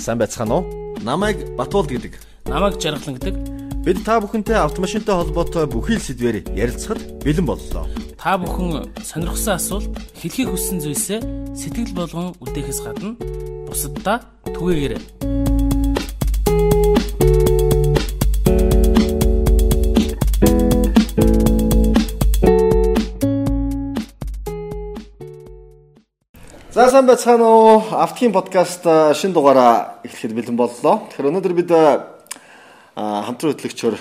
Сайн байцгаана уу? Намайг Батуулд гэдэг. Намайг Жаргалан гэдэг. Бид та бүхэнтэй автомашинтай холбоотой бүхий л сэдвээр ярилцахад бэлэн боллоо. Та бүхэн сонирхсан асуулт, хэлхийг хүссэн зүйлсээ сэтгэл болгон үлдээхээс гадна бусаддаа түгээгээрэй. За сайн байцгаана уу? Автхийн подкаст шинэ дугаараа эхлэхэд бэлэн боллоо. Тэгэхээр өнөөдөр бид хамтран хөтлөгчөөр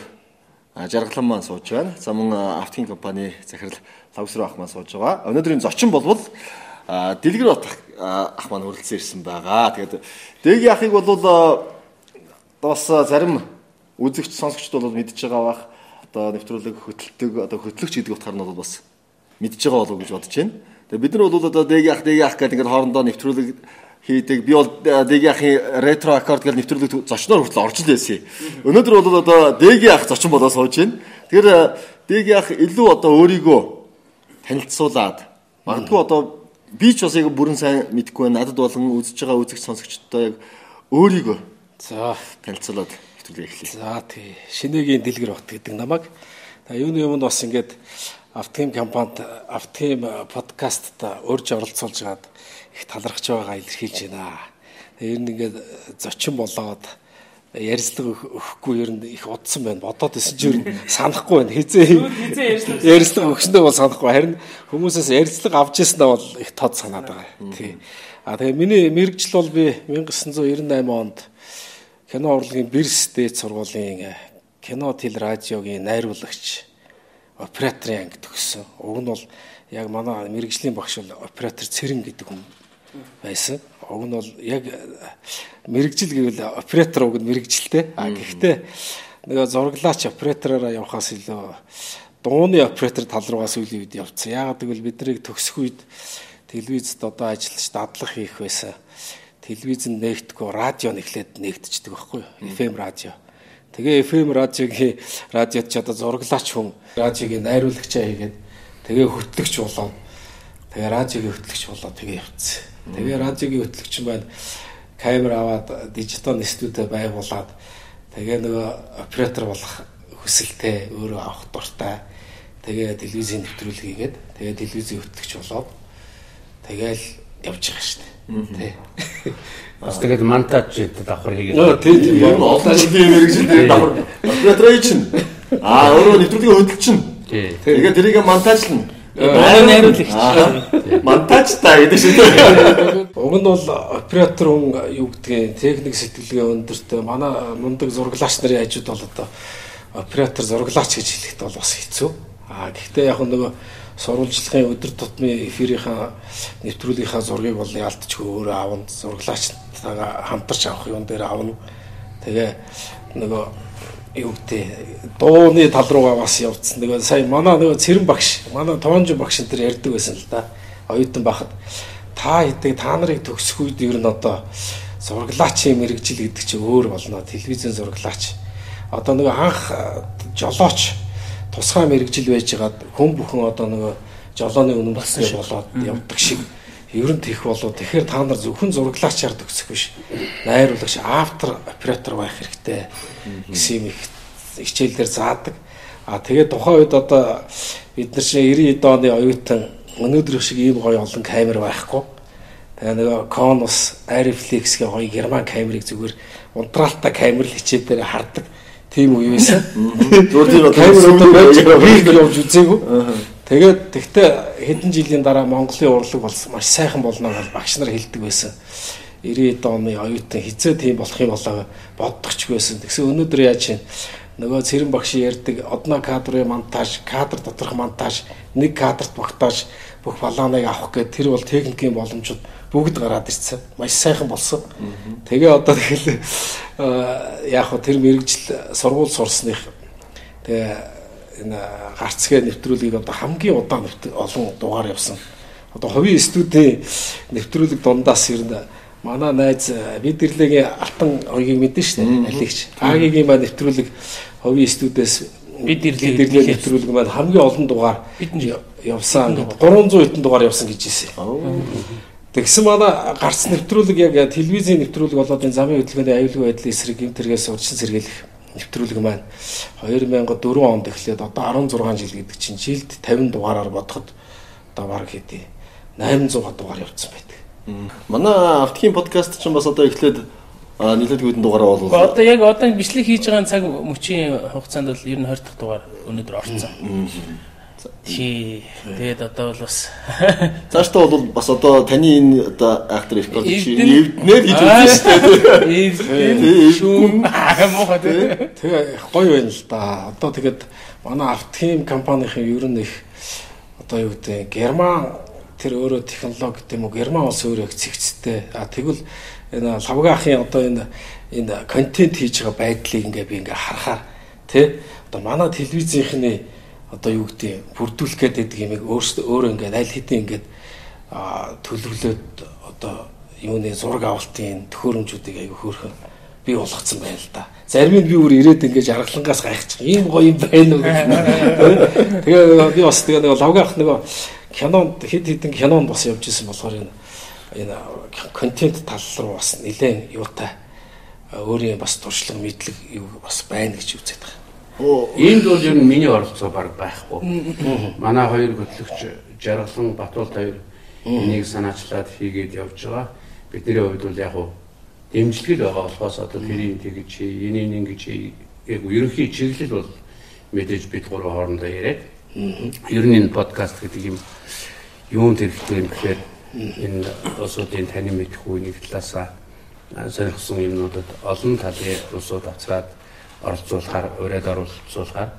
жаргалан маань сууж байна. За мөн автхийн компани захирал Лавсруу ах маань сууж байгаа. Өнөөдрийн зочин болвол Дэлгэр бат ах маань хүрэлцэн ирсэн байгаа. Тэгээд Дэгийн ахыг бол бас зарим үзэгч сонсогчд бол мэдж байгаа бах. Одоо нэвтрүүлэг хөтэлдэг одоо хөтлөгч гэдэг утгаар нь бол бас мэдж байгаа болов уу гэж бодож байна. Тэгээ бид нар бол одоо дэгийн ах дэгийн ах гэдэг ингээд хоорондоо нэвтрүүлэг хийдэг. Би бол дэгийн ахын ретро аккорд гэж нэвтрүүлэг зочноор хүртэл орж л байсан. Өнөөдөр бол одоо дэгийн ах зочин болоо сууж байна. Тэгэхээр дэгийн ах илүү одоо өөрийгөө танилцуулаад магадгүй одоо би ч бас яг бүрэн сайн мэдэхгүй байна. Надад болон үзэж байгаа үзэгч сонсогчдоо яг өөрийгөө за танилцуулаад нэвтрүүлэг эхлэе. За тий. Шинэгийн дэлгэр бат гэдэг намайг. Юуны өмнө бас ингээд Автим компанид Автим подкастт урьж оролцуулж гаад их талархаж байгаа илэрхийлж байна. Ер нь ингээд зочин болоод ярилцлага өгөхгүй ер нь их удсан байна. Бодоод исэн чинь санахгүй байна. Хизээ ярилцлага өгснөө бол санахгүй. Харин хүмүүсээс ярилцлага авч ирсэнээ бол их тод санаад байгаа. Тий. А тэгээ миний мэрэгжил бол би 1998 онд кино урлагийн Бэрс дээд сургуулийн кино тел радиогийн найруулагч операторын анги төгссөн. Уг нь бол яг манай мэрэгжлийн багш бол оператор Цэрэн гэдэг хүн байсан. Уг нь бол яг мэрэгжил гэвэл оператор уг нь мэрэгжилтэй. А гэхдээ нөгөө зураглаач оператороор явахаас илүү дууны оператор тал руугаа сүүлийн үед явцсан. Яагаад гэвэл биднийг төгсөх үед телевизэд одоо ажиллаж дадлах хийх байсан. Телевизэн нээгдэхгүй радио нэхлээд нээгдчихдэг байхгүй юу? FM радио. Тэгээ FM радиогийн радиод ч одоо зураглаач хүн радиогийн найруулагчаа хийгээд тэгээ хөтлөгч болоод тэгээ радиогийн хөтлөгч болоод тэгээ явцсан. Тэгээ радиогийн хөтлөгч маань камер аваад дижитал студио байгуулад тэгээ нөгөө оператор болох хүсэлтэй өөрөө авах дуртай. Тэгээ телевизийн нэвтрүүлэг хийгээд тэгээ телевизийн хөтлөгч болоод тэгээл явж байгаа шүү дээ. Тэ. Бас тэгээд монтаж гэдэг давхар хийгээд. Нөө тий тий. Ер нь олон жилийн мэрэгжил давхар. Оператор чинь. Аа өөрөө нэвтрүүлгийн хөдөлч чинь. Тий. Тэгээд тэрийг монтажлна. Манай найруулагч. Монтаж та гэдэг шиг. Уг нь бол оператор хүн юу гэдгийг техник сэтгэлгээ өндөртэй манай мундаг зураглаач нарын хажууд бол одоо оператор зураглаач гэж хэлэхэд бол бас хэцүү. Аа гэхдээ яг нөгөө сурвалжлагын өдөр тутмын эфирийнхаа нэвтрүүлгийнхаа зургийг бол яалтчгүй өөрөө авна зураглаачтайгаа хамтарч авах юм дээр авна. Тэгээ нөгөө юу гэдэг дууны тал руугаа бас явцсан. Тэгээ сая манай нөгөө цэрэн багш, манай тоонж багш энэ ярьдаг байсан л да. Оюутан байхад та хэдэг та нарыг төгсөх үед ер нь одоо зураглаачийн мэрэгжил гэдэг чинь өөр болно. Телевизэн зураглаач. Одоо нөгөө анх жолооч тусгай мэрэгжил байжгаад хүн бүхэн одоо нөгөө жолооны үнэмлэхтэй болоод явдаг шиг. Ер нь тех болоо. Тэгэхээр та нар зөвхөн зураглаачаар төгсөх биш найруулагч автор оператор байх хэрэгтэй гэсэн юм их хичээлдэр заадаг. А тэгээд тухайн үед одоо бид нар чинь 90 оны оюутан өнөөдөр шиг ийм гоё олон камер байхгүй. Тэгээ нөгөө Conus Airflex-ийн гоё герман камерыг зүгээр унтраалтаа камер л хичээл дээр хардаг тийм үе байсан. Зүгээр камер одоо байж байгаа явж үзээгүй. Тэгээд тэгтээ хэдэн жилийн дараа Монголын урлаг болсон маш сайхан болно гэж багш нар хэлдэг байсан. 90 оны оюутан хизээ тийм болох юм болоо боддогч байсан. Тэгсэн өнөөдөр яаж чинь нөгөө цэрэн багш ярьдаг одно кадрын монтаж, кадр доторх монтаж, нэг кадрт багтааж бүх балааныг авах гэдэг тэр бол техникийн боломжууд бүгд гараад ирсэн. Маш сайхан болсон. Тэгээ одоо тэгэл яг хөө тэр мэрэгжил сургууль сурсных тэгээ энэ гарцгээ нэвтрүүлгийг одоо хамгийн удаан олон дугаар явсан. Одоо хувийн студийн нэвтрүүлэг дундаас ер нь манай найз Бидэрлийн алтан хоёгийг мэдэн шүү дээ. Алигч. Агийн маань нэвтрүүлэг хувийн студиэс бид ирлээ нэвтрүүлэг маань хамгийн олон дугаар явсан 300 хэдэн дугаар явсан гэж хэлсэн. Тэгсэн манай гарц нэвтрүүлэг яг телевизийн нэвтрүүлэг болоод энэ замын хөдөлгөөний аюулгүй байдлын эсрэг гэмтэргээс урьдчилан сэргийлэх нэвтрүүлэг маань 2004 онд эхлээд одоо 16 жил гэдэг чинь жилд 50 дугаараар бодоход одоо баг хэдий 800 дугаар явцсан байдаг. Манай автгийн подкаст чинь бас одоо эхлээд нийлээд хэдэн дугаараа болов. Одоо яг одоо бичлэг хийж байгаа цаг мөчийн хугацаанд бол ер нь 20 дахь дугаар өнөөдөр орцсон. Тий. Тэгээд одоо бол бас цаашдаа бол бас одоо таны энэ одоо актер рекорд чи эвднээр хийж үзсэн шүү дээ. Шүүм муухай тий. Тэгээ гоё байна л да. Одоо тэгээд манай автохим компанийн ер нь их одоо юу гэдэг герман тэр өөрөө технологи гэдэм үү герман улс өөрөө их цэгцтэй. А тэгвэл энэ лавгаахын одоо энэ энэ контент хийж байгаа байдлыг ингээ би ингээ харахаар тий одоо манай телевизийнхний одоо юу гэдэг бүрдүүлэх гэдэг юмыг өөрсдөө өөрөө ингээ аль хэдийн ингээ төлөвлөөд одоо юуны зураг авалтын төхөөрөмжүүдийг аягүй хөөрхөн би болгоцсон байна л да. Зарим нь би бүр ирээд ингээд жаргалангаас гайхчих. Ийм гоё юм байна уу гэх. Тэгээ би бас тэгээ нэг лавгаах нэг кинонд хэд хэдэн кинонд бас явж исэн болохоор энэ энэ контент тал руу бас нэлээд юутай өөрийн бас туршлага мэдлэг юу бас байна гэж үзээд байгаа. Энд бол ер нь миний оролцоо баг байхгүй. Манай хоёр хөтлөгч Жаргалан Батуулт хоёр энийг санаачлаад хийгээд явж байгаа. Бидний хувьд бол яг уу дэмжлэгэл байгаа болохоос одоо тэрийг тэгж чи энийг ингэж яг ерөнхий чиглэл бол мэдээж бид гурав хоорондоо яриад. Ер нь энэ подкаст гэдэг юм юунд хэрэгтэй юм гэхээр энэ улсуудын таны мэдэх үеийн талаасаа сонирхсан юмнуудад олон талын улсууд авцраад оролцуулахаар ураад оролцуулахаар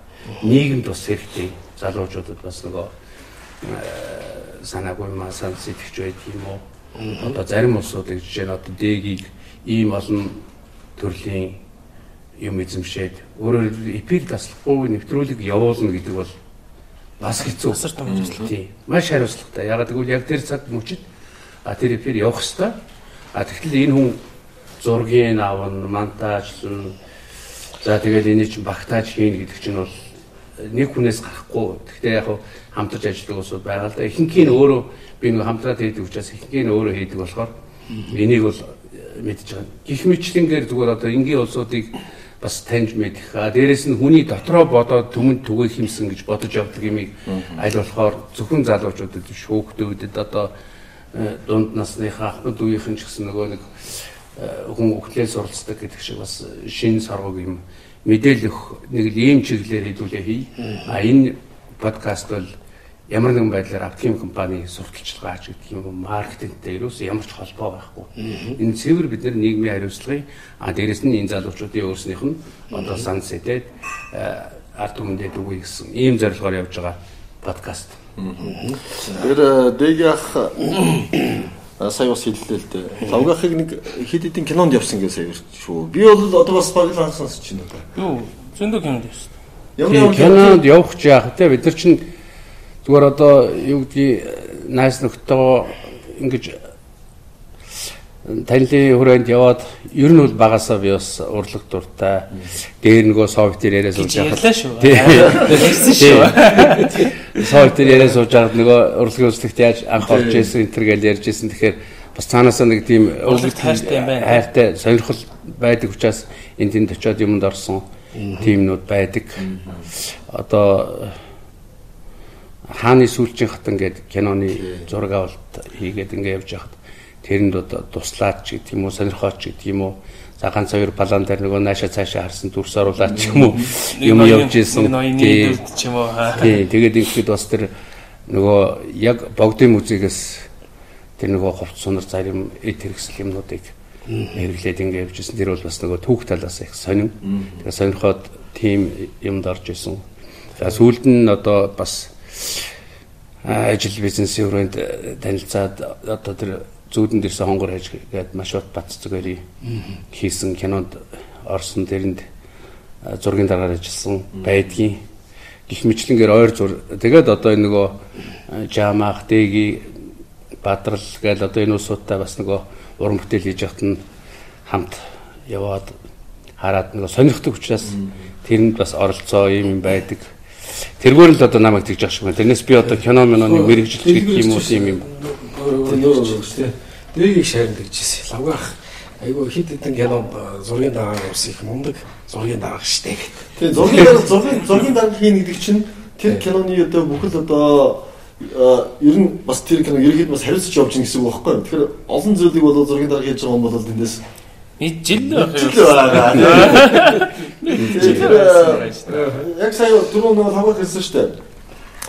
нийгэмд бас хэрэгтэй залуучуудад бас нөгөө санаагүй маа сан сэтгэж байдаг юм уу одоо зарим улсуудыг жишээ нь одоо дэгийг ийм олон төрлийн юм эзэмшээд өөрөөр эпик таслахгүй нэвтрүүлэг явуулна гэдэг бол бас хэцүү. Асар том хариуцлага. Тийм. Маш хариуцлагатай. Ягаад гэвэл яг тэр цаг мөчид а тэр эфир явах хэвээр. А тэгэхээр энэ хүн зургийг авна, монтажлна. За тэгэл энийг чинь багтааж хийн гэдэг чинь бол нэг хүнээс гарахгүй. Гэхдээ яг хамтарч ажилладаг усуд байгаа л да. Ихэнх нь өөрөө би нэг хамтраад хийдэг учраас ихэнх нь өөрөө хийдэг болохоор энийг бол мэдж байгаа. Гэх мэтлэнгээр зүгээр одоо энгийн улсуудыг бас таньж мэдэх. А дээрэс нь хүний дотроо бодоод түмэнд түгээх юмсан гэж бодож явдаг юмыг аль болохоор зөвхөн залуучуудад шүүхтүүдэд одоо дунд насныхаа ахмад үеийнхэн ч гэсэн нөгөө нэг хүн өгтлээс оролцдог гэдэг шиг бас шин саргог юм мэдээлэх нэг л ийм чиглэлээр хэдүүлээ хий. А энэ подкаст бол ямар нэгэн байдлаар автгийн компани сурталчилгаа ч гэдэг юм маркетингтэй ерөөс ямар ч холбоо байхгүй. Энэ цэвэр бид нар нийгмийн хариуцлагын а дээрэс нь энэ залуучуудын өөрснийх нь одоо сан сэтэд ард түмэндээ дүгүй гэсэн ийм зорилгоор явж байгаа подкаст. Тэр дээгийнх сая бас хэллээ л дээ. Лавгахыг нэг хэд хэдэн кинонд явсан гэсэн сая шүү. Би бол одоо бас баг л анхсанс чинь одоо. Юу зөндөө кинонд явсан. Ямар кинонд явах ч яах те бид нар чинь Зүгээр одоо юу гэдгийг найс нөхдөд ингэж танилын хүрээнд яваад ер нь бол багасаа би бас урлаг дуртай. Дээр нөгөө софтвер яриа сууж байхад. Ярьсан шүү. Софтвер яриа сууж байхад нөгөө урлагийн үзлэгт яаж анх орж ирсэн энэ төр гэж ярьж ирсэн. Тэгэхээр бас цаанаасаа нэг тийм урлагт хайртай юм байна. Хайртай сонирхол байдаг учраас энд тэнд очиод юмд орсон тиймнүүд байдаг. Одоо хааны сүүлчийн хатан гэдэг киноны зураг авалт хийгээд ингээ явж байхад тэрэнд одоо туслаад ч гэдэг юм уу сонирхоод ч гэдэг юм уу за ганц хоёр балан дээр нөгөө нааша цаашаа харсан дүрс оруулаад ч юм уу юм явж исэн. тийм тэгээд ингээд бас тэр нөгөө яг богдын музейгээс тэр нөгөө хувц сунар зарим эд хэрэгсэл юмнуудыг хэрэглээд ингээ явж исэн. Тэр бол бас нөгөө түүх талаас их сонин. Тэгээд сонирхоод тийм юмд орж исэн. За сүүлд нь одоо бас ажил бизнесийн хүрээнд танилцаад одоо тэр зүүдэн дэрсэн хонгор хаж гээд маш бат бац зүгээрий хийсэн кинонд орсон тэрэнд зургийн дараагаар ажилласан байдгийн гих мэтлэнгээр ойр зур. Тэгээд одоо энэ нөгөө жамаах дэги бадрал гээл одоо энэ усуудтай бас нөгөө уран бүтээл хийж яхад нь хамт яваад хараад нөгөө сонирхдаг учраас тэрэнд бас оролцоо юм байдаг. Тэргээр л одоо намайг тэгж ах шиг байна. Тэрнээс би одоо кино миноны мэрэгжил гэх юм уу тийм юм. Дэгийг шаарна гэж хэлсэн. Лавгаах айгүй хит хитэн кинонд э, зургийн дараагаар ус их мундаг зургийн дараах штэ. Тэгээ зургийн дараа зургийн зургийн дараа хийн гэдэг чинь тэр киноны одоо бүхэл одоо ер нь бас тэр кино ерөөд бас хариуцж явж гин гэсэн үг байхгүй юу? Тэгэхээр олон зүйлийг бол зургийн дараа хийж байгаа юм бол тэндээс Бид жил байх юм. жил байгаа. А, яг сая түрүү нэг хамгаах хэлсэн шүү дээ.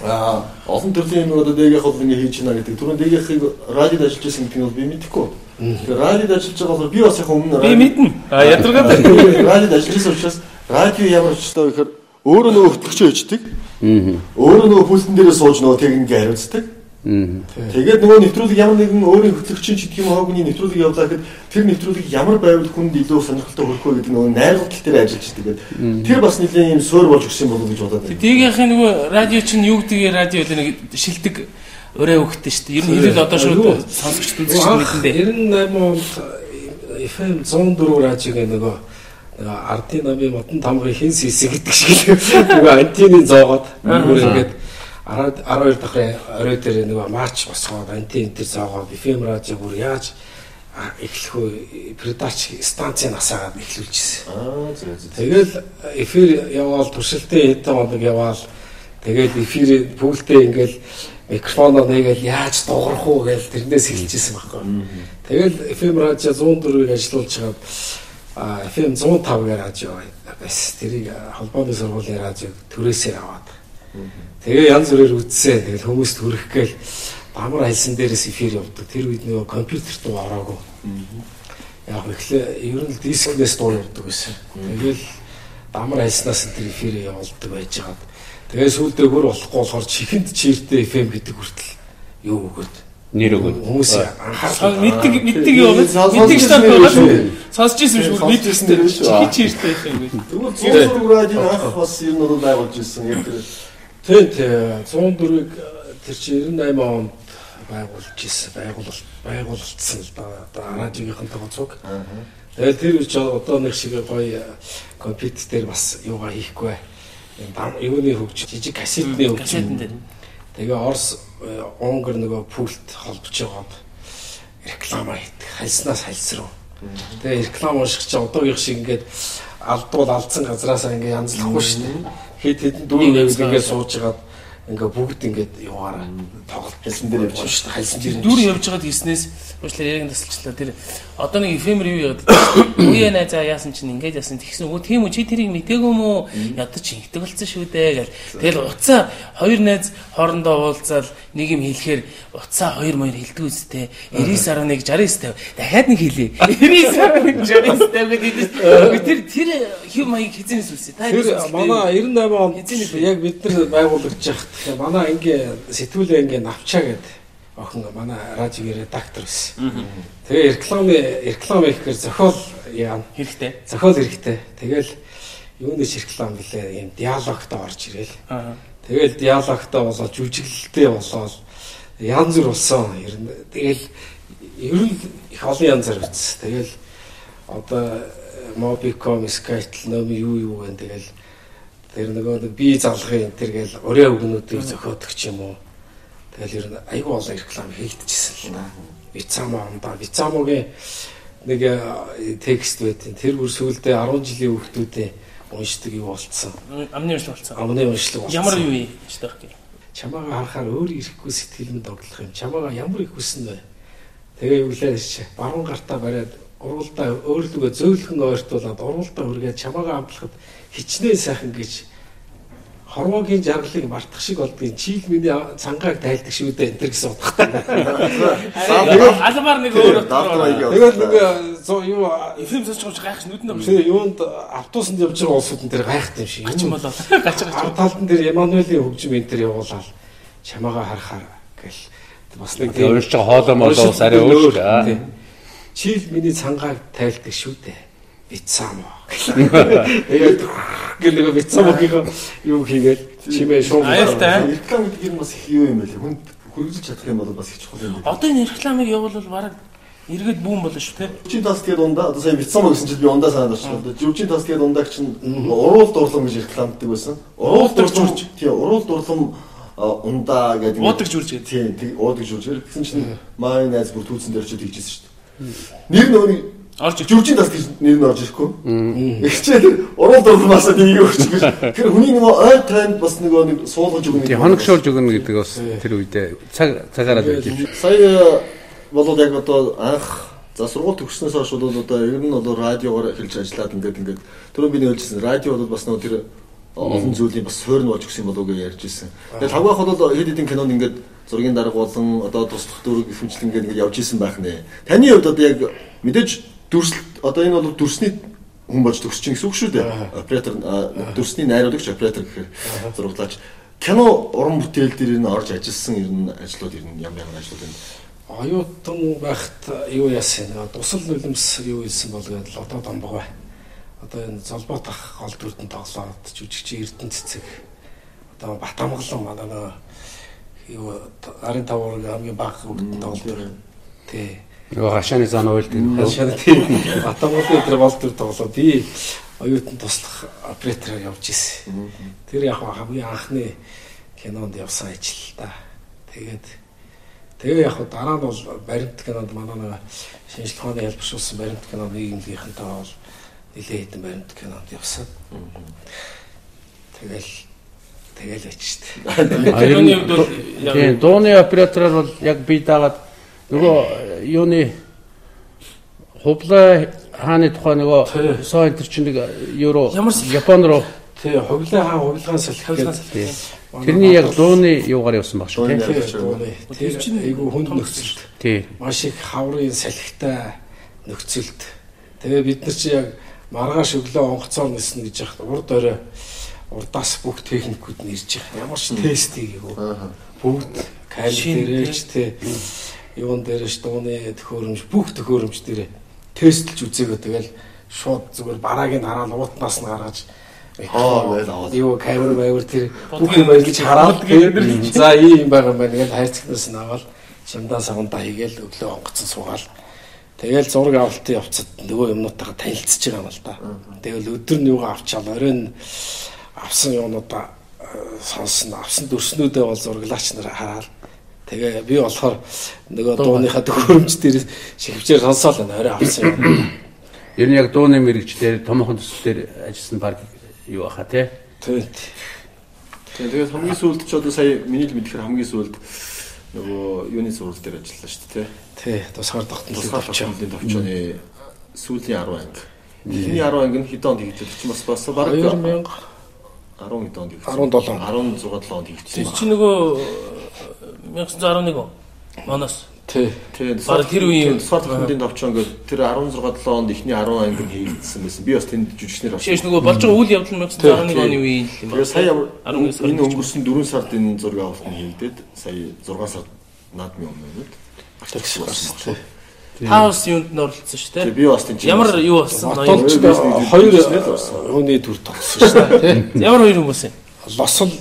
Аа олон төрлийн юм одоо дээгийнх бол ингэ хийж байна гэдэг. Түрүү дээгийнхийг радиод ажиллаж байсан гэдэг нь бол би мэдэхгүй. Тэгэхээр радиод ажиллаж байгаа бол би бас яг өмнө Би мэднэ. А ядаргаад радиод ажиллаж байсан учраас радио ямар ч тоо гэхээр өөрөө нөгөө хөтлөгчөө хийдэг. Өөрөө нөгөө пультэн дээрээ сууж нөгөө техникийг хариуцдаг. Тэгээд нөгөө нэвтрүүлэг ямар нэгэн өөрийн хөтлөгчийн ч гэх юм хоогийн нэвтрүүлэг явуулаа гэхэд тэр нэвтрүүлэг ямар байвал хүнд илүү сонирхолтой хүрэх вэ гэдэг нөгөө найргал дээр ажиллаж байдаг. Тэр бас нэлийн юм суур болж өгсөн болов уу гэж бодоод байна. Дийгийнх нь нөгөө радио чинь юу гэдгийг радио л нэг шилдэг өрөө өгдөө шүү дээ. Ер нь хэрэл одоо шууд сонсогчд үзэж мэдэн дээ. 98 онд FM 104 радиогийн нөгөө нөгөө ардын намын модон тамгын хин сис гэдэг шиг нөгөө антины зоогоод бүр ингээд 10 12 дахь орой дээр нөгөө марч босгоод антин энэ төр зоогоод FM радио бүр яаж эхлэх вэ? Передач станцын насаагаад эхлүүлчихсэн. Аа зөв зөв. Тэгэл эфир яваал туршилтын хэдэн хоног яваал тэгэл эфир пүүлдээ ингээл микрофоноо нэгээл яаж дуурах уу гэж тэрнээс хэлчихсэн байхгүй. Тэгэл FM радио 104-ыг ажиллуулж хагаад а FM 105-гийн радио байсан. Тэрийг холбооны сургуулийн радиог төрөөсөө аваад. Тэгээ янз бүрээр үзсэн. Тэгэл хүмүүст хүрэх гээл дамар хайлсан дээрээс эфир явдаг. Тэр үед нөгөө компьютерт дуу ороогүй. Яг ихлэ ер нь дискнээс дуу явдаг байсан. Тэгэл дамар хайлснаас энэ тэр эфир явуулдаг байж байгаа. Тэгээ сүүлдээ хөр болохгүй болохоор чихэнд чиртэй FM гэдэг хүртэл юу өгөөд Нэр өгөөд. хүмүүс анхаарал Мэддэг мэддэг? Сонсож Мэддэг штат шүү. Сонсож ирсэн шүү. Мэддэг шүү. шүү. Чи чиртэй юм? Тэгвэл 104 радио анх бас нь бол байгуулж ирсэн. Яг тэр Тийм тийм 104-ыг тэр чи 98 онд байгуулж ирсэн байгуулалт байгуулалтсан л да одоо радиогийнхэн тооцоог. Тэгэл тэр үуч одоо нэг шиг гоё компьютер дээр бас юугаа хийхгүй. Юм дам юуны хөгж жижиг кассетны хөгж. Тэгээ Орос э, Унгар нөгөө пульт холбож байгаад реклама хийдэг. Хальснаас хальс руу. Тэгээ реклам унших чи одоогийнх шиг ингээд алдвал алдсан газраасаа ингээд янзлахгүй шүү дээ. Хэд хэдэн дүүрэн нэвс ингээд сууж хагаад ингээд бүгд ингээд яваараа. Тоглолт хэлсэн дээр явж шүү дээ. Хальсан дээр Дүр явж байгаад гиснээс уучлаар яг тасалчлаа. Тэр одоо нэг эфемер юу яагаад үе нэ за яасан чинь ингэж яасан тэгсэн үгүй тийм үү чи тэрийг мтээгүй юм уу? Ядаж инхдэг болсон шүү дээ гэл. Тэгэл уцаа хоёр найз хоорондоо уулзаал нэг юм хэлэхээр уцаа хоёр моёр хэлдэг үстэй 99.1 69 дахиад нэг хэлээ. 99.1 69 гэдэг тэр тэр хэв маяг хизэнээс үсэ та Тэр манай 98 онд Эзэн яг бид нар байгуулагч яхад тэгэхээр манай ингээ сэтгүүлээ ингээ навчаа гэдэг охин манай радиогийн редактор байсан. Тэгээ рекламын реклам хийхээр зохиол яа хэрэгтэй. зохиол хэрэгтэй. Тэгэл юунес реклам гэлээ юм диалогтой орж ирэл. Тэгэл диалогтой болоод жүжиглэлтэй болоод янз бүр болсон. Ер нь тэгэл ер нь их олон янзаар үтс. Тэгэл одоо Mobicom, Skytel номи юу юу гэн тэгэл тэр нөгөө нэг бие залгахын энэ төр гээл өрөө өгнүүдийг зохиодог ч юм уу. Тэгэл ер нь айгүй олон реклам хийгдчихсэн л да. Вицамо ондоо Вицамогийн нэг э, текст байдیں۔ Тэр бүр сүүлдээ 10 жилийн хүүхдүүдээ уншдаг юу болцсон. Амны өршлө болсон. Амны уншлаг болсон. Ямар юу юм штах гэх. Чамаага харахаар өөр ирэхгүй сэтгэлмэнд тоглох юм. Чамаага ямар их хүснэ вэ? Тэгээ юу лээ чи баруун гартаа бариад уралдаа өөрлөгөө зөөлхөн ойртуулад уралдаа үргээд чамаага амтлахад хичнээн сайхан гэж хорвоогийн жаргалыг мартах шиг болдгийн чийл миний цангааг тайлдаг шүү дээ энэ төр гэсэн утгатай. Албаар нэг өөр маяг Тэгэл нэг зоо юу эфэм сонсч гооч гайхаш нүдэн авч тэгээ юунд автобусанд явж байгаа улсууд энэ төр гайхт юм шиг. гач болоо. Гач гач. Ар талдан дээр Эммануэлийн хөгжим энэ төр явуулаад чамаага харахаар гэл бас нэг тийм байгаа хоолой молоо бас арай өөр. Чийл миний цангааг тайлдаг шүү дээ. Бицамо. Тэгээд гэл нэг бицамогийн юу хийгээл чимээ шууд Аюултай. реклам гэдэг юм бас их юу юм бэ? Хүнд хүргэлж чадах юм бол бас их чухал юм. Одоо энэ рекламыг явуулвал баг эргээд бүүн болно шүү те. Жүжигчийн тас тэгээд ундаа одоо сая бицамо гэсэн чинь би ундаа санаад орчихлоо. Жүжигчийн тас тэгээд ундааг чинь уруул дурлам гэж рекламддаг байсан. Уруул дурлам тий уруул дурлам ундаа гэдэг Уудаг журж гэдэг. Тийм, тэг уудаг журж гэсэн чинь маа найз бүр түүцэн дээр ч тэгжсэн шүү дээ. Нэр нөгөө Орж. Жүржин тас гэж нэр нь орж ирэхгүй. Ихчээ тэр урал дурмаас нэг өгч гэж. Тэр хүний нөгөө ой танд бас нөгөө нэг суулгаж өгнө. тий хоногшуулж өгнө гэдэг бас тэр үедээ цаг цагаараа байж юм. Сая болоод яг одоо анх за сургууль төгснөөс хойш бол одоо ер нь бол радиогоор эхэлж ажиллаад ингээд ингээд түрүү би нэлжсэн радио бол бас нөгөө тэр олон зүйлийн бас суурь нь болж өгсөн болов уу гэж ярьж ирсэн. Тэгээд тавгаах бол хэд хэдэн кинонд ингээд зургийн дарга болон одоо туслах дүрэг ингээд ингээд явж исэн байх нэ. Таны хувьд одоо яг мэдээж дүрсэл одоо энэ бол дүрсний хүн болж төгсч чинь гэсэн үг шүү дээ. Оператор дүрсний найруулагч оператор гэхээр зурглаач. Кино уран бүтээл дээр нь орж ажилласан ер нь ажлууд ер нь ямар ямар ажлууд байна? оюутан байхад юу яасан нэ тусал нулимс юу хэлсэн бол гэдэл одоо домбогой одоо энэ золбот ах гол дүрдэн тоглоод жүжигч эрдэнэ цэцэг. Одоо бат амгалан манай юу гарын таврыг хамгийн бага хөвгөд тоглоод тий Нөгөө хашааны зан уйлд хашаа тий бат амгалан дээр гол дүр тоглоо би оюутан туслах оператороор явж исэн тэр яг хамгийн анхны кинонд явсан ажил та тэгээд Тэгээ яг дараа нь бол баримт кинонд манай нэг шинжлэх ухааны ялбаршуулсан баримт кино нийгэмлийнхэнтэй бол нэлээд хэдэн баримт кинонд явсан. Тэгэл тэгэл бол тий дууны оператороор бол яг би дагаад нөгөө юуны хувлаа хааны тухай нөгөө соо энэ чинь нэг евро Ямар салхи? Япон руу Тий, хувлаа хаа хувилгаан салхи Хувилгаан гэдэг. салхи. тэрний яг дууны юугаар явсан баг шүү тий. Тэр чинь айгүй хүнд нөхцөлт. Тий. Маш их хаврын салхитай нөхцөлт. Тэгээ бид нар чи яг маргааш өглөө онгоцоор ниснэ гэж яхад урд орой урдаас бүх техникүүд нь ирж байгаа. Ямар ч тест хийгээгүй. Бүгд дээрэж тий юун дээрэж дууны төхөөрөмж бүх төхөөрөмж дээр тестлж үзээгөө тэгэл шууд зүгээр бараагийн хараад уутнаас нь гаргаж Аа, байл аваад. юу камер маягаар тэр бүх юм ажиллаж хараад тэгээд за ийм байгаа юм байна гэж хайрцагнаас нь аваад шамдаа савандаа хийгээл өглөө онгоцсон суугаал Тэгэл зураг авалтын явцад нөгөө юмнуудтайгаа танилцж байгаа юм л да. Тэгэл өдөр нь юугаа авчаал оройн авсан юмнуудаа э, сонсно. Авсан дүрснүүдээ бол зураглаач нар хараад тэгээ би болохоор нөгөө дууныхаа төхөөрөмж дээр шивчээр сонсоол энэ орой авсан юм. Ер нь яг дууны мэрэгчлэр томхон төслөөр ажилласан баг юу баха тий. Тэгээд Тэгээд хамгийн сүүлд ч одоо сая миний л мэдхээр хамгийн сүүлд нөгөө юуны сурвал дээр ажиллаа шүү дээ. тий тусгаар тогтнол Тусгаар болчихоо. төвчөний төвчөний сүүлийн 10 анги. Эхний 10 анги нь хэд онд хийгдсэн чи бас бас бараг 2000 10 хэд онд хийгдсэн. 17. 16 7 онд хийгдсэн. Тэр чи нөгөө 1911 он. Манаас. тий Тэгээд Бараг тэр үеийн- тусгаар төвчөний төвчөн гэдэг тэр 16 7 онд эхний 10 анги нь хийгдсэн байсан. Би бас тэнд жүжигчнэр авсан. Шиш нөгөө болж байгаа үйл явдал нь 1911 оны үеийн юм Тэгээ сая ямар 11 сард энэ өнгөрсөн 4 сард энэ зураг авалт нь хийгдээд сая 6 сард наадмын өмнө нүд. Тэгс гарсан. тий. Та бас юунд нь оролцсон шүү дээ. би бас тийм Ямар юу болсон? Хоёр- хүний дүр тогссон шүү дээ. Ямар хоёр хүмүүс юм? Лосол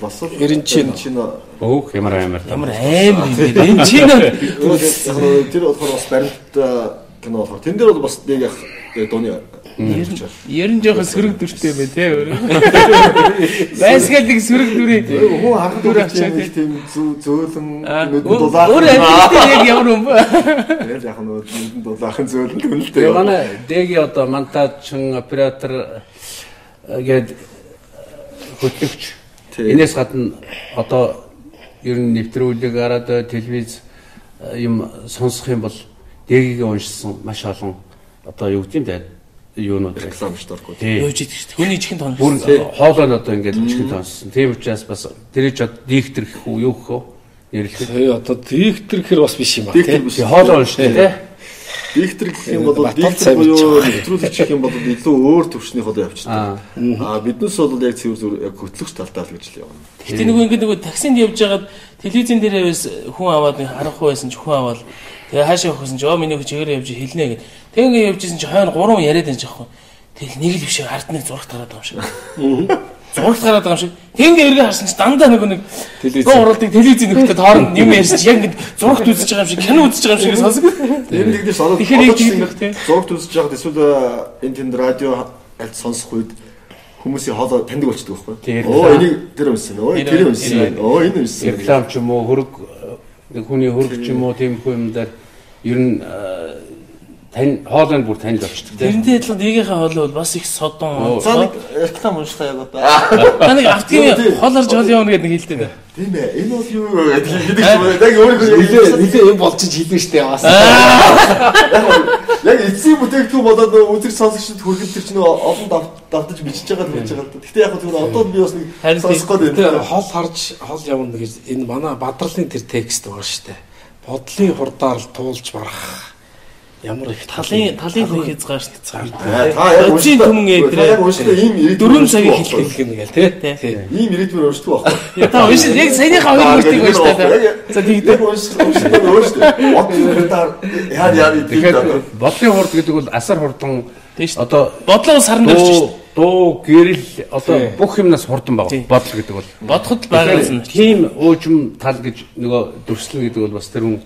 бас л Эренчин. чинь Өөх ямар амар. Ямар аим юм бэ? Энэ чинь тэр болохоор бас баримт кино болохоор тэн дээр бол бас нэг яг яг дууны Ерэн жоохон сөрөг дүртэй юм тий. Байсгаал нэг сөрөг дүрээ. хүн харах дүр чинь тийм зөө- зөөлөн нүд дулаах. Өөр амьдтай яг ямар юм бэ? Яг нь нүд дулаахын зөөлөн Тэгээ дүнэлтэй. манай дэги одоо монтажчин оператор гээд хөтлөгч Энэс гадна одоо ер нь нэвтрүүлэг хараад телевиз э, юм сонсох юм бол дэгийг уншсан маш олон одоо юу гэдэг юм бэ юунууд Реклам тий Юуж идэх шүү дээ. Хүний чихэн тоног. бүр хоолой нь одоо ингээд чихэн сонссон тийм учраас бас тэр ч диктор гэх үү юу гэх үү нэрлэх тий одоо диктор гэхэр бас биш юм аа тий. биш. хоолой уншдаг тий Диктор гэх юм бол диктор буюу байгаа. нэвтрүүлэгч гэх юм бол илүү өөр төвчний хоолой Аа. явчихдаг. Аа биднээс бол яг цэвэр зүр яг хөтлөгч талдаа л гэж л явна. Гэтэ нөгөө ингэ нөгөө таксинд явж байгаад телевизэн дээр бас хүн аваад харахгүй байсан ч хүн аваад тэгээ хаашаа явахсан ч оо миний хүч чигээр явж хэлнэ гэд. Тэг ингэ явж исэн чи хойно гурван яриад байж байхгүй. Тэгэл нэг л биш ард нэг зураг тараад байгаа юм шиг. Зураг тараад байгаа юм шиг. Тэг ингэ эргээ харсан чи дандаа нөгөө нэг Телевиз. гоо уралдыг телевизийн нөхдөд хооронд юм ярьж яг ингэ зурагт үзэж байгаа юм шиг кино үзэж байгаа юм шиг сонсог. Ороод Тэгэхээр яг ороод тийм зурагт үзэж байхад эсвэл э, энэ тэнд радио аль сонсох үед хүмүүсийн хоолой таньдаг болчихдог байхгүй. Тийм. Оо энийг тэр унсан. Оо Тэр тэр унсан. Оо энэ унсан. реклам ч юм уу хөрөг нэг хүний хөрөг ч юм уу тиймэрхүү юм дээр ер нь э, тань хоолой нь бүр таньд болчихдог тийм. Тэрнтэй адилхан нэгийнхээ хоолой бол бас их содон. За нэг реклам уншихаа яг одоо. Та нэг автгийн хол орж хол явна гэдэг нэг хэлдэг. дээ. Тийм ээ. Энэ бол юу гэдэг хэлдэг юм байна. Яг өөрөө Нилээ нилээ юм болж ч хэлнэ штэ бас. Яг эцсийн бүтээгдэхүүн болоод үзэг сонсогчдод хүргэл тэр чинь олон дав- давтаж бичиж байгаа л байж байгаа л да. Гэтэ яг зүгээр одоо би бас нэг сонсох гээд байна. хол харж хол явна гэж энэ манай бадралын тэр текст байгаа штэ. Бодлын хурдаар л туулж барах. Ямар их Талын талын хөх хязгаар шүү дээ. Аа, Та яг уншдаа- түмэн эдрээ. яг уншдаа ийм ирээд Дөрвөн цагийг уншдаг байхгүй. хэлэх юм гээл тий. Ийм ирээдмэр уншдаг байхгүй. Та уншид яг саяныхаа хоёр бүртийг унш та. За тэгдэ. Яг уншдаг уншдаг өөртөө. Бодлын хурдаар яар яар идэх Тэгэхээр бодлын хурд гэдэг бол асар хурдан Тийм шүү. одоо Бодлоо сарнд орж шүү. дуу дуу гэрэл одоо бүх юмнаас хурдан баг бодол гэдэг бол. Бодоход байгуулсан. Тийм уужим тал гэж нөгөө дүрслэн гэдэг бол бас тэр хүн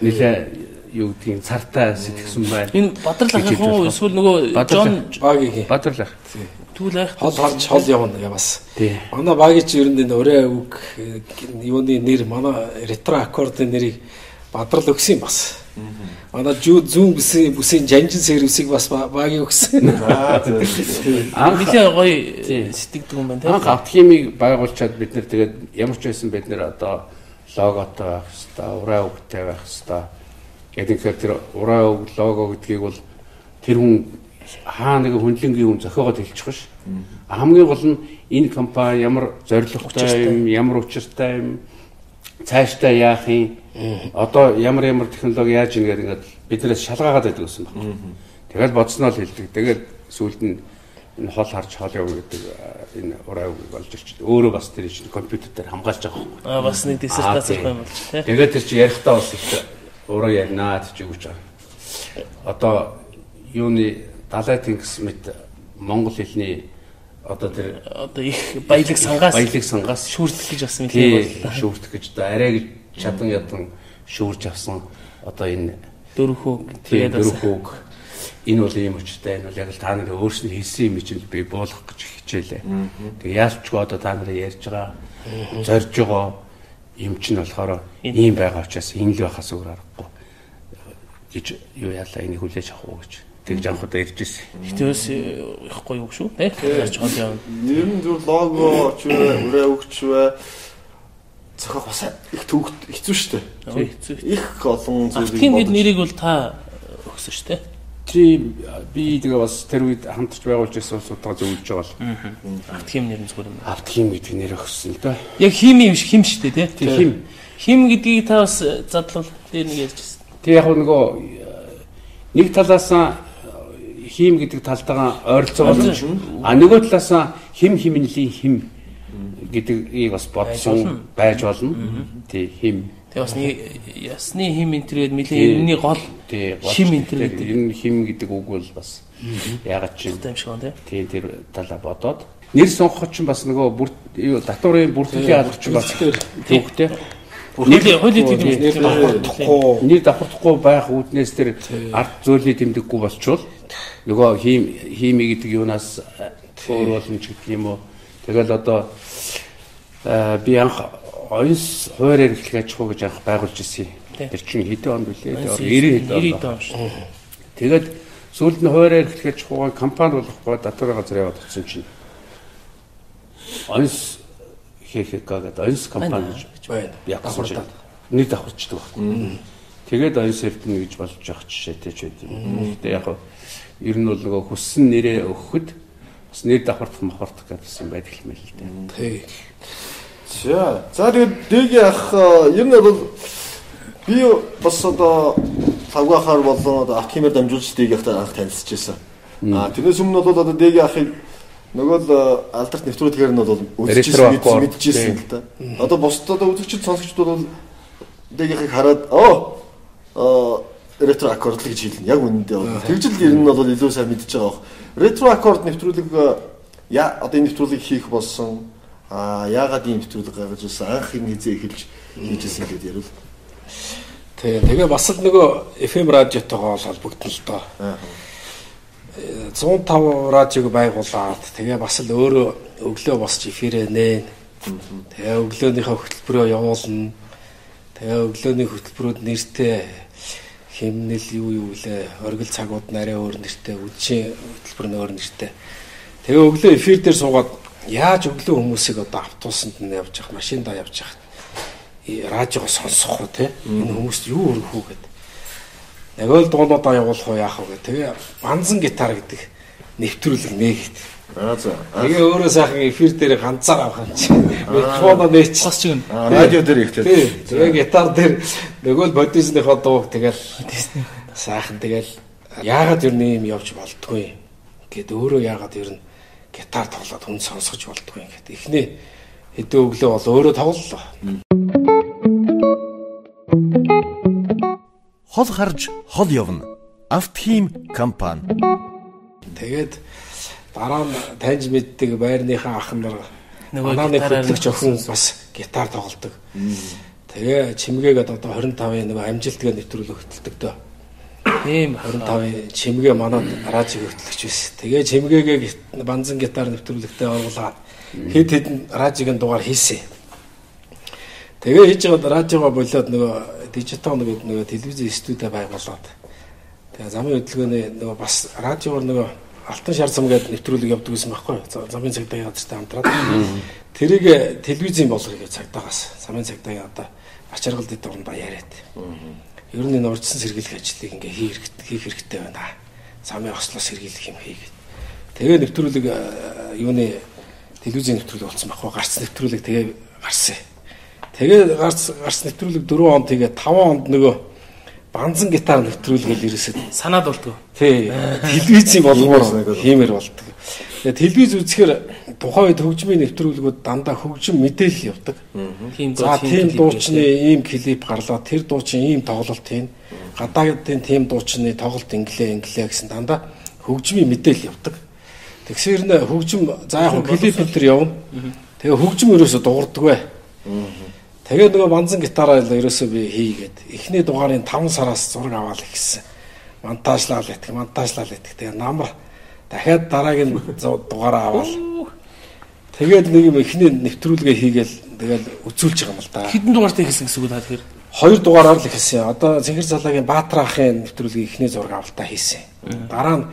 нэлээ юу гэдгийг цартаа сэтгэсэн байна. Энэ Бадрал ахын хуу эсвэл нөгөө Бадрал Жон Багийн Бадрлах. Түүл айх. хол харж хол явна бас. Тий. Манай багийн чи ер нь энэ өрөө үг э, юуны нэр манай ретро аккордын нэрийг бадрал өгсөн бас. Манай жүү зүүн бүсийн бүсийн жанжин сервисийг бас ба- багийн өгсөн. Аа тийм. Анх Нилээ гоё сэтгэдэг юм байна анх те. автохимиг байгуулчаад бид нэр тэгээд ямар ч байсан бид нэр одоо логотой байх хэвээр, ураа үгтэй байх хэвээр. Гэтэл тэр ураа үг лого гэдгийг бол тэр хүн хаа нэг хүнлэнгийн хүн зохиогоод хэлчих ш. Хамгийн гол нь энэ компани ямар зорилготой юм, ямар учиртай юм, цаашдаа яах юм, одоо ямар ямар технологи яаж ийн гэдэг ингээд биднээс шалгаагаад байдаг гэсэн байна. Тэгэл бодсноо л хэлдэг. Тэгээд сүүлд нь энэ хол харж хол явна гэдэг энэ ураа үг болж ирчих. Өөрөө бас тэр чинь компьютер дээр хамгаалж байгаа юм. Аа бас нэг диссертац хийх юм болж те. Тэгээд тэр чи ярихдаа бас их ураа яринаа гэж өгч байгаа. Одоо юуны далай тэнгис мэт монгол хэлний одоо тэр Одоо их баялаг сангаас баялаг сангаас шүүрдэх гэж бас юм тий хэлээ. шүүртэх гэж одоо арай гэж чадан ядан шүүрж авсан. Одоо энэ Дөрөхөө тэгээд хүүг энэ бол ийм өчтэй. Энэ бол яг л та нарын өөрсний хэлсэн юм чинь би буулгах гэж хичээлээ. Тэгээ яалчгүй одоо та нараа ярьж байгаа. Зорж байгаа юм чинь болохоор ийм байгаа учраас энэ л байхаас өөр аргагүй гэж юу яалаа энийг хүлээж авах уу гэж тэгж анхудаа ярьж ирсэн. Хитээс их гоё үг шүү те. Яаж хол явна. Нэр нь зүр лого ч вэ, ураа өгч вэ. Цохох бас их төвхт хэцүү шүү дээ. Их олон Автгийн зүйлийг гэд нэрийг бол та өгсөн шүү те. Чи би тэгээ бас тэр үед хамтарч байгуулж байсан улсуудаа зөвлөж байгаа л Автгийн нэр нь зүгээр юм. байна. автхим гэдэг нэр өгсөн л да. Яг хими биш хим шүү дээ. Тэг хим Хим гэдгийг та бас задлал дээр нэг ярьж байсан. Тэг яг нөгөө э, нэг талаас нь хим гэдэг талтайгаа ойролцоо болж а нөгөө талаас хим химнэлийн хим гэдгийг бас бодсон байж болно. Тий хим. Тэгээ бас ясны хим интервьюд нилийн энэний гол Хим төр гэдэг. Энэ хим гэдэг үг бол бас ягаад чи юм. Шиг байна те. тий тэр талаа бодоод. Нэр сонгоход ч бас нөгөө бүр юу татварын бүртгэлийн албач бас төвхтэй. Хуулийн хуулийн Нэр давхардахгүй Нэр давхардахгүй байх үүднээс тэр ард зөөлийг тэмдэггүй болчвол нөгөө хим хими гэдэг юунаас өөр болно ч гэх юм уу. Тэгэл одоо э, би анх оюус хуваар эрхлэх аж ахуй гэж анх байгуулж ирсэн. Тэр чинь хэдэн онд билээ? 90 90 хэд 90 онд. он шүү. Тэгээд сүүлд нь хуваар эрхлэх аж ахуйг компани болохгүй татварын газар яваад очсон чинь оюус ХХК гэдэг оюус компани гэж байна. ятсан чинь нэг давхарчдаг байна. Тэгээд оюус эрдэнэ гэж болж явах жишээтэй ч байд юм. Гэтэ яг ер нь бол нөгөө хүссэн нэрээ өгөхөд бас нэр давхардах махардах гэсэн байдаг юм байл л дээ. Тий. За. За тэгээд дэгийн ах э, ер нь бол би бас одоо цагаахаар болон одоо автхимээр дамжуулж дэгийн ахтай анх танилцчихсан. Аа тэрнээс өмнө бол одоо дэгийн ахыг нөгөө л алдарт нэвтрүүлгээр нь бол үзчихсэн мэдчихсэн л да. Одоо бусдад үзэгчд сонсогчдод бол дэгийн ахыг хараад оо ретро аккорд л гэж хэлнэ. Яг үнэндээ бол тэгжил ер нь бол илүү сайн мэдчихэж байгаа бох. Ретро аккорд нэвтрүүлэг яа одоо энэ нэвтрүүлгийг хийх болсон А яагаад ийм нэвтрүүлэг гаргаж ирсэн анх энэ хизээ эхэлж хийжсэн гэдээ ярил. Тэгээ тэгээ бас л нөгөө FM радиотойгоо холбогдсон л доо. 105 радиог байгуулад тэгээ бас л өөрөө өглөө босч эфирээ нээн. Тэгээ өглөөнийхөө хөтөлбөрөө явуулна. Тэгээ өглөөний хөтөлбөрүүд нэртэй химнэл юу юу лээ оргил цагууд нарийн өөр нэртэй үдшийн хөтөлбөр нь өөр нэртэй. Тэгээ өглөө эфир дээр суугаад яаж өглөө хүмүүсийг одоо автобусанд нь явж явах машиндаа явж явах? Радиого сонсох уу те энэ хүмүүст юу өргөх үү гэдэг яг л дуунуудаа явуулах уу яах вэ? Тэгээ банзан гитар гэдэг нэвтрүүлэг нээгээд Аа за. тэгээ өөрөө сайхан эфир дээр ганцаар авах юм чи микрофоноо нээч. Бас чиг нь. Радио дээр ихтэй. тий. Тэгээ гитар дээр нөгөө л бодисныхоо дууг тэгэл сайхан тэгэл яагаад нь юм явж болдгүй гэд өөрөө яагаад нь гитар тоглоод хүн сонсгож болдгүй гэд эхний хэдэн өглөө бол өөрөө тоглолоо Хол харж хол явна. Автхим компани. Тэгээд дараа нь таньж мэддэг байрныхаа ах нар Нөгөө хөтлөгч охин бас гитар тоглодог. Тэгээ чимгээгээд одоо 25-ын нөгөө амжилтгээ нэвтрүүлэг хөтэлдэг дөө. Тийм 25-ын чимгээ манад радио хөтлөгч байсан. Тэгээ чимгээгээ банзан гитар нэвтрүүлэгтээ оруулаад хэд хэдэн радиогийн дугаар хийсэн. Тэгээ хийж байгаа радиогоо болоод нөгөө дижитал нөгөө нөгөө телевизийн студи байгуулад тэгээ замын хөдөлгөөний нөгөө бас радиогоор нөгөө алтан шар зам гэдэг нэвтрүүлэг явдаг гэсэн байхгүй юу? За- замын цагдаагийн газартай хамтраад тэрийг телевизийн болгоё гэж цагдаагаас замын цагдаагийн одоо ач харгалт дундаа яриад. Ер нь энэ урьдчилан сэргийлэх ажлыг ингээ хийх хэрэгтэй хийх хэрэгтэй байна. Замын ослоос сэргийлэх юм хийгээд. Тэгээ нэвтрүүлэг э, юуны телевизийн нэвтрүүлэг болсон байхгүй гарц нэвтрүүлэг тэгээ гарсан. Тэгээ гарц гарц нэвтрүүлэг 4 онд тэгээ 5 онд нөгөө банзан гитар нэвтрүүлгээл ирээсэд санаад болтгоо. Тий. Телевизийн болгомоор хиймэр болдог. Тэгээ телевиз үзэхээр тухайн үед хөгжмийн нэвтрүүлгүүд дандаа хөгжим мэдээлэл явдаг. За тийм дуучны ийм клип гарлаа, тэр дуучин ийм тоглолт хийн. Гадаадын тийм дуучны тоглолт инглээ инглээ гэсэн дандаа хөгжмийн мэдээлэл явдаг. Тэгсээр нэ хөгжим за яг клип төр явна. Тэгээ хөгжим ерөөсө дуурдаг бай. Тэгээ нөгөө банзан гитараа л ерөөсөө би хийгээд эхний дугаарын 5 сараас зураг аваад ихсэн. Монтажлал этг, монтажлал этг. Тэгээ намар дахиад дараагийн дугаараа аваад тэгээд нэг юм эхний нэвтрүүлгээ хийгээл тэгэл үзүүлж байгаа юм л да. Хэдэн дугаартай хэлсэн гэсэн үг та тэгэхээр. Хоёр дугаараар л ихсэн. Одоо Цэнгэр залаагийн Баатар ахын нэвтрүүлгийн эхний зураг авалтаа хийсэн. Дараа нь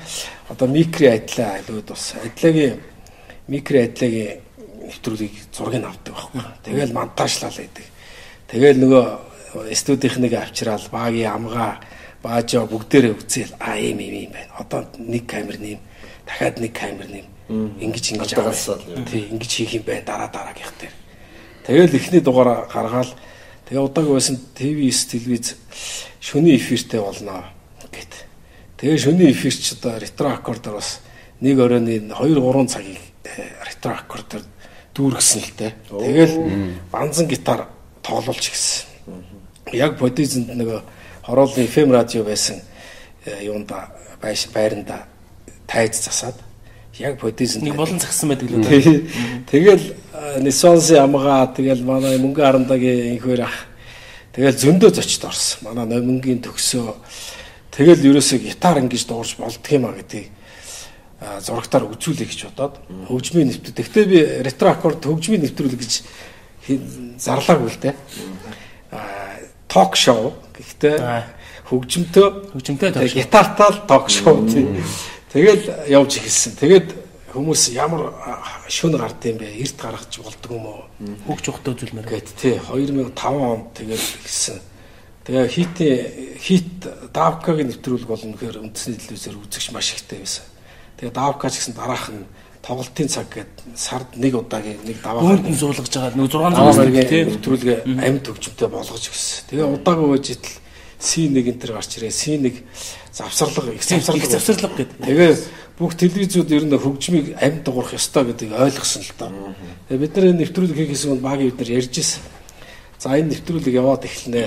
одоо микри айдлаа айлууд бас айдлагийн микри айдлагийн нэвтрүүлгийг зургийг авдаг байхгүй. Тэгэл монтажлал байдаг. Тэгэл нөгөө студийнхнийг авчраал багийн амгаа баажаа бүгдээрээ үзээл а ийм ийм юм байна. Одоо нэг камер нэм дахиад нэг камер нэм ингэж ингэж юм. Тий, ингэж хийх юм байна дараа дараагийнх дээр. Тэгэл эхний дугаараа гаргаал тэгээ удааг байсан ТV9 телевиз шөнийн эфиртэй болно гэт. Тэгээ шөнийн эфирч одоо ретро аккордоор бас нэг оройны 2 3 цагийг э, ретро аккордоор дүүргэсэн л дээ. Тэгэл банзан гитар тоглуулж гисэн. Яг бодизэнд нөгөө хороолын FM радио байсан э, юунда байранда тайз засаад яг бодизэнд Нэг болон цагсан байдаг л үү. Тэгэл Нисонси амгаа тэгэл манай мөнгө харандагийн инхээр ах тэгэл зөндөө зочд орсон. Манай номингийн төгсөө тэгэл ерөөсөө гитар ингэж дуурж а гэдгийг а, зурагтаар үзүүлэх гэж бодоод хөгжмийн нэвтрүүлэг. Гэхдээ би ретро аккорд хөгжмийн нэвтрүүлэг гэж зарлаагүй л дээ. А ток шоу гэхдээ Аа. Тэгээ тоош. гитартаа л ток шоу тийм. Тэгэл явж ихэлсэн. Тэгээд хүмүүс ямар шүн гард юм бэ? Эрт гаргаж болдго юм уу? Хөгж ухтаа үзүүлмээр. Гэт тий 2005 онд тэгэл ихсэн. Тэгээ хитийн хит давкагийн нэвтрүүлэг бол үнэхээр үндэсний телевизээр үзэгч маш ихтэй байсан. Тэгээ давка ч гэсэн дараах нь тоглолтын цаг гэдэг сард нэг удаагийн нэг даваа нь суулгаж байгаа. Нэг 6 Аваа цаг мэргийн тийм. нэвтрүүлгээ амьд хөгжмөнтэй болгож өгсөн. Тэгээ удаагүй байж итл C1 энэ төр гарч ирээ. C1 завсарлага их Их завсарлага. завсарлага гэдэг. Тэгээ бүх телевизүүд ер нь хөгжмийг амьд дуурах ёстой гэдгийг ойлгосон л доо. Тэгээ бид нар энэ нэвтрүүлэг хийхээс өмнө багийн бид нар ярьж ирсэн. За энэ нэвтрүүлэг яваад эхэлнэ.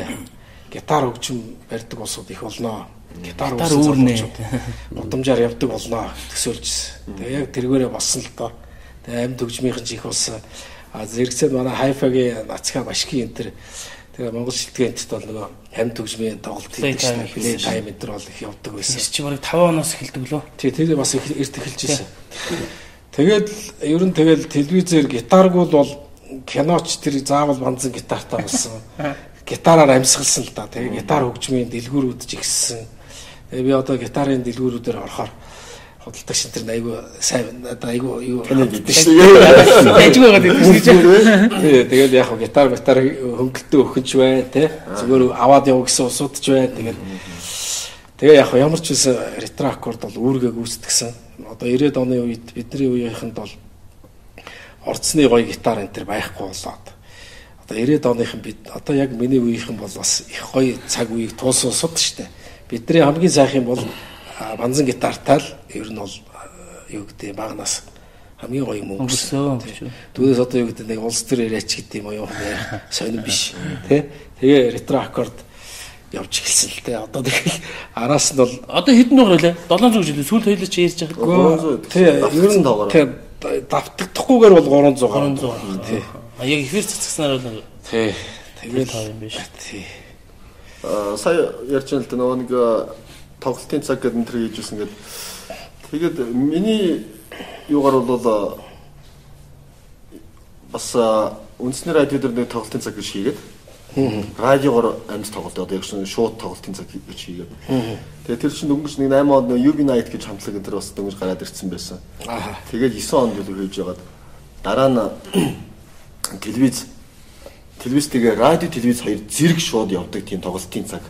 Гитар хөгжим барьдаг улсууд их болноо. Гитар үүрнэ. Удамжаар явдаг болноо төсөөлжсэн. Тэгээ яг тэргээрээ болсон л доо. Тэгээ амьд хөгжмийнхэн ч их болсон. А зэрэгцээд манай хайфагийн нацгаа башки энэ төр Тэгээ Монгол шилтгэнтэд бол нөгөө амт төгсмийн тоглолт хийдэг шээ. Плей тайм төр бол их явдаг байсан. Тэс чи барыг 5 оноос эхэлдэг лөө. Тэгээ тэр бас их эрт эхэлж ирсэн. Тэгээд ер нь тэгэл телевизээр гитаргүй бол киноч тэр заавал банзан гитартаа болсон. Гитараар амьсгалсан л да. Тэгээ гитар хөгжмийн дэлгүүрүүд ч ихссэн. Тэгээ би одоо гитарын дэлгүүрүүдээр орохоор худалдаа шин тэр айгу сайн надад айгу юу гэдэг Ажиг байгаад идэв гэж. Тий, тэгээд яг гитар гитар хөнгөлтөө өхөнч бай, тий. Зүгээр аваад яв гэсэн усуудч бай. Тэгээд тэгээ яг ямар ч байсан ретро аккорд бол үүргээ гүйцэтгсэн. Одоо 90-ад оны үед бидний үеийнхэнд бол орцны гоё гитар энэ төр байхгүй болоод. Одоо 90-ад оныхан бид одоо яг миний үеийнхэн бол бас их гоё цаг үеийг туулсан сууд штэ. Бидний хамгийн сайх юм бол а, банзан гитартай л ер нь бол юу гэдэг багнаас хамгийн гоё юм өнгөрсөн. Түүнээс одоо юу гэдэг нэг улс төр яриач гэдэг юм уу юу сонирн биш тий. Тэгээ ретро аккорд явж эхэлсэн л тий. Одоо тэгэл араас нь бол Одоо хэдэн дугаар вэ? 700 жилийн сүүл хоёлоо чи ярьж байгаа. тий ер нь тоогоор. тий давтагдахгүйгээр бол 300 300. тий. А яг эфир цэцгснаар бол Тий. тэгэл тав юм биш. тий. Аа, сая ярьж байгаа л да нөгөө нэг тоглолтын цаг гэдэг энэ төр хийжсэн гэдэг. Тэгээд миний юугаар бол аа, бас аа, үндэсний радио дээр нэг тоглолтын цаг гэж хийгээд радиогоор амьд тоглолт одоо яг шинэ шууд тоглолтын цаг гэж хийгээд. Тэгээд тэр чинь дөнгөж нэг 8 онд нэг UB Night гэж хамтлаг энэ төр бас дөнгөж гараад ирсэн байсан. Тэгээд 9 онд л хийж байгаад дараа нь телевиз телевиз тэгээ радио телевиз хоёр зэрэг шууд явдаг тийм тоглолтын цаг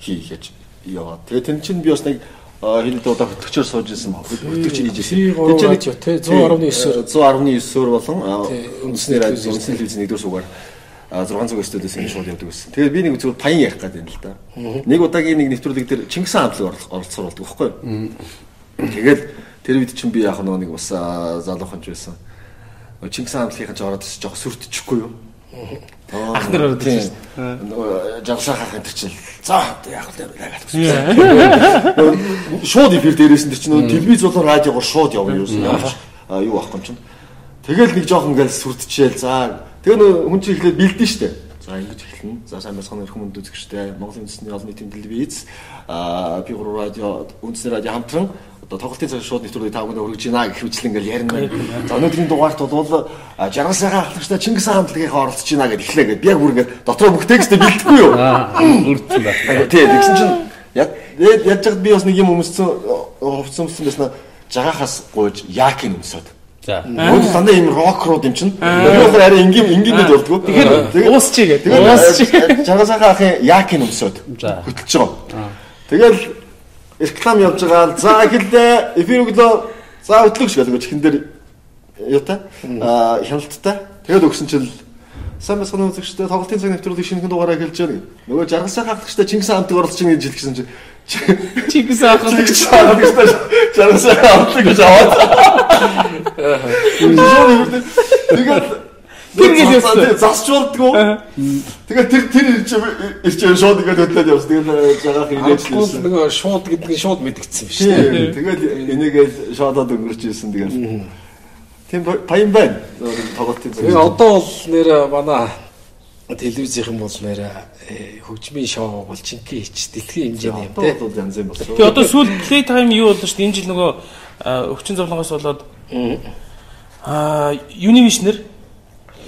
хийхэж яваад. Тэгээ тэн чинь би бас нэг хэл удаа хөтгчөөр сууж исэн хөтгч хийж. Тий, гурван радио, тий, 119-оор. 119-оор болон үндэсний радио үндэсний телевиз нэгдүгээр суугаар а 600 студиэс ингэ шууд явдаг байсан. Тэгээд би нэг зүгээр паян ярих гэдэг юм л да. Нэг удаагийн нэг нэвтрүүлэг дээр Чингис хаан хамтлаг оролцоор болдог байхгүй юу? Тэгээд тэр үед чинь би яг нэг бас залуухан ч байсан. Чингис хаан хамтлагийнхан ч ороод ирсэн жоох сүртчихгүй юу? Ах нар ороод ирсэн. Жагсаа хах энэ чинь. За яг л яагаад гэсэн. Шууд эфир дээрээс нь тэр чинь телевиз болон радиогоор шууд явна юу ч а, юу ахгүй юм чинь. Тэгэл нэг жоох ингээл сүртчихээл. За тэгээ нөгөө хүн чинь ихлээр бэлдэн штэ. За ингэж эхэлнэ. За сайн байцгаана өрхөн мөнд үзэгчтэй. Монголын үндэсний олон нийтийн телевиз а би гурав радио үндэсний радио хамтран одоо тоглолтын цаг шууд нэвтрүүлгийг тав гэнэ өргөж гинэ гэх мэтлэн ингээл ярина. За өнөөдрийн дугаарт бол а, жаргалсайгаа хамтлагчтай Чингис хаан хамтлагийнхаа оролцож гинэ гэд эхлэе гэд би яг бүр ингээд дотроо бүх текстээ бэлдэхгүй юу. Үрдсэн байна. Тий, тэгсэн чинь яг яаж чад би бас нэг юм өмссөн хувцсан өмссөн байснаа жагахаас гуйж яакин өмсөд. За. Өөр дандаа юм рок руу юм чинь. Өөрөөр арай энгийн энгийнэд болдгоо. Тэгэхээр уусчи гэдэг. Тэгээд Уусчи. жаргалсайгаа ахын яакин өмсөд. За. Хөтлөж байгаа. Тэгэл реклам явж байгаа. За эхэллээ. Эфир өглөө. За хөтлөгч гэдэг чихэн дээр юутай аа хяналттай. Тэгээд өгсөн чинь сайн басганы үзэгчтэй тоглолтын цаг нэвтрүүлгийн шинэхэн дугаараа эхэлж байна. Нөгөө жаргалсай хаагчтай Чингис хаантыг оролцож ийн гэж хэлчихсэн чинь Чингис хаан Чингис хаан гэж жаргалсай хаантыг гэж аваад. Тэгээд Тэр гэж явсан. засч болдгоо. Тэгээд тэр тэр ирж шууд ингээд хөдлөөд явсан. Тэгээд жаргах ирээд Хамтгүй ирсэн. нөгөө шууд гэдэг нь шууд мэдгдсэн биш. Тийм. Тэгээд энийгээ шоодод өнгөрч ирсэн тэгээд. Тийм баян байна. Тоглолтын Тэгээ одоо бол нэр манай телевизийнхэн бол нэр э, хөгжмийн шоу бол чинки хич дэлхийн хэмжээний юм одоо те. бол янз юм болсон. Тэгээ одоо сүүл play time юу боллоо шүү дээ. Энэ жил нөгөө а, өвчин зовлонгоос болоод аа Univision-ээр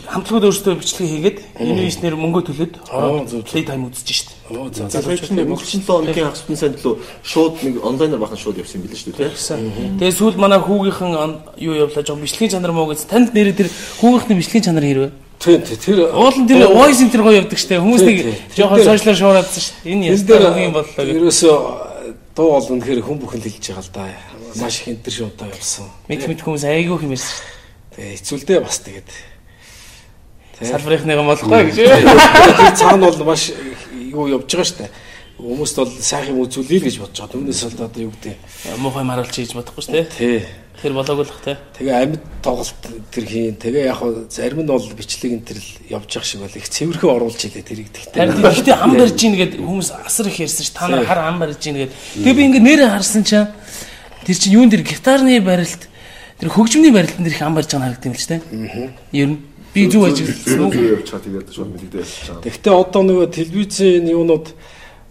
хамтлагууд өөрсдөө бичлэг хийгээд Univision-ээр мөнгө зөв. play time үзэж штт. Оо за За тэр чинь өнгөрсөн 7 өдрийн бүтэн санд лөө шууд нэг онлайнаар бахан шууд явсан юм билээ шүү дээ. Тэгээ сүүл манай хүүгийнхэн юу явлаа жоо бичлэгийн чанар муу гэж танд нэрээ тэр хүүгийнхний бичлэгийн чанар хэрвээ. Тийм тэр Уулын тэр voice center гоё явдаг штэ. Хүмүүс нэг жоохон Тэр дээр- сошиалар шуураад штэ. Энэ дээр юм боллоо гэх. ерөөсөө дуу бол үнэхээр хүн бүхэн хэлж байгаа л да. Маш их энэ төр шунтаа явсан. Мэд мэд хүмүүс айгүй хэмэрсэн. Тэгээ хэцүүлдэ бас тэгээд. Салбарынхныгаа болохгүй гэж. Тэр цаана бол маш юу явж байгаа штэ. Хүмүүст бол сайхан юм үзүүлээ л гэж бодож байгаа. Түүнээс бол одоо юу гэдэг. Муухай маруулж хийж бодохгүй штэ. Тий. Тэр болоогүй л бах те. Тэгээ амьд тоглолт тэр хийн. Тэгээ яг хуу зарим нь бол бичлэг энэ төр л явж явах шиг бол их цэвэрхэн оруулж илээ тэрийг Харин тэгтээ. гэхдээ ам барьж ийн гэд хүмүүс асар их ярьсан ш. Та нар хар ам барьж ийн гэд. Тэгээ би ингээ нэрээ харсан чинь тэр чинь юун дээр гитарны барилт тэр хөгжмөний барилтан дээр их ам барьж байгаа харагдсан юм л ч те. Ер нь Би зүг ажигласан уу? Зүг явчихаа тэгээд шууд мэдэгдээ явчихаа. Гэхдээ одоо нөгөө телевизийн юунууд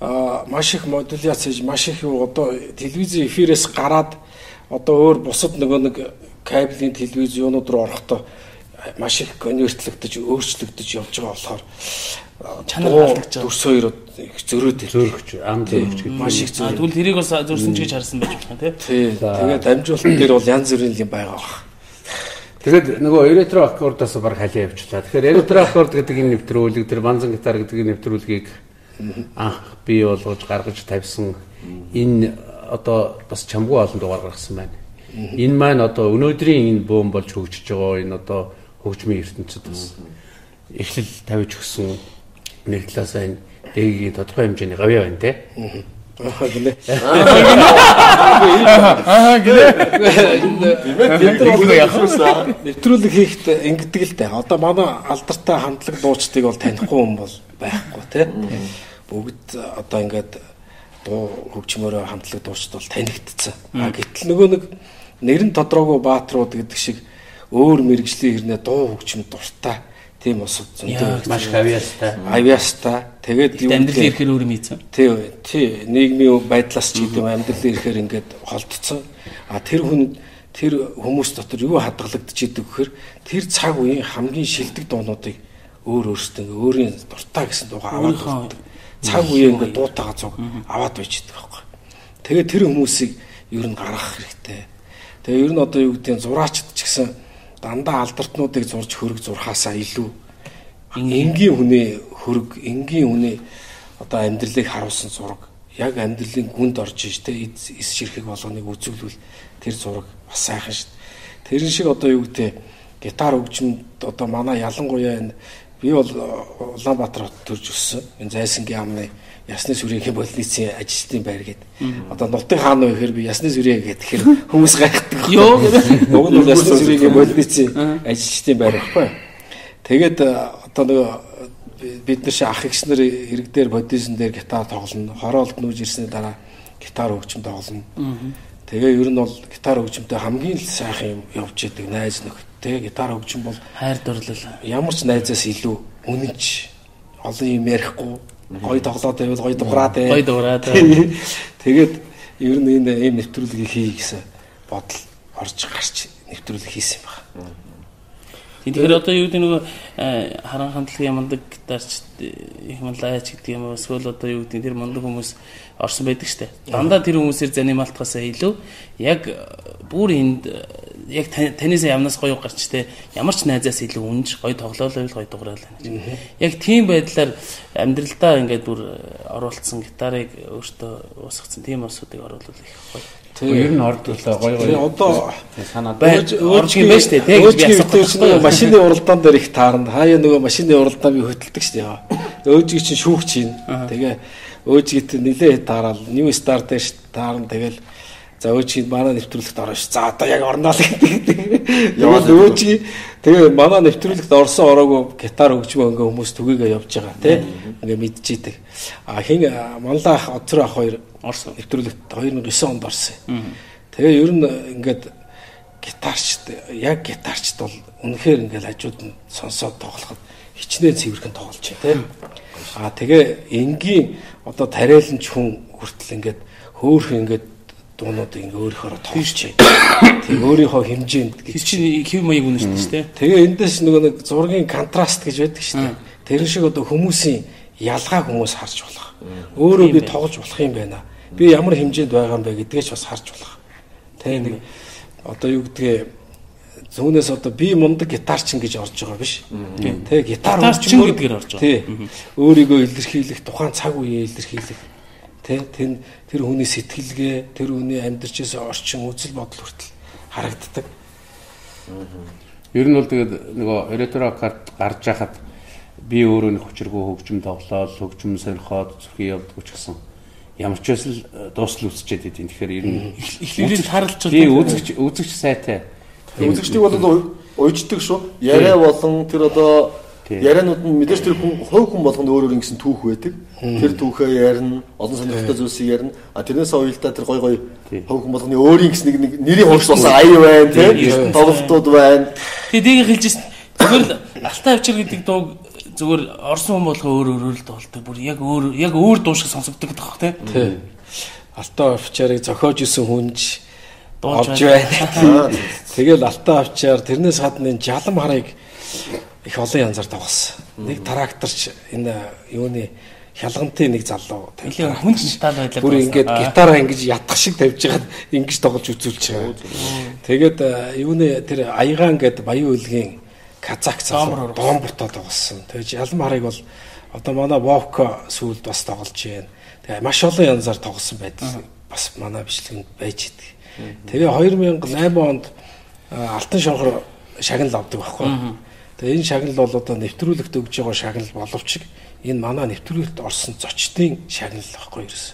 аа маш их модуляц хийж маш их одоо телевизийн эфирээс гараад одоо өөр бусад нөгөө нэг кабелийн телевиз юунууд руу орохдоо маш их конвертлэгдэж өөрчлөгдөж явж байгаа болохоор Чанар алдагдаж байгаа. Дүрс хоёр их зөрөөд зөөрөгч ам зөөрөгч гэдэг. Маш их А зөрөөд. тэгвэл тэрийг бас зурсан ч гэж харсан байж болно тий. Тий. Тэгээд амжуулалт дээр бол янз бүрийн юм байгаа баг. Тэгэхэд нөгөө эретро аккордоос баг халиа явчлаа. Тэгэхээр эретро аккорд гэдэг энэ нэвтрүүлэг тэр банзан гитар гэдэг энэ нэвтрүүлгийг анх бий болгож гаргаж тавьсан энэ одоо бас чамгүй олон дугаар гаргасан байна. Энэ маань одоо өнөөдрийн энэ бөөм болж хөгжиж байгаа энэ одоо хөгжмийн ертөнцид бас эхлэл тавьж өгсөн нэг талаасаа энэ дэгийн тодорхой хэмжээний гавьяа байна те. Аа гинэ. Аа гээ. Нэвтрүүлэг хийхэд ингэдэг л дээ. Одоо манай алдартай хамтлаг дуучдыг бол танихгүй хүн бол байхгүй тий. Бүгд одоо ингээд дуу хөгжмөөрөө хамтлаг дуучд бол танигдцсан. А гэтэл нөгөө нэг нэр нь тодорхойгүй баатрууд гэдэг шиг өөр мэрэгжлийн хэрнээ дуу хөгжим дуртай тийм Яа, зөндөө Маш гавьяастай. авьяастай. Тэгээд юу Амьдрал ирэхээр өөр юм ийцэн. Тий, тий, нийгмийн байдлаас ч гэдэг юм амьдрал ирэхээр ингээд холдсон. А тэр хүн тэр хүмүүс дотор юу хадгалагдаж идэг гэхээр тэр цаг үеийн хамгийн шилдэг дуунуудыг өөр өөртөө өөрийн дуртай гэсэн дуугаа аваад болдог. Цаг үеийн ингээ дуутаага зүг аваад байж идэг байхгүй. Тэгээд тэр хүмүүсийг ер нь гаргах хэрэгтэй. Тэгээ ер нь одоо юу гэдэг нь зураачд ч гэсэн дандаа алдартнуудыг зурж хөрөг зурхаасаа илүү энгийн хүний хөрөг, энгийн хүний одоо амьдралыг харуулсан зураг яг амьдралын гүнд орж иж тэ эс ширхэг болгоныг үзүүлвэл тэр зураг бас сайхан дээ. Тэрэн шиг одоо юу гэдэг гитар хөгжимд одоо манай ялангуяа энэ би бол Улаанбаатар хот төрж өссөн. Энэ Зайсангийн амны Ясны сүрийн больницын ажилтны байр гэдэг. Одоо Нутгийн хаан уу гэхээр би Ясны сүрээ гэдэг тэгэхээр хүмүүс гайхдаг. Йоо гэдэг. Уг нь бол Ясны сүрийн больницын ажилтны байр байхгүй. Тэгээд э, одоо нөгөө би- бид нар шиг ах эгч нар ирэг дээр бодисон дээр гитар тоглоно. Хороолд нүүж ирсний дараа гитар хөгжим тоглоно. Тэгээ ер нь бол гитар хөгжимтэй хамгийн л сайхан юм явж идэг найз нөхдөд. Гитар хөгжим бол Хайр дурлал. ямар ч найзаас илүү үнэнч олон юм ярихгүй гой тоглоод байвал гой дуграад бай. Гой дуграад. Тэгээд ер нь энэ нэвтрүүлгийг хий гэсэн бодол орж гарч нэвтрүүлэг хийсэн байна. Тэгэхээр одоо юу гэдэг нөгөө э, харан хамтлагийн мандаг гитарч их манлаач гэдэг юм уу эсвэл одоо юу гэдэг тэр мандаг хүмүүс орсон байдаг штэ. Дандаа тэр хүмүүсээр занималтахаасаа илүү яг э, бүр энд э, яг танаас ямнаас гоё гарч те ямар ч найзаас илүү үнж гоё тоглоолоо гоё дуграалаа гэж. Яг тийм байдлаар амьдралдаа ингээд бүр оруулсан гитарыг өөртөө уусгацсан тийм усуудыг оруулах их гоё. Ер нь ордуулаа гоё Тэгээ гоё. одоо Санаад юм байна штэ, тэг гэж би Өөжгийн асуух өвтөч байхгүй юу? нөгөө машины уралдаан дээр их таарна. Хаяа нөгөө машины уралдаан би хөтэлдэг штэ яа. Өөжгийн чинь шүүгч юм. Тэгээ өөжгийт нилээ таарал New Star дээр таарна тэгэл за өөжгийн манай нэвтрүүлэгт орно ш. За одоо яг орноо л гэдэг. Яваад өөжгийн тэгээ манай нэвтрүүлэгт орсон ороогүй гитар хөгжмөө ингээ хүмүүс түгээгээ явж байгаа тий. Ингээ мэдчихийдэг. А хин манлаа ах оцроо ах хоёр Орсон. нэвтрүүлэгт 2009 онд орсон. Тэгээ ер нь ингээд гитарчд яг гитарчд бол үнэхээр ингээл хажууд нь сонсоод тоглоход хичнээн цэвэрхэн тоглож байна тийм. Аа тэгээ энгийн одоо тариаланч хүн хүртэл ингээд хөөхөн ингээд дуунуудыг ингээ өөрөөхөөрөө тоглож байна. Тэг өөрийнхөө хэмжээнд Тэр чинь хэв маяг үнэ шүү дээ. Тэгээ эндээс нөгөө нэг зургийн контраст гэж байдаг шүү дээ. Тэрэн шиг одоо хүмүүсийн ялгааг хүмүүс харж болох. Өөрөө би тоглож болох юм байна. Би ямар хэмжээнд байгаа юм бэ гэдгээ ч бас харж болох. Тэгээ нэг одоо юу гэдгээ зүүнээс одоо би мундаг гитарчин гэж орж байгаа биш. Тэгээ гитар Гитарчин гэдгээр орж байгаа. Өөрийгөө илэрхийлэх, тухайн цаг үеийг илэрхийлэх. Тэ тэр тэр хүний сэтгэлгээ, тэр хүний амьдарч байсан орчин, үзэл бодол хүртэл харагддаг. Ер нь бол тэгээд нөгөө эретро карт гарч яхад би өөрөө нэг хүчрэгөө хөгжим тоглоод хөгжим сонирхоод зүрхий явдггүй ч гэсэн ямар ч байсан л э, дуусал үсчээд идэв. Тэгэхээр ер нь Эхлээд харалч тий үзэгч үзэгч сайтай. Үзэгчдийг бол уйждаг шүү. Яриа болон тэр одоо. Ярианууд нь мэдээж тэр хүн хувь хүн болгонд өөр өөр ингэсэн түүх байдаг. Тэр түүхээ ярина, олон сонирхолтой зүйлсийг ярина. А тэрнээс уялдаа тэр гой гой Тийм. хувь хүн болгоны өөрийн гэсэн нэг нэг нэрийн хувьс болсон ая байна, тийм Тийм. тоглолтууд байна. Тэгээ дээг хэлжсэн Зүгээр л Алтай авчир гэдэг дууг зүгээр орсон хүн болохоо өөр өөр л дуулдаг. Бүр яг өөр яг өөр дуу шиг сонсогддог гэх бах тий. Тий. Алтаа офчарыг зохиож исэн хүнж Дуулж байна. Тэгэл алтаа авчаар тэрнээс гадна энэ жалам харыг их олон янзаар тоглосон. Нэг тракторч энэ юуны хялгантын нэг залуу Нилээ хүн ч тал байлаа. бүр ингээд гитараа ингэж ятгах шиг тавьж хагаад ингэж тоглож үзүүлж байгаа. Тэгээд э, юуны тэр аягаан гэдэг баян үлгийн казак залуу дом бутаа тоглосон. Тэгээд жалам харыг бол одоо манай Вовко сүүлд бас тоглож байна. Тэгээ маш олон янзаар тоглосон байдал бас манай бичлэгэнд байж идэг. Тэгээ 2008 онд э, алтан шонхор шагнал авдаг байхгүй. Тэгээ энэ шагнал бол одоо нэвтрүүлэгт өгж байгаа шагнал боловч энэ манай нэвтрүүлэгт орсон зочдын шагнал байхгүй ерөөс.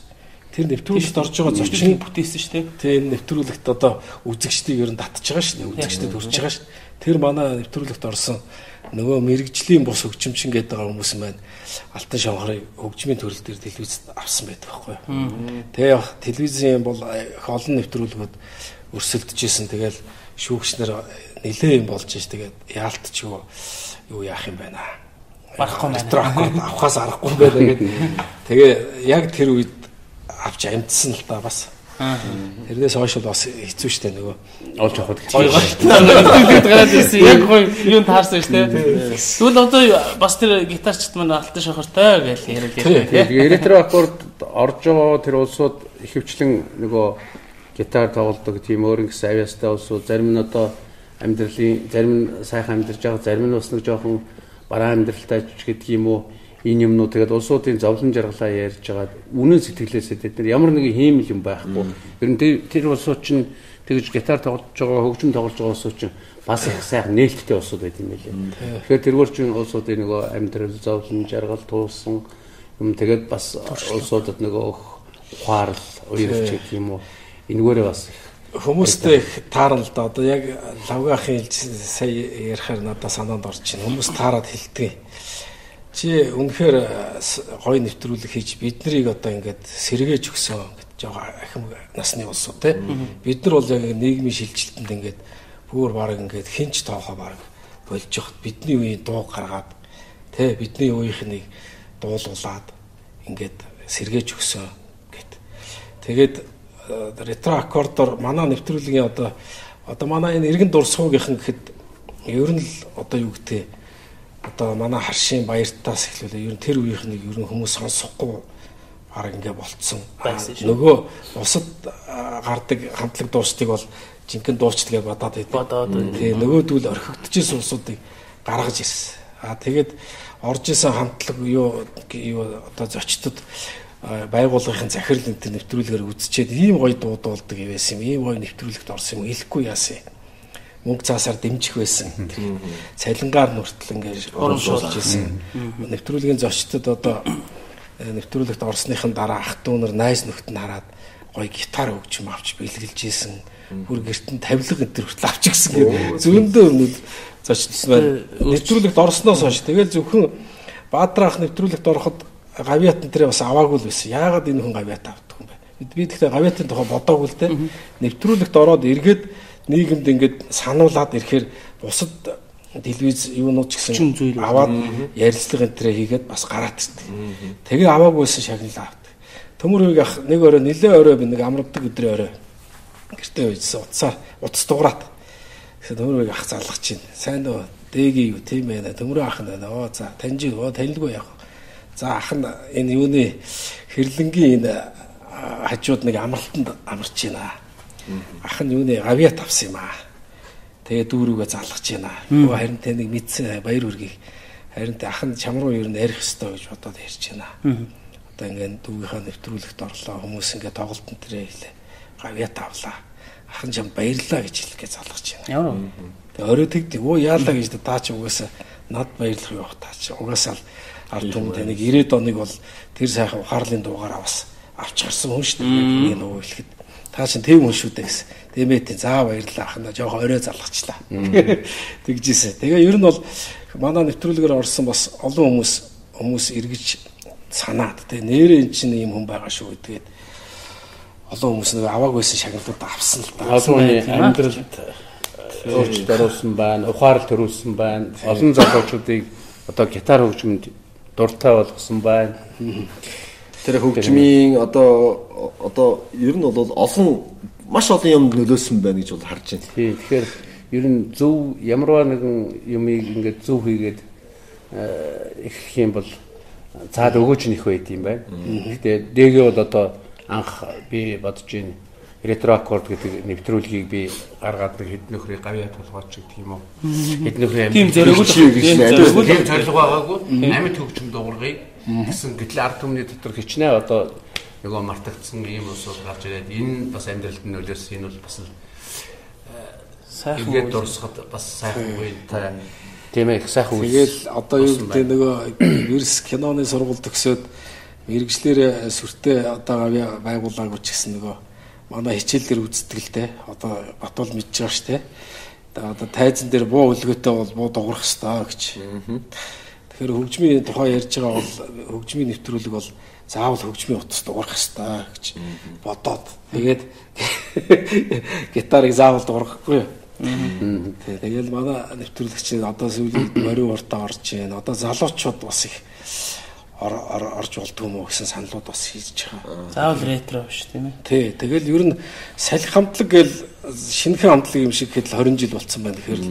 Тэр нэвтрүүлэгт орж байгаа зочин бүтээсэн шүү дээ. Тэгээ энэ нэвтрүүлэгт одоо үзэгчдийг ер нь татж байгаа шүү дээ. Үзэгчдэд хүрч байгаа шүү. Тэр манай нэвтрүүлэгт орсон нөгөө мэрэгжлийн бус хөгжимчин гэдэг байгаа хүмүүс маань алтан шонхорыг хөгжмийн төрөл дээр телевизэд авсан байдаг байхгүй юу. Тэгээ телевизийн бол их олон нэвтрүүлгүүд өрсөлдөжсэн. Тэгэл шүүгчнэр нилээ юм болж ш. Тэгээд яалтч юу юу яах юм байна. Барахгүй байна. Авахаас аргагүй юм байна гэдэг. Тэгээ яг тэр үед авч амтсан л та бас. Тэрнээс хойш бол бас хэцүү шттэ нөгөө олж авахд Гоё гоё гараад ирсэн. Яг гоё юунд таарсан дээ. Тэгвэл одоо бас тэр гитарчт маань алтан шохортой гэж яриад ярьсан тийм. Тэгээ ретро аккорд орж байгаа тэр улсууд ихэвчлэн нөгөө гитар тоглодог тийм өөр ингэс авьяастай улсууд зарим нь одоо амьдралын зарим нь сайхан амьдарч байгаа зарим нь бас нэг жоохон бараа амьдралтай ч гэдэг юм уу энэ юмнууд. Тэгээд улсуудын зовлон жаргалаа ярьж байгаа үнэн сэтгэлээсээ тэд нар ямар нэгэн хиймэл юм байхгүй. Ер нь тэр- улсууд чинь тэгж гитар тоглож байгаа хөгжим тоглож байгаа улсууд чинь бас их сайхан нээлттэй улсууд байт юм байлээ. Тэгэхээр тэргээр чинь улсуудын нөгөө амьдрал зовлон жаргал туусан юм тэгээд бас улсуудад нөгөө ухаарл уярч гэх юм уу энэгээрээ бас их хүмүүстэй их таарна л да. Одоо яг лавгаахын хэлж сая ярихаар надад санаанд орж байна. Хүмүүс таарад хэлдэг. Чи үнэхээр э, гоё нэвтрүүлэг хийж бид нарыг одоо ингээд сэргээж өгсөн гэд жоо ахим насны улсууд те. Бид нар бол яг нийгмийн шилжилтэнд ингээд бүр баг ингээд хинч тоохоо баг болж явахад бидний үеийн дуу гаргаад те бидний үеийнхнийг дуулуулад ингээд сэргээж өгсөн гэд. Тэгээд ретро аккордоор манай нэвтрүүлгийн одоо одоо манай энэ иргэн дурсуугийнхан гэхэд ер нь л одоо юу гэдэг одоо манай харшийн баяртаас эхлүүлээ ер нь тэр үеийнхнийг ер нь хүмүүс сонсохгүй баг ингээ болцсон. Нөгөө бусад а, гардаг хамтлаг дуустыг бол жинхэнэ дуучдгээ бодоод байдаг. Бодоод. Тэгээ нөгөөдүүл орхигдчихсэн улсуудыг гаргаж ирсэн. Аа тэгээд орж исэн хамтлаг юу юу одоо зочдод байгууллагын захирал энэ төр нэвтрүүлгээр үзчихэд ийм гоё дуудуулдаг байсан юм. Ийм гоё нэвтрүүлэгт орсон юм хэлэхгүй яасан. Мөнгө цаасаар дэмжих байсан. Цалингаар нүртэл ингээд урамшуулж исэн. Нэвтрүүлгийн зочдод одоо э, нэвтрүүлэгт орсныхын дараа ах トゥ нар найз нөхд нь хараад гоё гитар өгч юм авч бэлгэлж исэн. Бүр гэрт нь тавилга энэ төр хүртэл авч гисэн гэдэг зөндөө зочдсон байна. Нэвтрүүлэгт орсноос хойш тэгэл зөвхөн Баатраах нэвтрүүлэгт ороход гавьяат энэ тэрэ бас аваагүй л байсан. Яагаад энэ хүн гавьяат авдаг юм бэ? Бид би тэгтээ гавьяатын тухай бодоогүй л те. Нэвтрүүлэгт ороод эргээд нийгэмд ингээд сануулад ирэхээр бусад телевиз юунууд ч гэсэн аваад ярилцлага энэ тэрэ хийгээд бас гараад ирдэг. Тэгээ аваагүйсэн шагналаа авдаг. Төмөр үеиг ах нэг өрөө нилээ өрөө би нэг амрагдаг өдрөө өрөө гэртээ үйсэн утсаар утас дуграад тэгэхээр төмөр үеиг ах залгах чинь сайн дөө дэгийн юу тийм ээ төмөрөө ах нь оо за таньж оо танилгүй яах за ах нь энэ юуны хэрлэнгийн энэ хажууд нэг амралтанд амарч байна. Ах нь юуны авиат авсан юм аа. Тэгээ дүүрүүгээ залгаж байна. Юу харин тэ нэг мэдсэн баяр үргийг. Харин тэ ах нь чам руу ер нь ярих хэвээр гэж бодоод ярьж байна. Одоо ингээд дүүгийнхаа нэвтрүүлэгт орлоо. Хүмүүс ингээд тоглолтын тэрэ хэлээ. Гавьяат авлаа. Ах нь чам баярлаа гэж хэлгээ залгаж байна. Тэгээ орой тэгдэг. Өө яалаа гэж таа чи угаасаа над баярлах явах таа чи. Угаасаа л ард түмэн таныг 90 оныг бол тэр сайхан ухаарлын дуугаараа бас авч гарсан хүн шүү дээ. Энэ нөгөө хэлэхэд таа чин тэв хүн шүү дээ гэсэн. Дэмэтийн заа баярлаа ахна жоохон орой залгачлаа. Тэгжээсэ. Тэгээ ер нь бол манай нэвтрүүлгээр орсон бас олон хүмүүс хүмүүс эргэж санаад тэгээ нэрээ эн чинь юм хүн байгаа шүү гэдгээд олон хүмүүс нэг авааг байсан шагналууд авсан л та. олон амьдралд өөрчлөлт оруулсан байна, ухаарал төрүүлсэн байна. Олон залуучуудыг одоо гитар хөгжмөнд дуртай болгосон байна. Тэр хөгжмийн одоо одоо ер нь бол олон маш олон юмд нөлөөсөн байна гэж бол харж байна. Тий, тэгэхээр ер нь зөв ямарваа нэгэн юмыг ингээд зөв хийгээд э, эхлэх юм бол цаад өгөөж нэх байд юм байна. Гэхдээ дэгээ бол одоо анх би бодож байна. Ретро аккорд гэдэг нэвтрүүлгийг би гаргаад нэг хэд нөхрийн гавьяа тулгаач гэдэг юм уу. Хэд нөхрийн Тийм зориуг тийм зориг байгаагүй. Амьд хөгжим дуургыг гэсэн гэтэл ард түмний дотор хичнээн одоо нөгөө мартагдсан ийм усууд гарч ирээд энэ бас амьдралд нь нөлөөс энэ бол бас л сайхан ингээд дурсахад бас сайхан та тийм ээ их сайхан үе. Тэгэл одоо юу гэдэг нөгөө вирус киноны сургууль төгсөөд мэрэгчлэр сүртэй одоо гавья байгуулаагүй ч гэсэн нөгөө манай хичээлээр үздэг л те. Одоо Батбол мэдж байгаа ш те. Одоо тайзан дээр буу өлгөөтэй бол буу дуурах хэрэгтэй гэж. Тэгэхээр хөгжмийн тухай ярьж байгаа бол хөгжмийн нэвтрүүлэг бол заавал хөгжмийн утас дуурах хэрэгтэй гэж бодоод тэгээд гитарыг заавал дуурахгүй юу. Тэг- Тэгэл манай нэвтрүүлэгч одоо сүүлийн морин уртаа орж байна. Одоо залуучууд бас их орж болдгоо мó гэсэн саналууд бас хийж байгаа. Заавал ретро биш тийм ээ. Тий, тэгэл ер нь салхи хамтлаг гэл шинэхэн хамтлаг юм шиг хэд л 20 жил болцсон байна. Тэгэхээр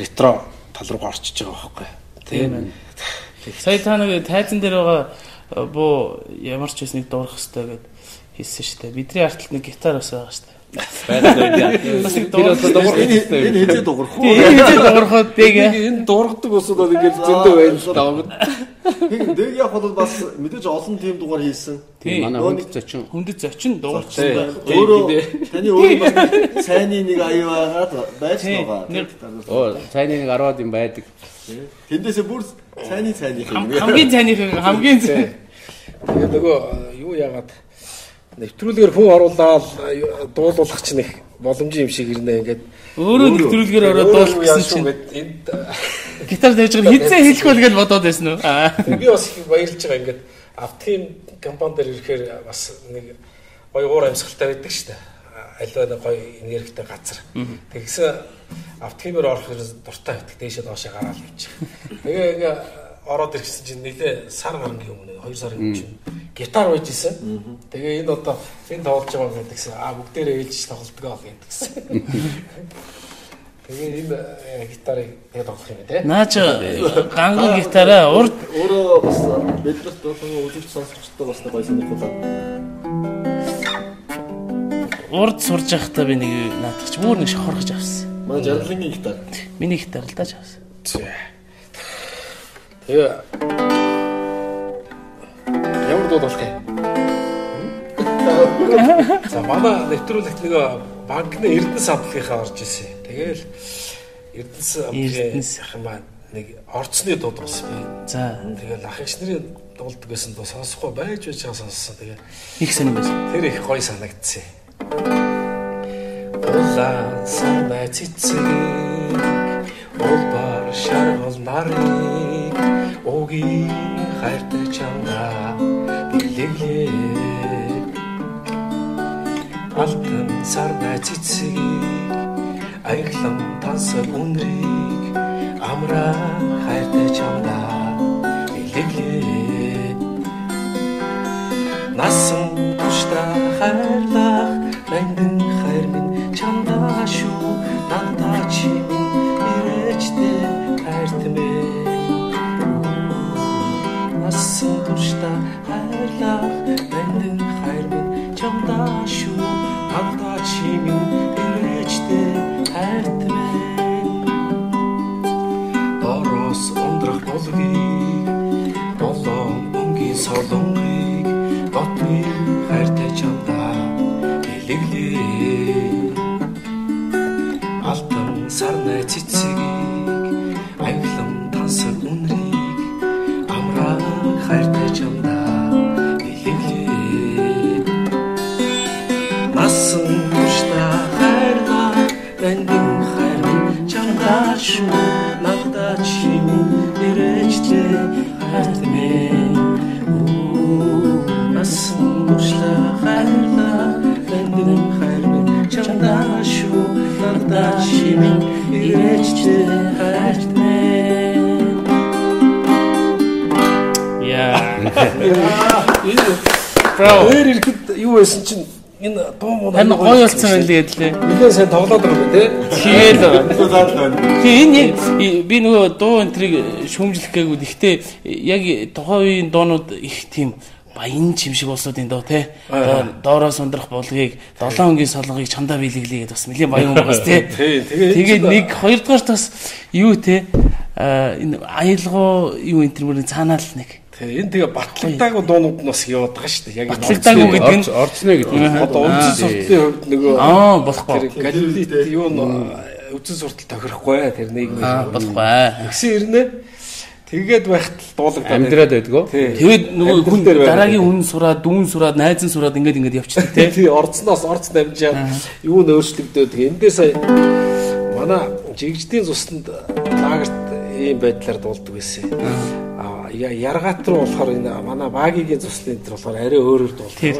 ретро тал руугаа орчиж байгаа байхгүй. Тийм ээ. Сая та нэг тайзан дээр байгаа э, буу ямар ч хэснийг дуурах хэрэгтэй гэд хэлсэн шүү дээ. Бидний артлт нэг гитар бас байгаа шүү дээ. Тэр одоо дуурах Энэ хэзээ дуурах уу? Тийм энэ дуурахад дэг. Энэ дуургадаг ус бол ингээд зөндөө байна л да. Хин дэг яг бол бас мэдээж олон тийм дугаар хийсэн. Тийм. Манай хүнд зочин Хүндэт зочин дуурчсан байна. Өөрөө таны өөрөө бас сайнны нэг аюу байгаад байж байгаа. Оо цайны нэг 10-аад юм байдаг. Тэндээсээ бүр Хам- юм. Хамгийн цайных хамгийн цай. Тэгээ нөгөө юу яагаад нэвтрүүлгээр хүн оруулаад дуулуулах чинь их боломжийн юм шиг ирнэ ингээд Өөрөө нэвтрүүлгээр ороод дуул гэсэн чинь энд гитар тавьж байгаа хизээ хэлэх бол гэж бодоод байсан уу? Би бас их баярлж байгаа ингээд автын компани дээр ирэхээр бас нэг гоё уур амьсгалтай байдаг шүү дээ. Альва нэг гоё энергитэй газар. Тэгсэн автхимээр орох хэрэг дуртай байдаг. Дээшээ доошоо гараад явчих. Тэгээ ингээ ороод ирсэн чинь нэлээ сар гарангийн өмнө 2 сарын өмнө чинь гитар байж исэн. Тэгээ энэ одоо энэ тоглож байгаа гэдгсэн. Аа бүгдээрээ ээлж тоглолтгоо гэдгсэн. Тэгээ энэ э, гитарыг тэгээд тоглох юм те. Наач ганган гитараа урд Өөрөө бас биднэрт болон үзэгч сонсогчдод бас нэг гоё сонирхолтой. урд сурж байхдаа би нэг наадах чи бүр нэг шохорхож авсан. Манай жаргалын гитар. Миний гитар л тааж авсан. Тэгээ ямар дуу юм? За манай нэвтрүүлэгт нөгөө банкны Эрдэнэс хамтлагийнхаа орж исэн. Тэгээл Эрдэнэс. ах маань нэг орцны дуу би. За Тэгэл ах эгч нарын дуулдаг гэсэн дуу сонсохгүй байж байж байгаа сонссон. Тэгээ их сонирн байсан. тэр их гоё санагдсан. Улаан санаа цэцэг Улбар шаргал нарыг Оги хайртай чамда Билеглээ Алтан сарнаа цэцэг Аяглам тансаг үнрийг Амраа хайртай чамда Билеглээ Насан тушта хайрлах Мэндэн минь хайрчтэй хайрчтэй. Яа. Браво. Өөр ирэхэд юу байсан чинь энэ дуу муу Харин гоё болсон байна лээ лээ. Нилээн сайн тоглоод байгаа юм тий. Тэгэл. Тэгээ энэ яг и- би нөгөө дуу энтрийг шүүмжлэх гээгүй. Гэхдээ яг тухайн үеийн дуунууд их тийм баян чим шиг болсод энэ доо те. Доороо сундрах булгийг 7 хоногийн солонгыг чамдаа биелгэлээ гэдээ бас нэлийн баян юм байгаас те. Тэгээд нэг хоёрдугаар бас юу те энэ аялгоо юу энэ мөрний цаанаал нэг энэ тэгээ батлагдаагүй дуунууд нь бас яваад байгаа шүү дээ. Яг энэ Батлагдаагүй гэдэг нь орцно гэдэг. Одоо үндсэн сурталын хувьд нөгөө аа болохгүй. тэр галилит юу н үндсэн суртал тохирохгүй тэр Аа болохгүй. Тэгсэн ирнэ. Тэгээд байхад л дуулагдаад амьдраад байдгаа. Тэгээд нөгөө хүн дараагийн хүн сураад, дүүн сураад, найз нь сураад ингээд ингээд явчихдаг те. тий орцноос орц дамжаад юу н өөрчлөгдөөд тэгээ эндээ сая манай жигждийн цуснд лагерт ийм байдлаар дуулдаг байсан. Аа я- яргаат руу болохоор энэ манай багигийн цуслын энэ болохоор арай өөрөөр дуулдаг. Тий.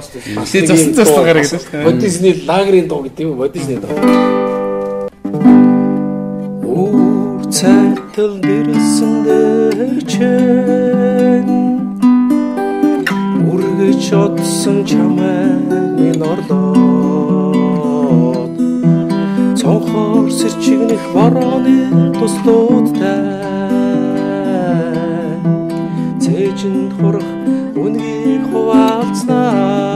Тий, цусны ийм цус дуу, лагер бас гэдэг. Бодисны лагерийн дуу гэдэг юм уу? Бодисны дуу. Дэрсэн дээр чэн Үргэж одсон чамайг минь орлоод. Цонхоор сэрчигнэх борооны туслуудтай Цээжинд хурах үнгийг хуваалцнаа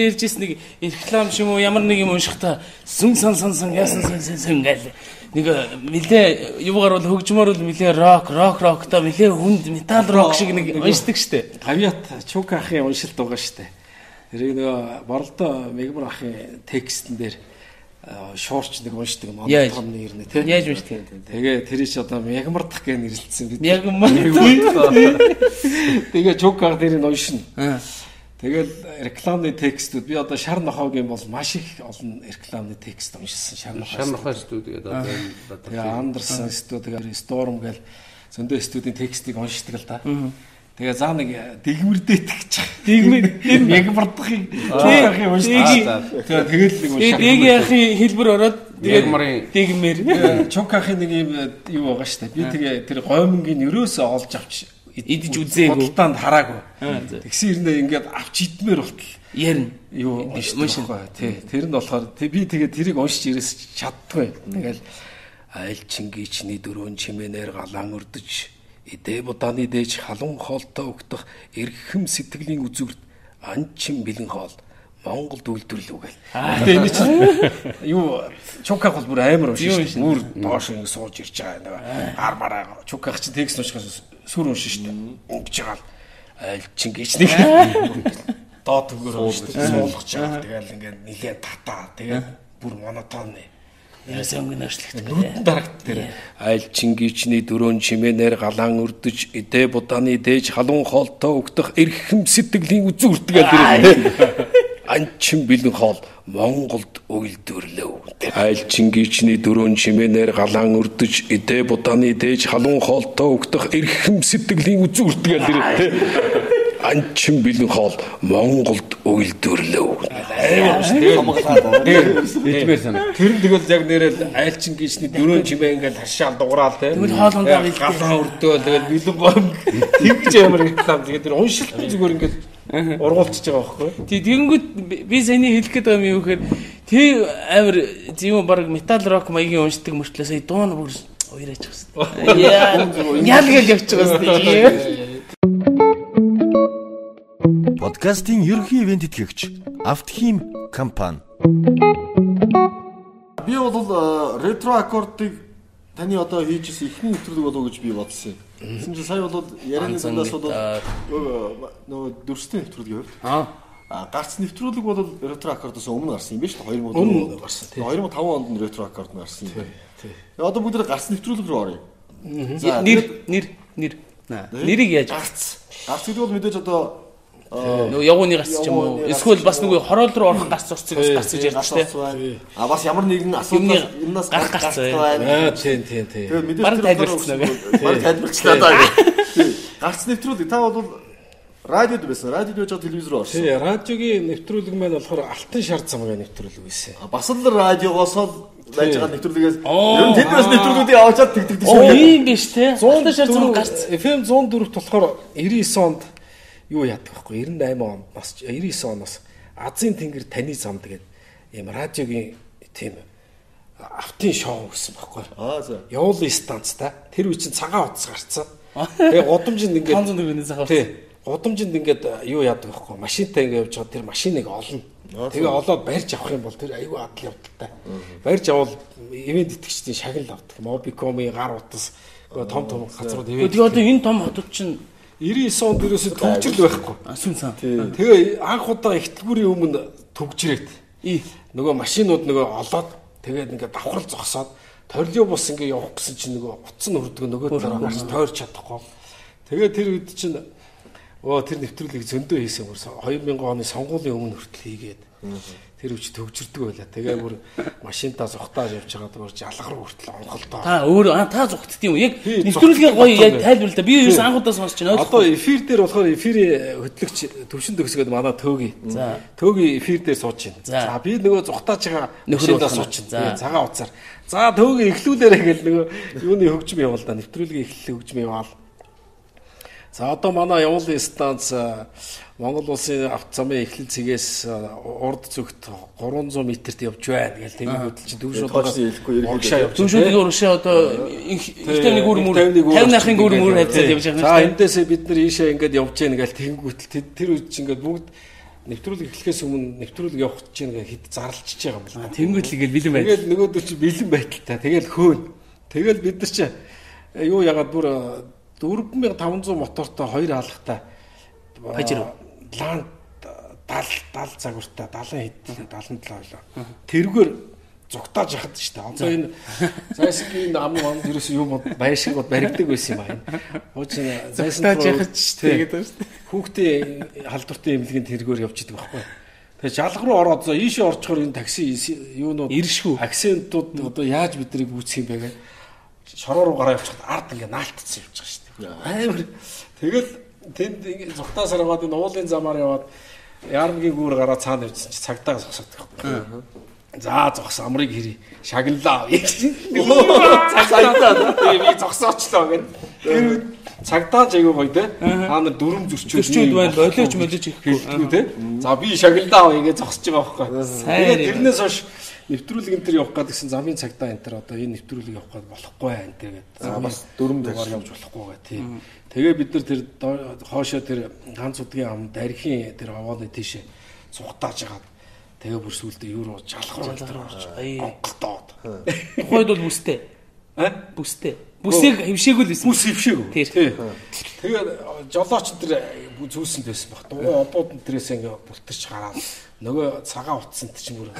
нар ярьжсэн нэг реклам юм уу ямар нэг юм уншихтаа сүн сан сан сан яасан сан сан сан гэл нэг нилээ юугаар бол хөгжмөр бол нилээ рок рок роктой нилээ хүнд метал рок шиг нэг уншдаг штэ. Гавьят Чук ахын уншилт байгаа штэ. Тэрийг нөгөө боролдоо Мегмар ахын текстэн дээр э, шуурч нэг уншдаг Яаж? монотон нэрнэ тий. Яаж уншдаг юм? Тэгээ тэр ич одоо Мегмардах гэж нэрлэлсэн бид. Яг юм. Тэгээ Чук ах дээр нь уншина. Тэгэл рекламны текстүүд би одоо шар нохоогийн бол маш их олон рекламны текст уншсан шар нохоо. Шар нохой студи гэдэг одоо энэ Тэгээ Андерсон студигаар Storm гэл зөндөө студийн текстийг уншдаг л да. Тэгээ заа нэг дэгмэрдээтгэж. Дэгмэр Яг бардахыг чуухын уншдаг. Тэгээ тэгэл нэг Тэгээд дэгийн ахын хэлбэр ороод Ягмарын дэгмэр. Чукахын нэг юм юу байгаа штэ. Би тэгээ тэр гоймонгийн өрөөсөө олж авч Идэж үзээгүй. Худалдаанд хараагүй. Тэгсэн хэрнээ ингээд авч идмээр болтол Ярина. юу Уншин. уншин тий тэр нь болохоор би тэгээ тэрийг уншиж ирээс чаддгүй тэгэл айл чингичний дөрөв чимээнээр галаан өрдөж идэ буданы дээж халуун хоолтой өгдөх эрхэм сэтгэлийн үзүүрт анчин бэлэн хоол Монголд үйлдвэрлэв гэл. Тэгээ энэ чинь юу чуках бол бүр амар уншиж шүү дээ. Нүр доош ингэ сууж ирж байгаа нэг гар мараа чуках чинь текст уншихаас сүр уншиж шүү дээ. Ингэж байгаа л айл чингичний доод төгөр дээ. Суулгаж байгаа. Тэгэл ингээд нилээ татаа. Тэгээд бүр монотон нэ. Яасан өнгө наашлагдаг. Нүдэн дарагт тэр айл чингичний дөрөөн чимээнээр галаан өрдөж идэ буданы дээж халуун хоолтой өгдөх эрхэм сэтгэлийн үзүүртгээл тэр анчин бэлэн хоол Монголд үйлдвэрлэв. Айл чингичний дөрөөн чимээнээр галаан өрдөж идэ буданы дээж халуун хоолтой өгдөх эрхэм сэтгэлийн үзүүртгээл тэр анчин бэлэн хоол Монголд үйлдвэрлэв. Эдмээр санаа. Тэр нь тэгэл яг нэрэл айлчин гисний дөрөв чимээ ингээл хашаал дуграал те. Тэгвэл хоолундаа Яг галаа өрдөө тэгэл бэлэн гом тэгж амар реклам тэгээд тэр уншилтын зүгээр ингээд ургуулчихж байгаа байхгүй. Тий тэгэнгүүт би- саяны хэлэх гээд байгаа юм юу гэхээр тий амир тийм баг метал рок маягийн уншдаг мөртлөө сая дуу нь бүр уяраач. Яа ял гэл байгаа юм. Подкастын ерөнхий ивент тэтгэгч Автхим компани. Би бол э, ретро аккордыг таны одоо хийжсэн ихний нэвтрүүлэг болов уу гэж би бодсон юм. Тэгсэн чинь сая бол ярианы зандаас бол нөгөө дөрөвстэй нэвтрүүлгийн хувьд Аа. а гарц нэвтрүүлэг бол ретро аккордоос өмнө гарсан юм биш үү? 2000 Өмнө гарсан, тий. 2005 онд ретро аккорд гарсан юм. Тий. Одоо бүгд гарц нэвтрүүлэг рүү оръё. Нэр нэр нэр нэрийг яаж гарц. Гарц гэдэг бол мэдээж одоо нөгөө явууны гарц ч юм уу эсвэл бас нөгөө хороол руу орох гарц урцыг бас гарц гэж ярьж гарц штэ. байна. А бас ямар нэгэн асуудал юмнаас гарах гарц байна. Аа тийм тийм тийм. Тэгээд мэдээж Бараг тэр тайлбарлацсан болохоор аа. Бараг тайлбарлацсан даа. Гарц нэвтрүүлэг та бол радиод байсан. Радиод байж байгаа телевиз рүү орсон. Тий, радиогийн нэвтрүүлэг маань болохоор алтан шар замгийн нэвтрүүлэг байсан. А Бас л радиогоос л байж байгаа нэвтрүүлгээс ер нь тэднээс нэвтрүүлгүүдийг аваачаад тэгдэг Оо тийм. ийм биш те. 100 шар зам гарц. FM 104-т болохоор 99 онд юу яадаг байхгүй 98 он бас 99 оноос Азийн тэнгэр таны зам тэгээд ийм радиогийн тийм автын шоу гэсэн байхгүй. Аа за. Явуулын станцтай тэр үе чинь цагаан утас гарцсан. Тэгээ гудамжинд ингээд 500 төгрөгийн захаар. Тий. Гудамжинд ингээд юу яадаг байхгүй машинтай ингээд явж байгаа тэр машиныг олно. Тэгээ олоод барьж авах юм бол тэр аюу адал явдалтай. Барьж авал ивент итгэгчдийн шагнал авдаг. Мобикомын гар утас том том газрууд ивент. Тэгээ одоо энэ том хотод чинь 99 онд ерөөсөд төгжрөл байхгүй. асуун сан. Тэгээ анх удаа ихтгүүрийн өмнө төгжрээд И нөгөө машинууд нөгөө олоод тэгээд ингээд давхрал зогсоод торилын бус ингээд явах гэсэн чинь нөгөө утас нь хүрдэг нөгөө талаараа гарч тойрч чадахгүй. Тэгээд тэр үед чинь оо тэр нэвтрүүлгийг зөндөө хийсэн бүр 2000 оны сонгуулийн өмнө хүртэл хийгээд тэр үуч төгжирдэг байла. Тэгээ бүр машинтаа зогтааж явж байгаа бүр жалгар хүртэл онголтоо. та өөр та зүгтд юм? Яг нэвтрүүлгийн гоё яг байна. тайлбарлаа. Би ерөөс анх удаа сонсч байна. Одоо эфир дээр болохоор эфирийн хөтлөгч төвшин төгсгөөд манай төөги. За. Төөги эфир дээр сууж байна. За. Би нөгөө зүхтааж байгаа болох сууж байна. Цагаан уцаар. За төөги эхлүүлээрэ гэл нөгөө юуны хөгжим явал да. Нэвтрүүлгийн эхлэл хөгжим яваал. За одоо манай явуулын станц а, Монгол улсын автозамын эхлэл цэгээс а, урд зүгт 300 м-т явж байна. Чинь төвшин тоочны хэлэхгүй ерөнхийдөө. урагшаа явж Түншүүдийн урагшаа одоо их тавны гүр мүр 50 нахын гүр мүр хайцаад явж байгаа За юм шүү. эндээсээ бид нар ийшээ ингээд явж гэн гээл тэнгүүтэл тэр үед чинь ингээд бүгд нэвтрүүлэг эхлэхээс өмнө нэвтрүүлэг явах гэж ингээд хэд зарлчж байгаа юм байна. Тэнгүүт л гээл бэлэн байна. Тэгэл нөгөөдөр чи бэлэн байдалтай. Тэгэл хөөн. Тэгэл бид нар чи э, юу ягаад бүр э, 4500 мотортой хоёр хаалгатай Пажеро. лан 70 70 загвартай 70 хэд 77 ойлоо. Тэргээр зугтааж яхад шүү дээ. Одоо энэ зайсгийн ам ам ерөөс юм байшингууд баригдаг байсан юм байна. Хуучин Зугтааж яхад шүү дээ гэдэг шүү Хүүхдийн халдвартын эмнэлгийн тэргээр явж идэг байхгүй. Тэгээ жалга руу ороод за ийшээ орчхоор энэ такси юунууд Иршгүй. акцентууд одоо яаж биднийг үүсэх юм бэ гэ. Шороо руу гараа явчихад ард ингээ наалтцсан явж байгаа шүү дээ. Амар. Тэгэл тэнд ингээ зүгтаасаар яваад энэ уулын замаар яваад Ярмгийн гүүр гараа цаана явжсан чи цагтаа зогсоод байхгүй. За зогс амрыг хэрий. Шагналаа. Цагтаа би зогсоочлоо гэд. Тэр үед цагтааж айгүй гоё те. Та нар дүрм зөрчөөд Зөрчөөд байна. Болооч молож ихгүй. те. За би шагналаа ингээ зогсож байгаа байхгүй. Тэгээд тэрнээс хойш нэвтрүүлэг энэ төр явах гээд гэсэн замын цагтаа энэ төр одоо энэ нэвтрүүлэг явах гээд болохгүй энэ төр гээд. За бас дүрм дугаар явж болохгүй гэ тий. Тэгээ бид нар тэр хоошоо тэр ганц удгийн ам дархийн тэр овооны тийшээ цухтааж хагаад тэгээ бүр сүултээ юу руу жалах руу тэр орж Ай. онголтоод. Тухайд бол бүстэй. Аа? Бүстэй. Бүсийг хөвшээгүүл байсан. Бүс ившээг. Тэр. Тий. Тэгээ жолооч тэр зүүсэнд байсан баг. Дугуй обууд энэ тэрээс ингээ бултарч гараад нөгөө цагаан утсанд чинь бүр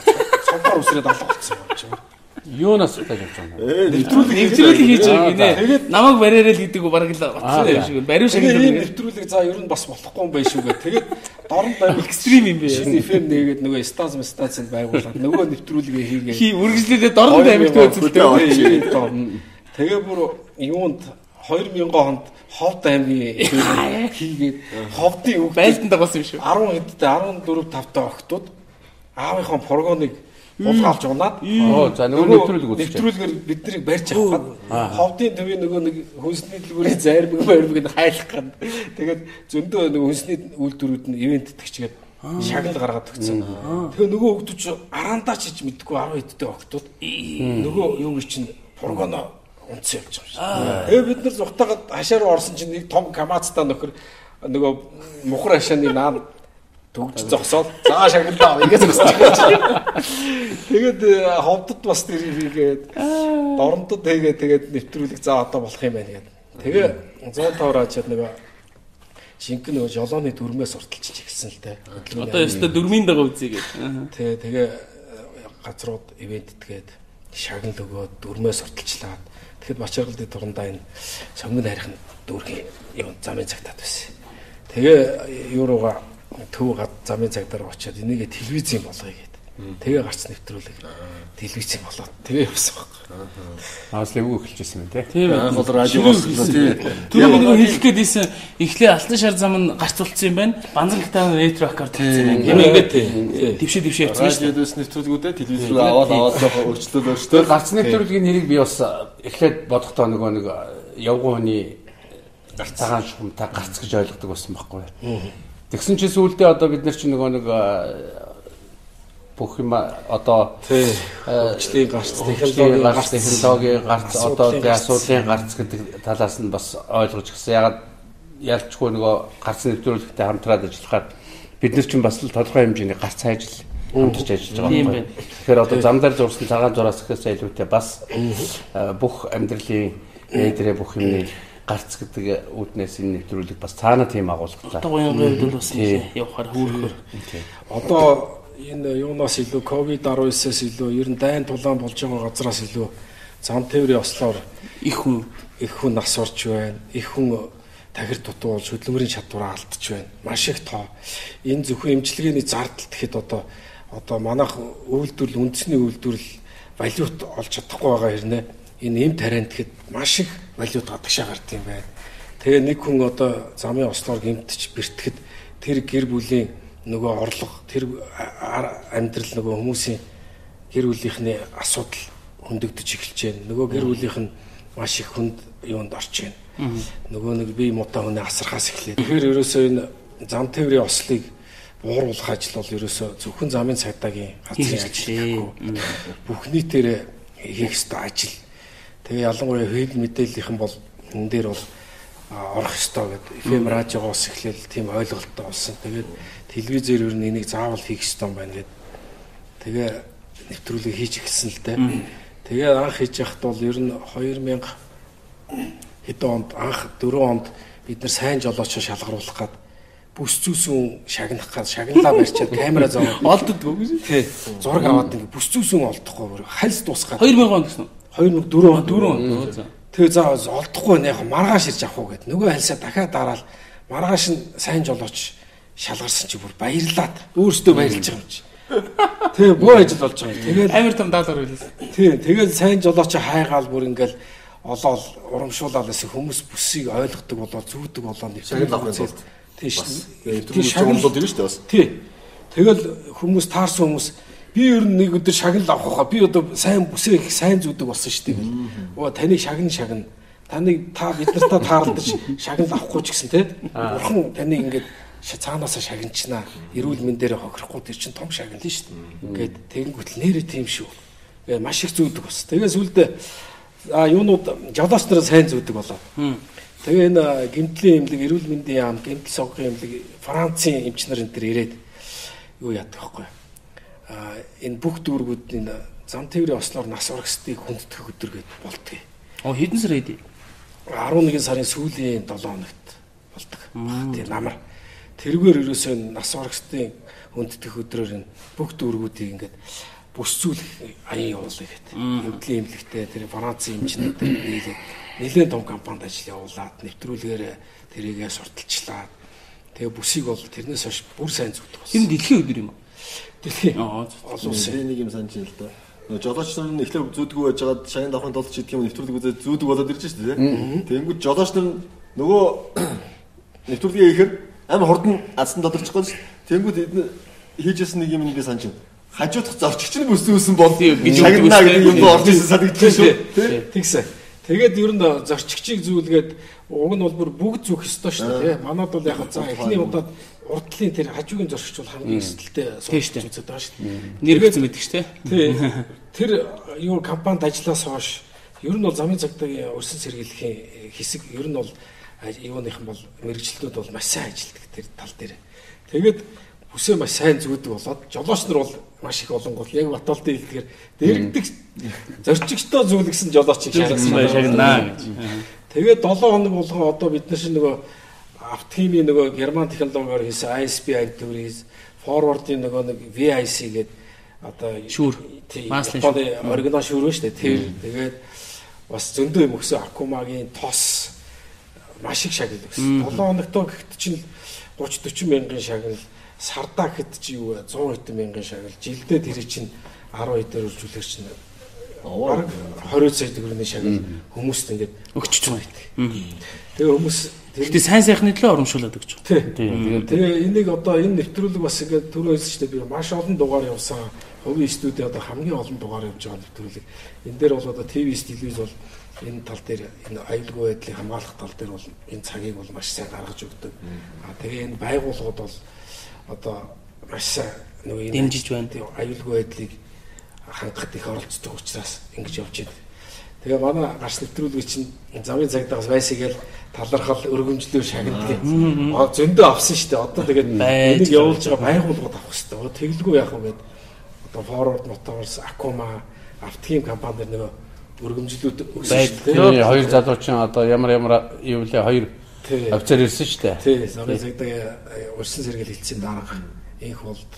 цомпор үсрээд алга болсон юм чинь. Юунаас тааж явж байгаа юм. Нэвтрүүлэг Нэвтрүүлэг хийж байгаа Аа, гинэ. тэгээд- Намайг бариараа л гэдэг баг л батсан юм шиг. Бариу шиг л нэвтрүүлэг за ер нь бас болохгүй юм байна шүү гэ. Тэгээд дорн барих экстрим юм шинэ FM нэгээд нөгөө стаз стацид байгуулад нөгөө нэвтрүүлгээ хийгээ. Хи үргэлжлүүлээ дорн амьд Хөдөө үзэлтэй. Тэгээ бүр юунд 2000 онд Ховд аймгийн хийгээд Ховдын үг байлдан дагуулсан юм шүү. 10 хэдтэй 14 5 октод аавынхаа прогоныг булгаалж унаад Оо за нөгөө нэвтрүүлэг үзчих. нэвтрүүлгээр бид нарыг барьж авах гээд ховдын төвийн нөгөө нэг хүнсний дэлгүүрийн зайрмаг байрмаг нь хайлах гээд тэгээд зөндөө нөгөө хүнсний үйлдвэрүүд нь ивент итгэжгээд шагнал гаргаад өгсөн. Тэгээ нөгөө ч араандаа ч хийж мэдгүй 10 хэдтэй октод нөгөө юу гэж чинь прогоно унтсан явж байгаа. Тэгээ бид нар зүхтагаад хашаа руу орсон чинь нэг том камацтай нөхөр нөгөө мухар хашааны наад төгж зогсоод заа шагналаа ингэж зогсож. Тэгээд э, ховдод бас тэр хийгээд дорнодод хийгээд тэгээд нэвтрүүлэг за одоо болох юм байна гэдэг. Тэгээ 105 раачаад нөгөө шинхэн нөгөө жолооны дүрмээс урталчих эхэлсэн л дээ. Одоо ёстой дөрмийн дагуу үзье гэдэг. Тэгээ тэгээ э, газрууд ивент итгээд шагнал өгөөд дүрмээс урталчлаад тэгэхэд бачаргалдын турандаа энэ сонгон харих дүүргийн юм замын цагтаад байсан. Тэгээ юурууга төв гад замын цагдаар очиод энийг телевизийн болгоё. Тэгээ гарч нэвтрүүлэг телевизийн болоод тэгээ явсан байхгүй. Аас лэвгүй эхэлжсэн юм те. Тийм Анх бол радио болсоо тий. Тэр нэг хэлэх гээд ийсэн эхлээ алтан шар зам нь гарч тулцсан юм байна. Банзан гитар ретро аккорд хэлсэн юм. Энэ ингээд Дэвшээ дэвшээ явцсан шүү дээ. Радиодос нэвтрүүлгүүдэд телевиз рүү аваад аваад жоохон өөрчлөлт Тэр өөрчлөлт. гарц нэвтрүүлгийн нэрийг би бас эхлээд бодохдоо нөгөө нэг явган хүний цагаан шумтаа гарц гэж ойлгодог байсан байхгүй. Тэгсэн чи сүүлдээ одоо бид нар чи нөгөө нэг бүх юм одоо тий хөгжлийн гарц технологийн гарц технологийн гарц одоо тий гарц. асуудлын гарц гэдэг талаас нь бас ойлгож гисэн. Ягаад ялчгүй нөгөө гарц нэвтрүүлэгтэй хамтраад ажиллахаар бид нар чинь бас л тодорхой хэмжээний гарц ажил хамтарч ажиллаж байгаа юм байна. Тэгэхээр одоо замдар зурсан цагаан зураас гэхээс илүүтэй бас э, бүх амьдралын ээдрээ бүх юмны гарц гэдэг үүднээс энэ нэвтрүүлэг бас цаана тийм агуулгатай. Одоо гоён гоёд бол бас явахаар хөөрхөр. Одоо энэ юунаас илүү ковид 19-ээс илүү ер нь дайн тулаан болж байгаа газраас илүү зам тээврийн ослоор их хүн их хүн нас орж байна. Их хүн тахир дутуулж хөдөлмөрийн чадвараа алдж байна. Маш их тоо. Энэ зөвхөн эмчилгээний зардал тэгэхэд одоо одоо манайх үйлдвэрлэл үндэсний үйлдвэрлэл валют олж чадахгүй байгаа хэрнээ энэ эм тариан тэгэхэд маш их валют гадагшаа гардаг юм байна. Тэгээ нэг хүн одоо замын ослоор гимтэж бэртгэхэд тэр гэр бүлийн нөгөө орлого тэр амьдрал нөгөө хүмүүсийн гэр бүлийнхний асуудал хөндөгдөж эхэлж байна. Нөгөө гэр бүлийнх нь маш их хүнд юунд орж байна. Нөгөө нэг бие муутай хүний асархаас эхлээд. Тэгэхээр ерөөсөө энэ зам тээврийн ослыг бууруулах ажил бол ерөөсөө зөвхөн замын цагдаагийн газрын ажил гэхгүй. Бүх нийтээр хийх ёстой ажил. Тэгээ ялангуяа хэл мэдээллийнхэн бол энэ дээр бол орох ёстой гэдэг. FM радиогоос эхлээл тийм ойлголттой болсон. Тэгээд телевизээр ер нь энийг заавал хийх ёстой юм байна гэдэг. Тэгээ нэвтрүүлэг хийж эхэлсэн л дээ. Тэгээ анх хийж яхад бол ер нь 2000 хэдэн онд анх 4 онд бид нар сайн жолоочоо шалгаруулах гад бүс зүүсүн шагнах гад шагналаа барьчаад камера зовоод олддгоо гэж. тий зураг аваад ингээ бүс зүүсүн олдохгүй бүр хальс дуусгаад 2000 он гэсэн. 2004 онд 4 он. Тэгээ за олдохгүй нэ яг маргааш ирж авах уу гэд. Нөгөө хальсаа дахиад дараал маргааш нь сайн жолооч шалгарсан чи бүр баярлаад өөрөөсөө баярлж байгаа юм чи. Тэгээ бөө ажил болж байгаа. юм. Тэгээд Амар том даалгавар байлаа. тий тэгээд сайн жолооч хайгаал бүр ингээл олоол урамшуулаад байсан хүмүүс бүсийг ойлгодог болоо зүүдэг болоо нэг Шагнал авахын тулд. тий Тэр шагналууд ирнэ шүү дээ бас. Тий. Тэгэл хүмүүс таарсан хүмүүс би ер нь нэг өдөр шагнал авах хаа би одоо сайн бүсээ их сайн зүүдэг болсон шүү дээ. Оо таны шагнал шагна. Таныг та бид нартай таарлаж шагнал авахгүй ч гэсэн тий. Бурхан таныг ингээд ша- цаанаасаа шагначнаа. Эрүүл мэндээр хохирохгүй тэр чинь том шагнал шүү дээ. Ингээд тэгэнгүүт нэрээ тийм шүү. Гэ маш их зүүдэг бас. Тэгээ сүлдээ а юунууд жолооч нараа сайн зүүдэг болоо. Тэгээ энэ гэмтлийн эмнэлэг эрүүл мэндийн яам гэмтэл сонгохын эмнэлэг Францын эмч нар энэ төр ирээд юу яадаг вэ? А энэ бүх дүүргүүд энэ зам тээврийн ослоор нас урагсдыг хүндэтгэх өдөр гээд болдгоо. Оо хэдэн сар хэдий? 11 сарын сүүлийн 7 хоногт. Баг тийм намар. Тэргээр ерөөсөө нас урагсдын хүндэтгэх өдрөөр энэ бүх дүүргүүдийг ингээд бүс зүйл аян явуулъя гэдэг. Эмнэлгийн эмнэлэгтэй тэр Францын эмчнэртэй нийлээд нэлээд том компанид ажил явуулаад нэвтрүүлгээр тэрийгээ сурталчлаад тэгээ бүсийг бол тэрнээс хойш бүр сайн болсон. Энэ дэлхийн өдөр юм уу? Дэлхийн Аа. олон улсын нэг юм санаж байна л да. Нөгөө жолооч нар нь эхлээд зүүдгүй байж байгаад шагнад авахын тулд ч гэдэг юм нэвтрүүлэг үзээд зүүдэг болоод ирж шүү дээ. Тэнгүүд жолооч нар нөгөө нэвтрүүлгээ ихээр амар хурдан адсан тодорчих гоос тэнгүүд хийжсэн нэг юм би санаж байна. Хажуудах зорчигч нь бүсүүсэн бол шагнаа гэдэг юм орж ирсэн санагдаж шүү. Тэгсэн. Тэгээд ер нь зорчигчийг зүүлгээд уг нь бол бүр бүгд зүөх ёстой шүү дээ. тий. Манад бол яг за эхний удаад урдлын тэр хажуугийн зорчигч бол хамгийн эсэлтэлтэй суулж үзээд байгаа шүү дээ. Нэр хэвцэн мэддэг шүү дээ. Тий. Тэр юу компанид ажиллаас хойш ер нь бол замын цагдаагийн өрсөн сэргийлэхийн хэсэг ер нь бол юуныхан бол мэрэгчлүүд бол маш сайн ажилладаг тэр тал дээр. Тэгээд бүсээ маш сайн зүүдэг болоод жолооч нар бол маш их олон гол яг баталдын хэлдгээр дэрэгдэг зорчигчтой зүүлгсэн жолоочийг шагнасан Шагнаа гэж. Тэгээд 7 хоног болгон одоо бид нар шиг нөгөө автохимийн нөгөө герман технологиор хийсэн ISP activities forward-ийн нөгөө нэг VIC гэдэг одоо Шүүр. Японы оригинал шүүр ба штэ тэр тэгээд бас зөндөө юм өгсөн Акумагийн тос маш их шагнал өгсөн. 7 хоногтой гэхэд чинь 30 40 мянган шагнал сардаа гэхэд чи юу вэ 100 хэдэн мянган шагнал жилдээ тэр чинь 10 хэдээр үржүүлэх чинь бараг 20 сая төгрөгийн шагнал хүмүүст ингээд Өгчөж байгаа. тэгээ хүмүүс Гэтэ сайн сайхны төлөө урамшуулад өгч байгаа. Тий. Тэгээ энийг одоо энэ нэвтрүүлэг бас ингээд түрүү хэлсэн шүү дээ би маш олон дугаар явсан. Хувийн студи одоо хамгийн олон дугаар явж байгаа нэвтрүүлэг. Энэ дээр бол одоо ТV телевиз бол энэ тал дээр энэ аюулгүй байдлыг хамгаалах тал дээр бол энэ цагийг бол маш сайн гаргаж өгдөг. А тэгээ энэ байгууллагууд бол одоо маш сайн нөгөө энэ Дэмжиж байна. аюулгүй байдлыг хангахад их оролцдог учраас ингэж явж байна. Тэгээ манай гарч нэвтрүүлэг чинь замын цагдаагаас байсгээл талархал өргөмжлөөр шагнадаг. Аа зөндөө авсан шүү дээ. Одоо тэгээд энийг явуулж байгаа байгууллагууд авах хэрэгтэй. Тэглгүй яах вэ гэдэг. Одоо Forward Motors, Acoma, Автхим компанид нөгөө өргөмжлүүд өгсөн шүү дээ. Тэгээ хоёр залуучин одоо ямар ямар юу лээ хоёр офицер ирсэн шүү дээ. Тий, замын цагдаагийн урьдчилан сэргээл хэлцсэн дарга инх болд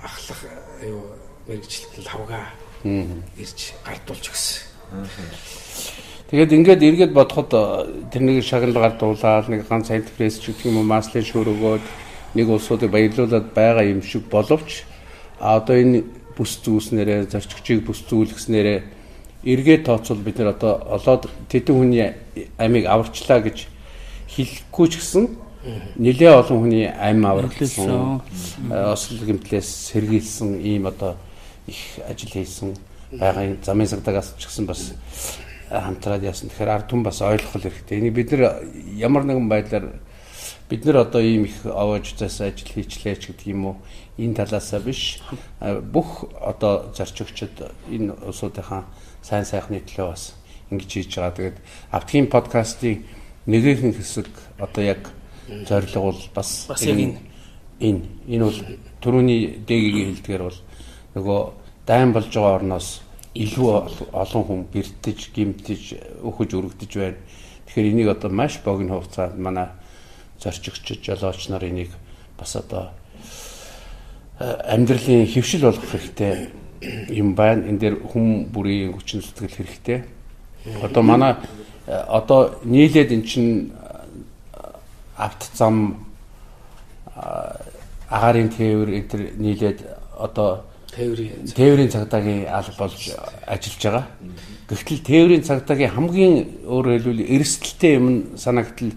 ахлах юу мэрэгчлэлт хавга ирж гартуулж өгсөн. Тэгээд ингээд эргээд бодоход э, тэрнийг шагналгаар дуулаад нэг ганц антипресс ч гэх юм уу маслын шүүр өгөөд нэг улсуудыг баярлуулад байгаа юм шиг боловч а одоо энэ бүс зүүснээрээ зорчигчийг бүс зүүлгэснээрээ эргээд тооцвол бид нар одоо олоод тэдэн хүний амийг аварчлаа гэж хэлэхгүй ч гэсэн нэлээ олон хүний ам аврагдсан осол гэмтлээс сэргийлсэн ийм одоо их ажил хийсэн байгаа замын сагдагаас ч гэсэн бас хамтраад яасан. Тэгэхээр ард түмэн бас ойлгох хэрэгтэй. Энийг бид нар ямар нэгэн байдлаар бид нар одоо ийм их овоож зас ажил хийчлээч гэдэг юм уу? Энэ талаасаа биш. А, бүх одоо зарчигчид энэ улсуудынхаа сайн сайхны төлөө бас ингэж хийж байгаа. Тэгээд автгийн подкастын нэгэн хэсэг одоо яг зорилго бол бас энэ. энэ энэ бол түрүүний дэгийн хэлдгээр бол нөгөө дайн болж байгаа орноос илүү ол- олон хүн бэртэж, гимтэж, өхөж өргөдөж байна. Тэгэхээр энийг одоо маш богино хугацаанд манай зорчигчд, жолооч нар энийг бас одоо э, амьдралын хөвшил болгох хэрэгтэй юм байна. Энэ дээр хүм бүрийн хүчин зүтгэл хэрэгтэй. Одоо манай одоо нийлээд эн чин авт зам агарын тээвэр энэ төр нийлээд одоо Тээврийн тээврийн цагдаагийн алба болж ажиллаж байгаа. Гэхдээ тээврийн цагдаагийн хамгийн өөрөөр хэлбэл эрсдэлтэй юм нь санагдтал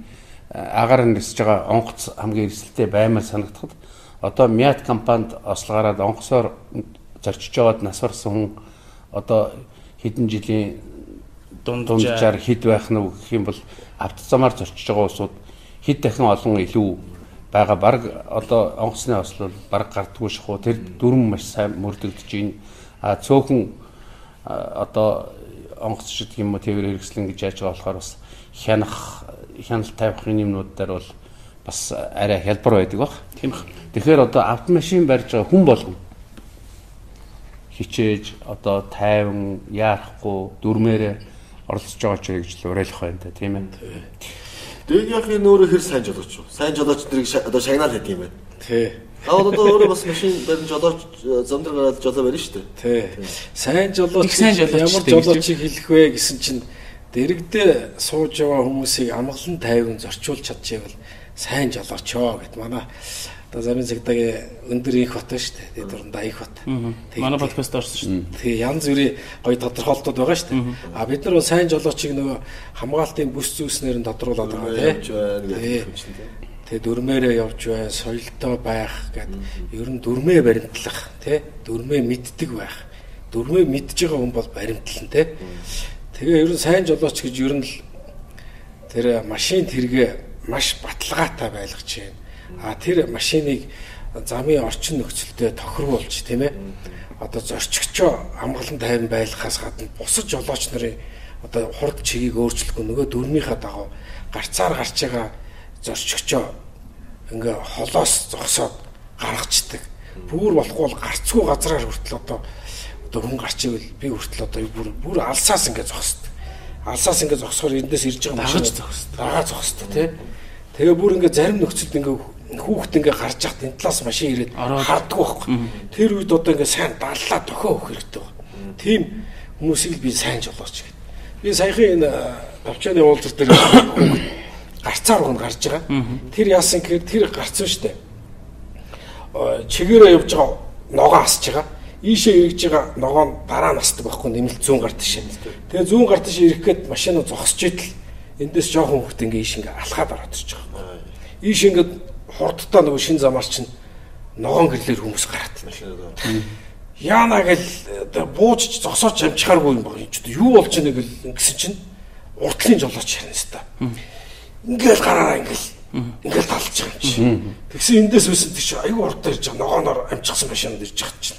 агаар нэрсэж байгаа онгоц хамгийн эрсдэлтэй баймаар санагдахад одоо Мят компанид ослогаараад онгоцоор зорчиж байгаад нас барсан хүн одоо хэдэн жилийн дунджаар хэд байх нь гэх юм бол авто замаар зорчиж байгаа улсууд хэд дахин олон илүү байгаа баг одоо онгоцны осол бол баг гардггүй шахуу тэр дүрм маш сайн мөрдөгдөж байна. А цөөхөн одоо онгоц шиг юм уу тээвэр хэрэгслэн гэж яаж байгаа болохоор бас хянах хяналт тавихын юмнууд дээр бол бас арай хялбар байдаг баг. Тийм ба. Тэгэхээр одоо автомашин барьж байгаа хүн болгон хичээж одоо тайван яарахгүй дүрмээрээ оролцож байгаа ч гэж л уриалах байна та тийм ээ. Дэгийнхээ нөөрэ хэр сайн жолооч юу? Сайн жолооч нарыг одоо шагнаад хийх юм байна. Тий. Гаавал одоо өөрөө бас машин барин жолооч зам дээр гараад жолоо барина шүү дээ. Тий. Сайн жолооч жолооч ямар жолоочийг хэлэх вэ гэсэн чинь дэрэгдээ сууж байгаа хүмүүсийг амгалан тайван зорчуулж чадчихвэл сайн жолоочоо гэд манай Одоо замын цагдаагийн өндөр их бат байна шүү дээ. Тэгээд дурандаа их бат. Манай подкаст орсон шүү дээ. Тэгээ янз бүрийн гоё тодорхойлтууд байгаа шүү дээ. А бид нар бол сайн жолоочийг нөгөө хамгаалтын бүс зүйлснээр нь тодруулаад байгаа тийм. гэдэг тийм. Тэгээ дүрмээрээ явж бай, соёлтой байх гэд ер нь дүрмээ баримтлах тий. Дүрмээ мэддэг байх. Дүрмээ мэдж байгаа хүн бол баримтлан тий. Тэгээ ер нь сайн жолооч гэж ер нь л тэр машин тэргээ маш баталгаатай байлгаж байна. А тэр машиныг замын орчин нөхцөлтэй тохируулж тийм ээ. Одоо зорчигчоо амгалан тайван байлгахаас гадна бусад жолооч нарын одоо хурд чигийг өөрчлөхгүй нөгөө дүрмийнхаа дагав гарцаар гарч байгаа зорчигчоо ингээ холоос зогсоод гаргацдаг. Бүр болохгүй бол гарцгүй газраар хүртэл одоо одоо хүн гарч ивэл би хүртэл одоо бүр бүр алсаас ингээ зогсдог. Алсаас ингээ зогсохоор эндээс ирж байгаа Дагаж машин дагаа зогсдог тий. Тэгээ бүр ингээ зарим нөхцөлд ингээ хүүхэд ингээ гарч яхад энэ талаас машин ирээд харддаг байхгүй. Тэр үед одоо ингээ сайн даллаа дохио өгөх хэрэгтэй байна. Тийм хүмүүсийг би сайн жолооч гэдэг. Би саяхан энэ давчааны уулзар дээр гарцаар уг нь гарч байгаа. Тэр яасан гэхээр тэр гарцсан штэ. Чигээрээ явж байгаа ногоо асж байгаа. Ийшээ эргэж байгаа ногоо нь дараа нь асдаг байхгүй нэмэлт зүүн гар тишээ. Тэгээ зүүн гар тишээ ирэхэд машин зогсож идэл эндээс жоохон хөвгт ингээ ийш ингээ алхаад ороод ирж байгаа. Ийш ингээ хурдтай нөгөө шин замаар чинь ногоон гэрлэр хүмүүс гараад. Яана гэл оо буужч зогсооч амжихааргүй юм байна. Ч юу болж ийнэ гэл ингэсэн чинь уртлын жолооч харна хэвээр. Ингээл гараараа ингээл ингээл талж байгаа юм чи. Тэгсэн эндээс үсэн тийч айгүй урдтай ирж байгаа ногооноор амжчихсан машинд ирж байгаа чинь.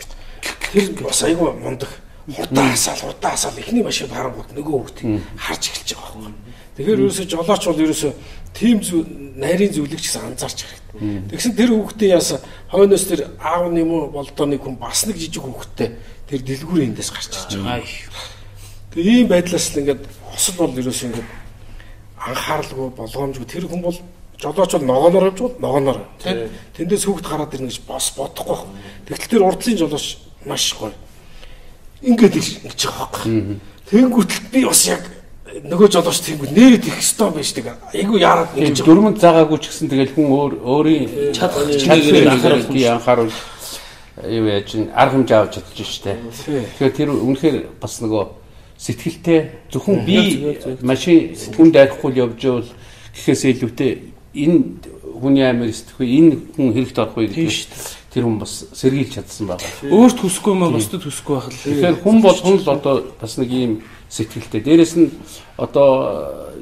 Тэр бас айгүй мундаг. Хурдаа хасаал хурдаа хасаал эхний машин харангууд нөгөө хөвгт харж эхэлж байгаа байхгүй. Тэгэхээр ерөөсө жолооч бол ерөөсө зү нарийн зөвлөгч гэсэн анзаарч хэрэгтэй. Тэгсэн тэр хүүхдээ яасан хойноос тэр аав юм уу болдооны хүн бас нэг жижиг хүүхдтэй тэр дэлгүүрийн эндээс гарч ирж байгаа. Тэгээ ийм байдлаас л ингээд осол бол ерөөсө ингээд анхааралгүй болгоомжгүй тэр хүн бол жолооч бол ногооноор явж бол ногооноор тий тэндээс хүүхд гараад ирнэ гэж бос бодохгүй. Тэгтэл тэр урдлын жолооч маш гоё. Ингээд ингэж байгаа байхгүй. Тэнгүүтэл би бас яг нөгөө жолооч тэнгүү нээрэд их стон байж таг. Айгу яарад байгаа. Дөрмөнд заагаагүй ч гэсэн тэгэл хүн өөр өөрийн Чадах чадлыг анхаарал анхааруулж анхааруул юу яаж арга хэмжээ авч чадчих штэ. Тэгэхээр тэр үнэхээр бас нөгөө сэтгэлтэй зөвхөн би машин хүн дайрахгүй л явж байвал гэхээс илүүтэй энэ хүний амир сэтгэхгүй энэ хүн хэрэгт орохгүй гэдэг тэр хүн бас сэргийлж чадсан байгаа. Өөрт хүсэхгүй юм бусдад хүсэхгүй байх л. Тэгэхээр хүн болгон л одоо бас нэг ийм сэтгэлтэй. Дээрэс нь одоо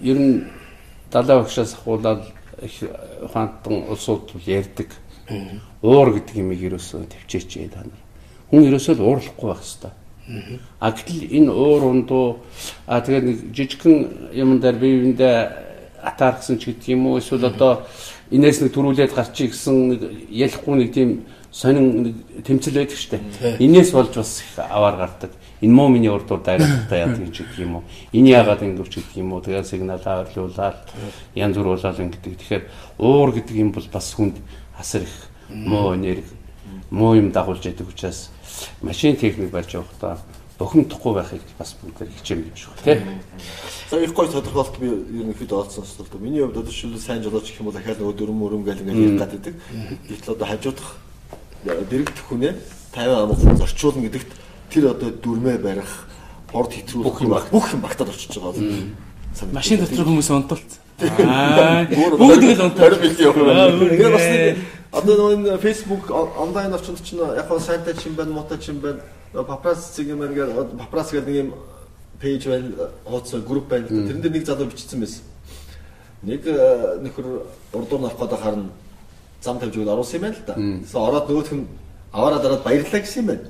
ер нь далай багшаас ахуулаад их ухаантан улсууд ярьдаг. Уур гэдэг юмыг ерөөсөө төвчээч та нар. Хүн ерөөсөө л уурлахгүй байх хэвээр. А гэтэл энэ уур ундуу а тэгээд нэг жижигхэн юм дээр биевиндээ атаархсан ч гэдэг юм уу эсвэл одоо инээс нэг төрүүлээд гарчий гэсэн нэг ялахгүй нэг тийм сонин нэг тэмцэл байдаг штэ. Инээс болж бас их аваар гардаг. Энэ муу миний урдуур дайралтаа яадаг ч гэдэг юм уу. Энэ яагаад ингэвч гэдэг юм уу. Тэгээд сигнал аваарлуулаад янз бүр болоод ингэдэг. Тэгэхээр уур гэдэг юм бол бас хүнд асар их муу энерги муу юм дагуулж яадаг учраас машин техник барьж явахдаа бухимдахгүй байхыг бас бүгд хичээн гэж байна тий. За их гоё тодорхойлт би ерөнхийдөө олцсон сонслоо. Миний хувьд одоо шил сайн жолооч гэх юм бол дахиад нөгөө дөрөм мөрөм гэл ингээд ярих гад байдаг. Гэтэл одоо хажуудах дэрэгдэх хүнээ 50 амгалан зорчуулна гэдэгт тэр одоо дүрмээ барих, порт хэтрүүлэх юм бүх юм багтаад очиж байгаа бол Машин дотор хүмүүс унталт. Аа. Бүгд юм. үгүй. Тэгээ бас нэг одоо энэ Facebook он- онлайн орчинд чинь яг хоо сайтай чинь байна, муутай чинь байна. Папрас цэг юм ингээд папрас гэдэг нэг юм пэйж байна, хуудас групп байна. Тэрэн дээр нэг залуу бичсэн байсан. Нэг э, нөхөр урдуур навах гэдэг харна зам тавьж өгөл оруулсан юм байна л да. Тэгсэн ороод нөгөөх нь аваараа дараад баярлаа гэсэн юм байна.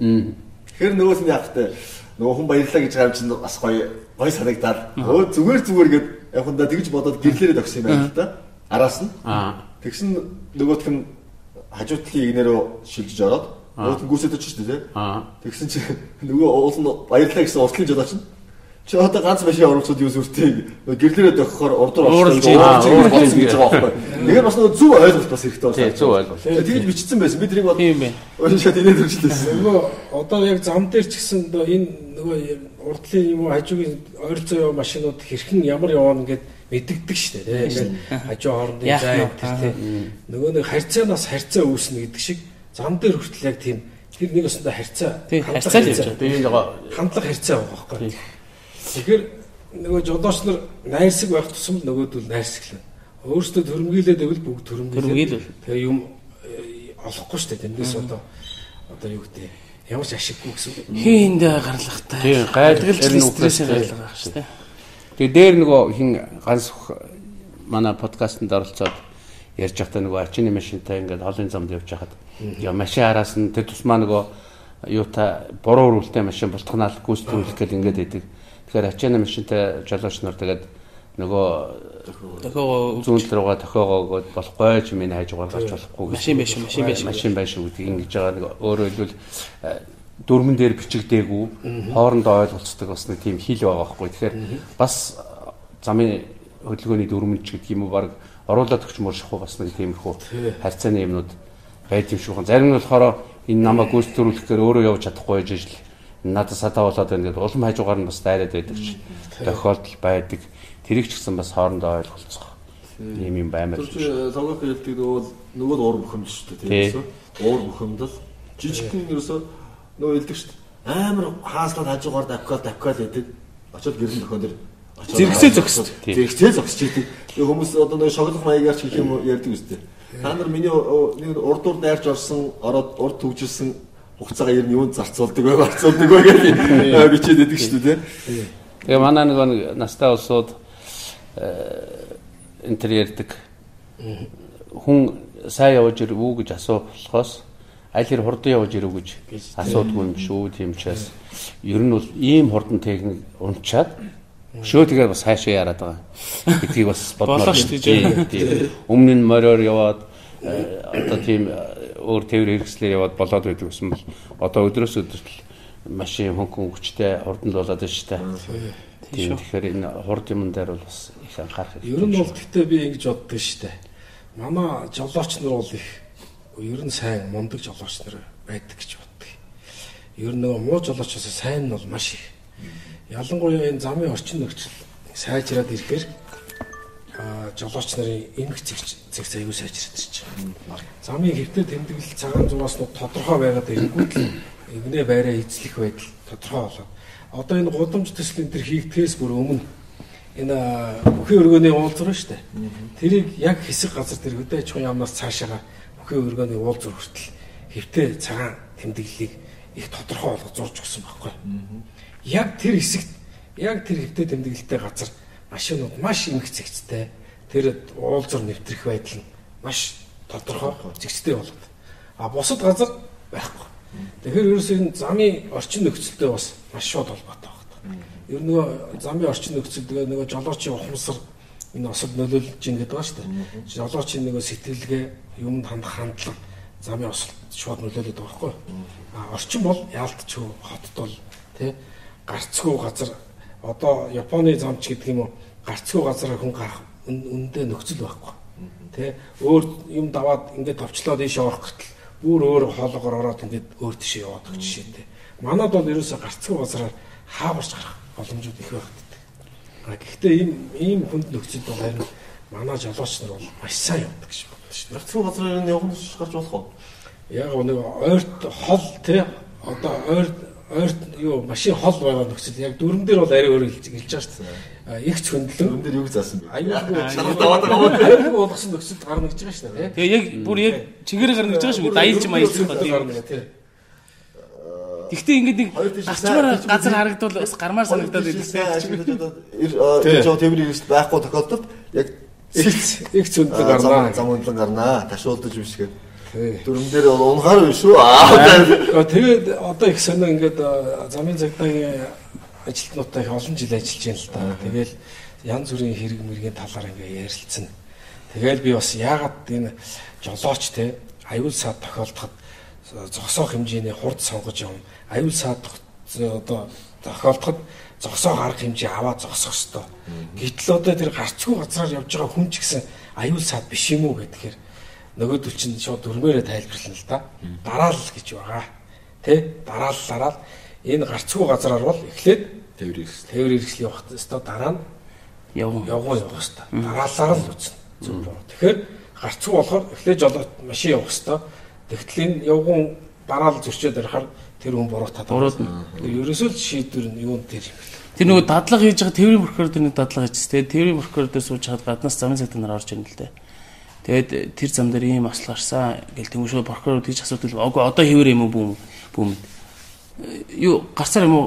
Тэгэхээр нөгөөс нь яг тэ нөгөө хүн баярлаа гэж хаам чинь бас гоё гоё санагдаад. Өө зүгээр зүгээр гээд яг хунда тэгж бодоод гэрлээрээ тогсон юм байна л да. Араас нь. Тэгсэн нөгөөх нь хажуутлын игнэрөө шилжиж ороод нөгөөх нь гүйцэтгэж шүү дээ. Тэгсэн чи нөгөө уул нь баярлаа гэсэн уртлын жолооч нь чи одоо ганц машин оруулахад юу зүртэй гэрлэрээ дохихоор урдуур ийм. болсон гэж байгаа байхгүй. Тэгэхээр бас нөгөө зөв ойлголт бас хэрэгтэй Тий, зөв ойлголт. Тэгж бичсэн байсан. Би тэрийг бод Тийм байна. уншаад инээд үржлээсэн. Нөгөө одоо яг зам дээр ч гэсэн энэ нөгөө урдлын юм уу хажуугийн ойролцоо яваа машинууд хэрхэн ямар яваана гэд мэддэгдэг шүү дээ. Ингээд хажуу хоорондын зай тэр тийм нөгөө нэг харьцаанаас харьцаа үүснэ гэдэг шиг зам дээр хүртэл яг тийм тэр нэг өсөндө харьцаа Тийм, харьцаа л явж байгаа. Тэгээ нөгөө хандлага харьцаа байгаа байхгүй. Тэгэхээр нөгөө жолооч нар найрсаг байх тусам л нөгөөдөл найрсаглаа. Өөрөөсөө төрмгийлээд байвал бүгд. Төрмгийлвэл. Тэгээ юм э, олохгүй шүү дээ. Тэндээс одоо одоо юу гэдэг ямар ч ашиггүй гэсэн үг. Хийнд гарлахтай. Тийм, гайлтгал Гайлтгал ер нь стрессийн үхээс гайлга байх шүү дээ. Тэгээ дээр нөгөө хин ганц манай подкастт оролцоод ярьж байхдаа нөгөө арчины машинтай ингээд холын замд явж хахад яа машин араас нь тэр тусмаа нөгөө юу та буруу үрүүлтэй машин бултгнаал гүйцэтгүүлэх гэл ингээд идэг. Тэгэхээр арчины машинтай жолооч нар тэгээд нөгөө Тохиогоо зүүн руугаа тохиогоогоод болохгүй ч энэ хайж угаар гарч болохгүй. Машин байшин, машин байшин. машин байшин гэдэг ингэж байгаа нэг өөрөөр хэлбэл э, дөрмөн дээр бичигдээгүй хоорондоо ойлголцдог бас нэг тийм хил байгаа байхгүй. Тэгэхээр бас замын хөдөлгөөний дөрмөн ч гэдэг юм уу баг оруулаад өгч мөршихгүй бас нэг тиймэрхүү харьцааны юмнууд байд юм шүү. Зарим нь болохоор энэ намайг гүйцэтгүүлэхээр өөрөө явж чадахгүй байж ижил надад садаа болоод байна гэдэг улам хажуугаар нь бас дайраад байдаг ч тохиолдол байдаг. Тэрийг ч гэсэн бас хоорондоо ойлголцох юм юм баймаар. Тэр логик хэлдэг нөгөө нөгөө л уур бухимдал шүү дээ. Тий. Тийм үү? Уур бухимдал жижигхэн ерөөсөө нөгөө хэлдэг шүү дээ. Амар хааслаад хажуугаар давкал давкал гэдэг. Очоод гэрэн нөхөн дэр Зэрэгцээ зогсдог. Тий. Зэрэгцээ зогсож идэг. Хүмүүс одоо нөгөө шоглох маягаар ч гэх юм ярьдаг үстэй. Та нар миний нэг урдуур дайрч орсон, ороод урд төгжилсэн хугацаагаа ер нь юунд зарцуулдаг вэ? Зарцуулдаг вэ гэж бичээд идэг шүү дээ. Тэгээ манай нэг нэг настай улсууд энэ төр ярьдаг. Хүн сайн явж ирв үү гэж асуухоос аль хэр хурдан явж ирв гэж асуудгүй юм шүү. Тийм учраас ер нь бол ийм хурдан техник унчаад шөө тэгээ бас хайшаа яраад байгаа. Гэдгийг бас бодмоор. Өмнө нь мориор яваад э, одоо тийм өөр тээвэр хэрэгслээр яваад болоод байдаг гэсэн бол одоо өдрөөс өдөрт машин хөнгөн хүчтэй хурдан болоод байна шүү дээ. Тийм тэгэхээр энэ хурд юмн дээр бол бас их анхаарах хэрэгтэй. Ер нь бол гэхдээ би ингэж боддог шүү дээ. Манай жолооч нар бол их ер нь сайн мундаг жолооч нар байдаг гэж боддог. Ер нь нөгөө муу жолоочоос сайн нь бол маш их. Ялангуяа энэ замын орчин нөхцөл сайжраад ирэхээр жолооч нарын эмх аягүй сайжраад ирж байгаа. Замын хэвтэ тэмдэглэл цагаан зугаас нь тодорхой байгаад ирэнгүүт л игнэ байраа эзлэх байдал тодорхой болоод одоо энэ гудамж төсөл энэ төр хийгдгээс бүр өмнө энэ бүхэн өргөний уулзраа шүү дээ. Тэрийг яг хэсэг газар дээр хөдөө аж ахуйн яамнаас цаашаага бүхэн өргөний уулзар хүртэл хэвтэ цагаан тэмдэглэлийг их тодорхой болгож зурж өгсөн байхгүй. Яг тэр хэсэгт яг тэр хэвтэ тэмдэглэлтэй газар машинууд маш их зэгцтэй. Тэр уулзар нэвтрэх байдал нь маш тодорхой зэгцтэй болгоод. А бусад газар байхгүй. Тэгэхээр ерөөсөө энэ замын орчин нөхцөлтэй бас маш шууд холбоотой байна. Ер нь нөгөө замын орчин нөхцөл тэгээ нөгөө жолоочийн ухамсар энэ осод нөлөөлж ийн гэдэг ба дээ. Жолоочийн нөгөө сэтгэлгээ юмд хандах хандлага замын осолд шууд нөлөөлөд байгаа байхгүй. А орчин бол яалтчгүй хотод бол тий гарцгүй газар одоо Японы замч гэдэг юм уу гарцгүй газараар хүн гарах үндэ нөхцөл байхгүй. Тэ өөр юм даваад ингээд товчлоод ийш орох гэтэл бүр өөр хоолгоор ороод ингээд өөр тишээ яваад өгч жишээтэй. Манад бол ерөөсө гарцгүй газараар хаагурч гарах боломжууд их байдаг. А гэхдээ ийм ийм хүнд нөхцөлд бол харин манай жолооч нар бол маш сайн явдаг гэж бодож шүү дээ. Нарцсан газраар нь явах нь гарч болох уу? Яг нэг ойрт хол тий одоо ойрт ойрт юу машин хол байгаа нөхцөл яг дүрэн дээр бол арай өөр хэлж хэлж байгаа шүү дээ. Их ч хөндлөн Өндөр дээр юу заасан бэ? аюулгүй Шалгалт аваад байгаа юм. аюулгүй болгосон нөхцөлд гарна гэж байгаа шүү дээ. Тэгээ яг бүр яг чигээр гарна гэж байгаа шүү. Байгаа тийм. гарна тий. Гэхдээ ингээд нэг гарчмаар газар харагдвал бас гармаар санагдаад Сайн байдаг. ашиглаж одоо ир жоо тэмрийн хэрэгсэл байхгүй тохиолдолд яг Их зөндлөн зам гарна. зам өндлөн гарнаа. Ташуулдаж биш гээд. Дүрм дээр бол унахаар биш шүү. Аа. Тэгээд одоо их сонио ингээд замын цагдаагийн ажилтнуудтай их олон жил ажиллаж байна л да. Тэгэл янз бүрийн хэрэг мэргийн талаар ингээд ярилцсан. Тэгэл би бас яагаад энэ жолооч те аюул саад тохиолдоход зогсоох хэмжээний хурд сонгож явна. Аюул саад одоо тохиолдоход зогсоох арга хэмжээ аваад зогсох ёстой. Гэтэл одоо тэр гарцгүй газраар явж байгаа хүн ч гэсэн аюул саад биш юм уу гэхээр нөгөөдөл чинь шууд дөрмөөрөө тайлбарлана л да. Дараал гэж байгаа. Тэ? Дарааллаараа энэ гарцгүй газраар бол эхлээд Тэвэр ирсэн. Тээвэр хэрэгсэл явах ёстой дараа нь Явган. явган явах ёстой. Дараалалаар л үзнэ. Тэгэхээр гарцгүй болохоор эхлээд жолоод машин явах ёстой. Тэгтэл энэ явган бараал зөрчөөд ярихаар тэр хүн буруу татаад. Ерөөсөө л шийдвэр нь юунд тэр юм бэ? Тэр нөгөө дадлага хийж байгаа тээврийн прокурор дээр нэг дадлага хийчихсэн. Тэгээд тээврийн прокурор дээр сууж хаад гаднаас замын нар орж ирнэ л дээ. Тэгээд тэр зам дээр ийм асал гарсан. Гэл тэмүүшөө прокурор тийж асуудал огүй одоо хэвэр юм уу бүүм бүүм. Юу гарцаар юм уу?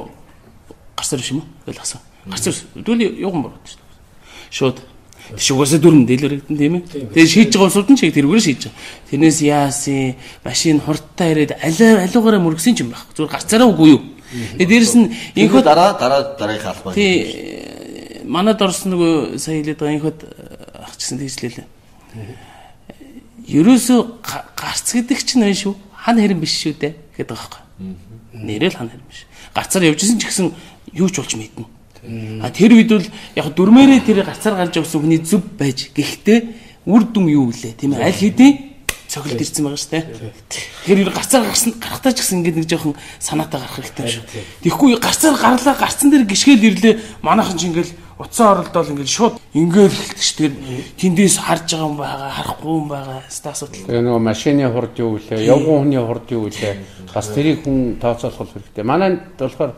Гарцаар биш юм уу? Гэл асуу. Гарцаар дүүл юуган буруу шүү. Шууд Шугасаа дүрм дэлгэрэгдэн тийм ээ. Тэгээд шийдэж байгаа усууд нь чиг тэргээр шийдэж байгаа. Тэрнээс яасын машин хурдтай ирээд алиа алуугаараа мөргсөн ч юм байх. Зүгээр гарцаараа үгүй юу. Тэгээд дээрэс нь Инхүү дараа дараа дараагийнхаа албаа. тий манад орсон нөгөө сая хэлээд байгаа инхүүд ах гэсэн тийжлээ. Ерөөсөө га- гарц гэдэг чинь байна шүү. Хан хэрэн биш шүү дээ гэдэг байхгүй. Нэрэл хан хэрэн биш. Гарцаар явжсэн ч гэсэн юу ч болж мэднэ. А тэр үед бол яг дөрмээрээ тэр гарцаар гарч явсан хүний зүв байж гэхдээ үр дүн юу вэ тийм ээ аль хэдийн цоглолт ирсэн байгаа шүү дээ. Тэгэхээр ер гарцаар гарсан гарахтаа ч гэсэн ингээд нэг жоохон санаатаа гарах хэрэгтэй шүү. Тэгэхгүй гарцаар гарлаа гарцсан дээр гიშгэл ирлээ манайхан ч ингээд утсаа оролдоол ингээд шууд ингээд шүү. Тэр тэндээс харж байгаа юм байгаа харахгүй юм байгаа хэвээр асуудал. Тэгээ нөгөө машины хурд юу гэлээ, явган хүний хурд юу гэлээ. Бас тэрийг хүн тооцоолох хэрэгтэй. Манайд болохоор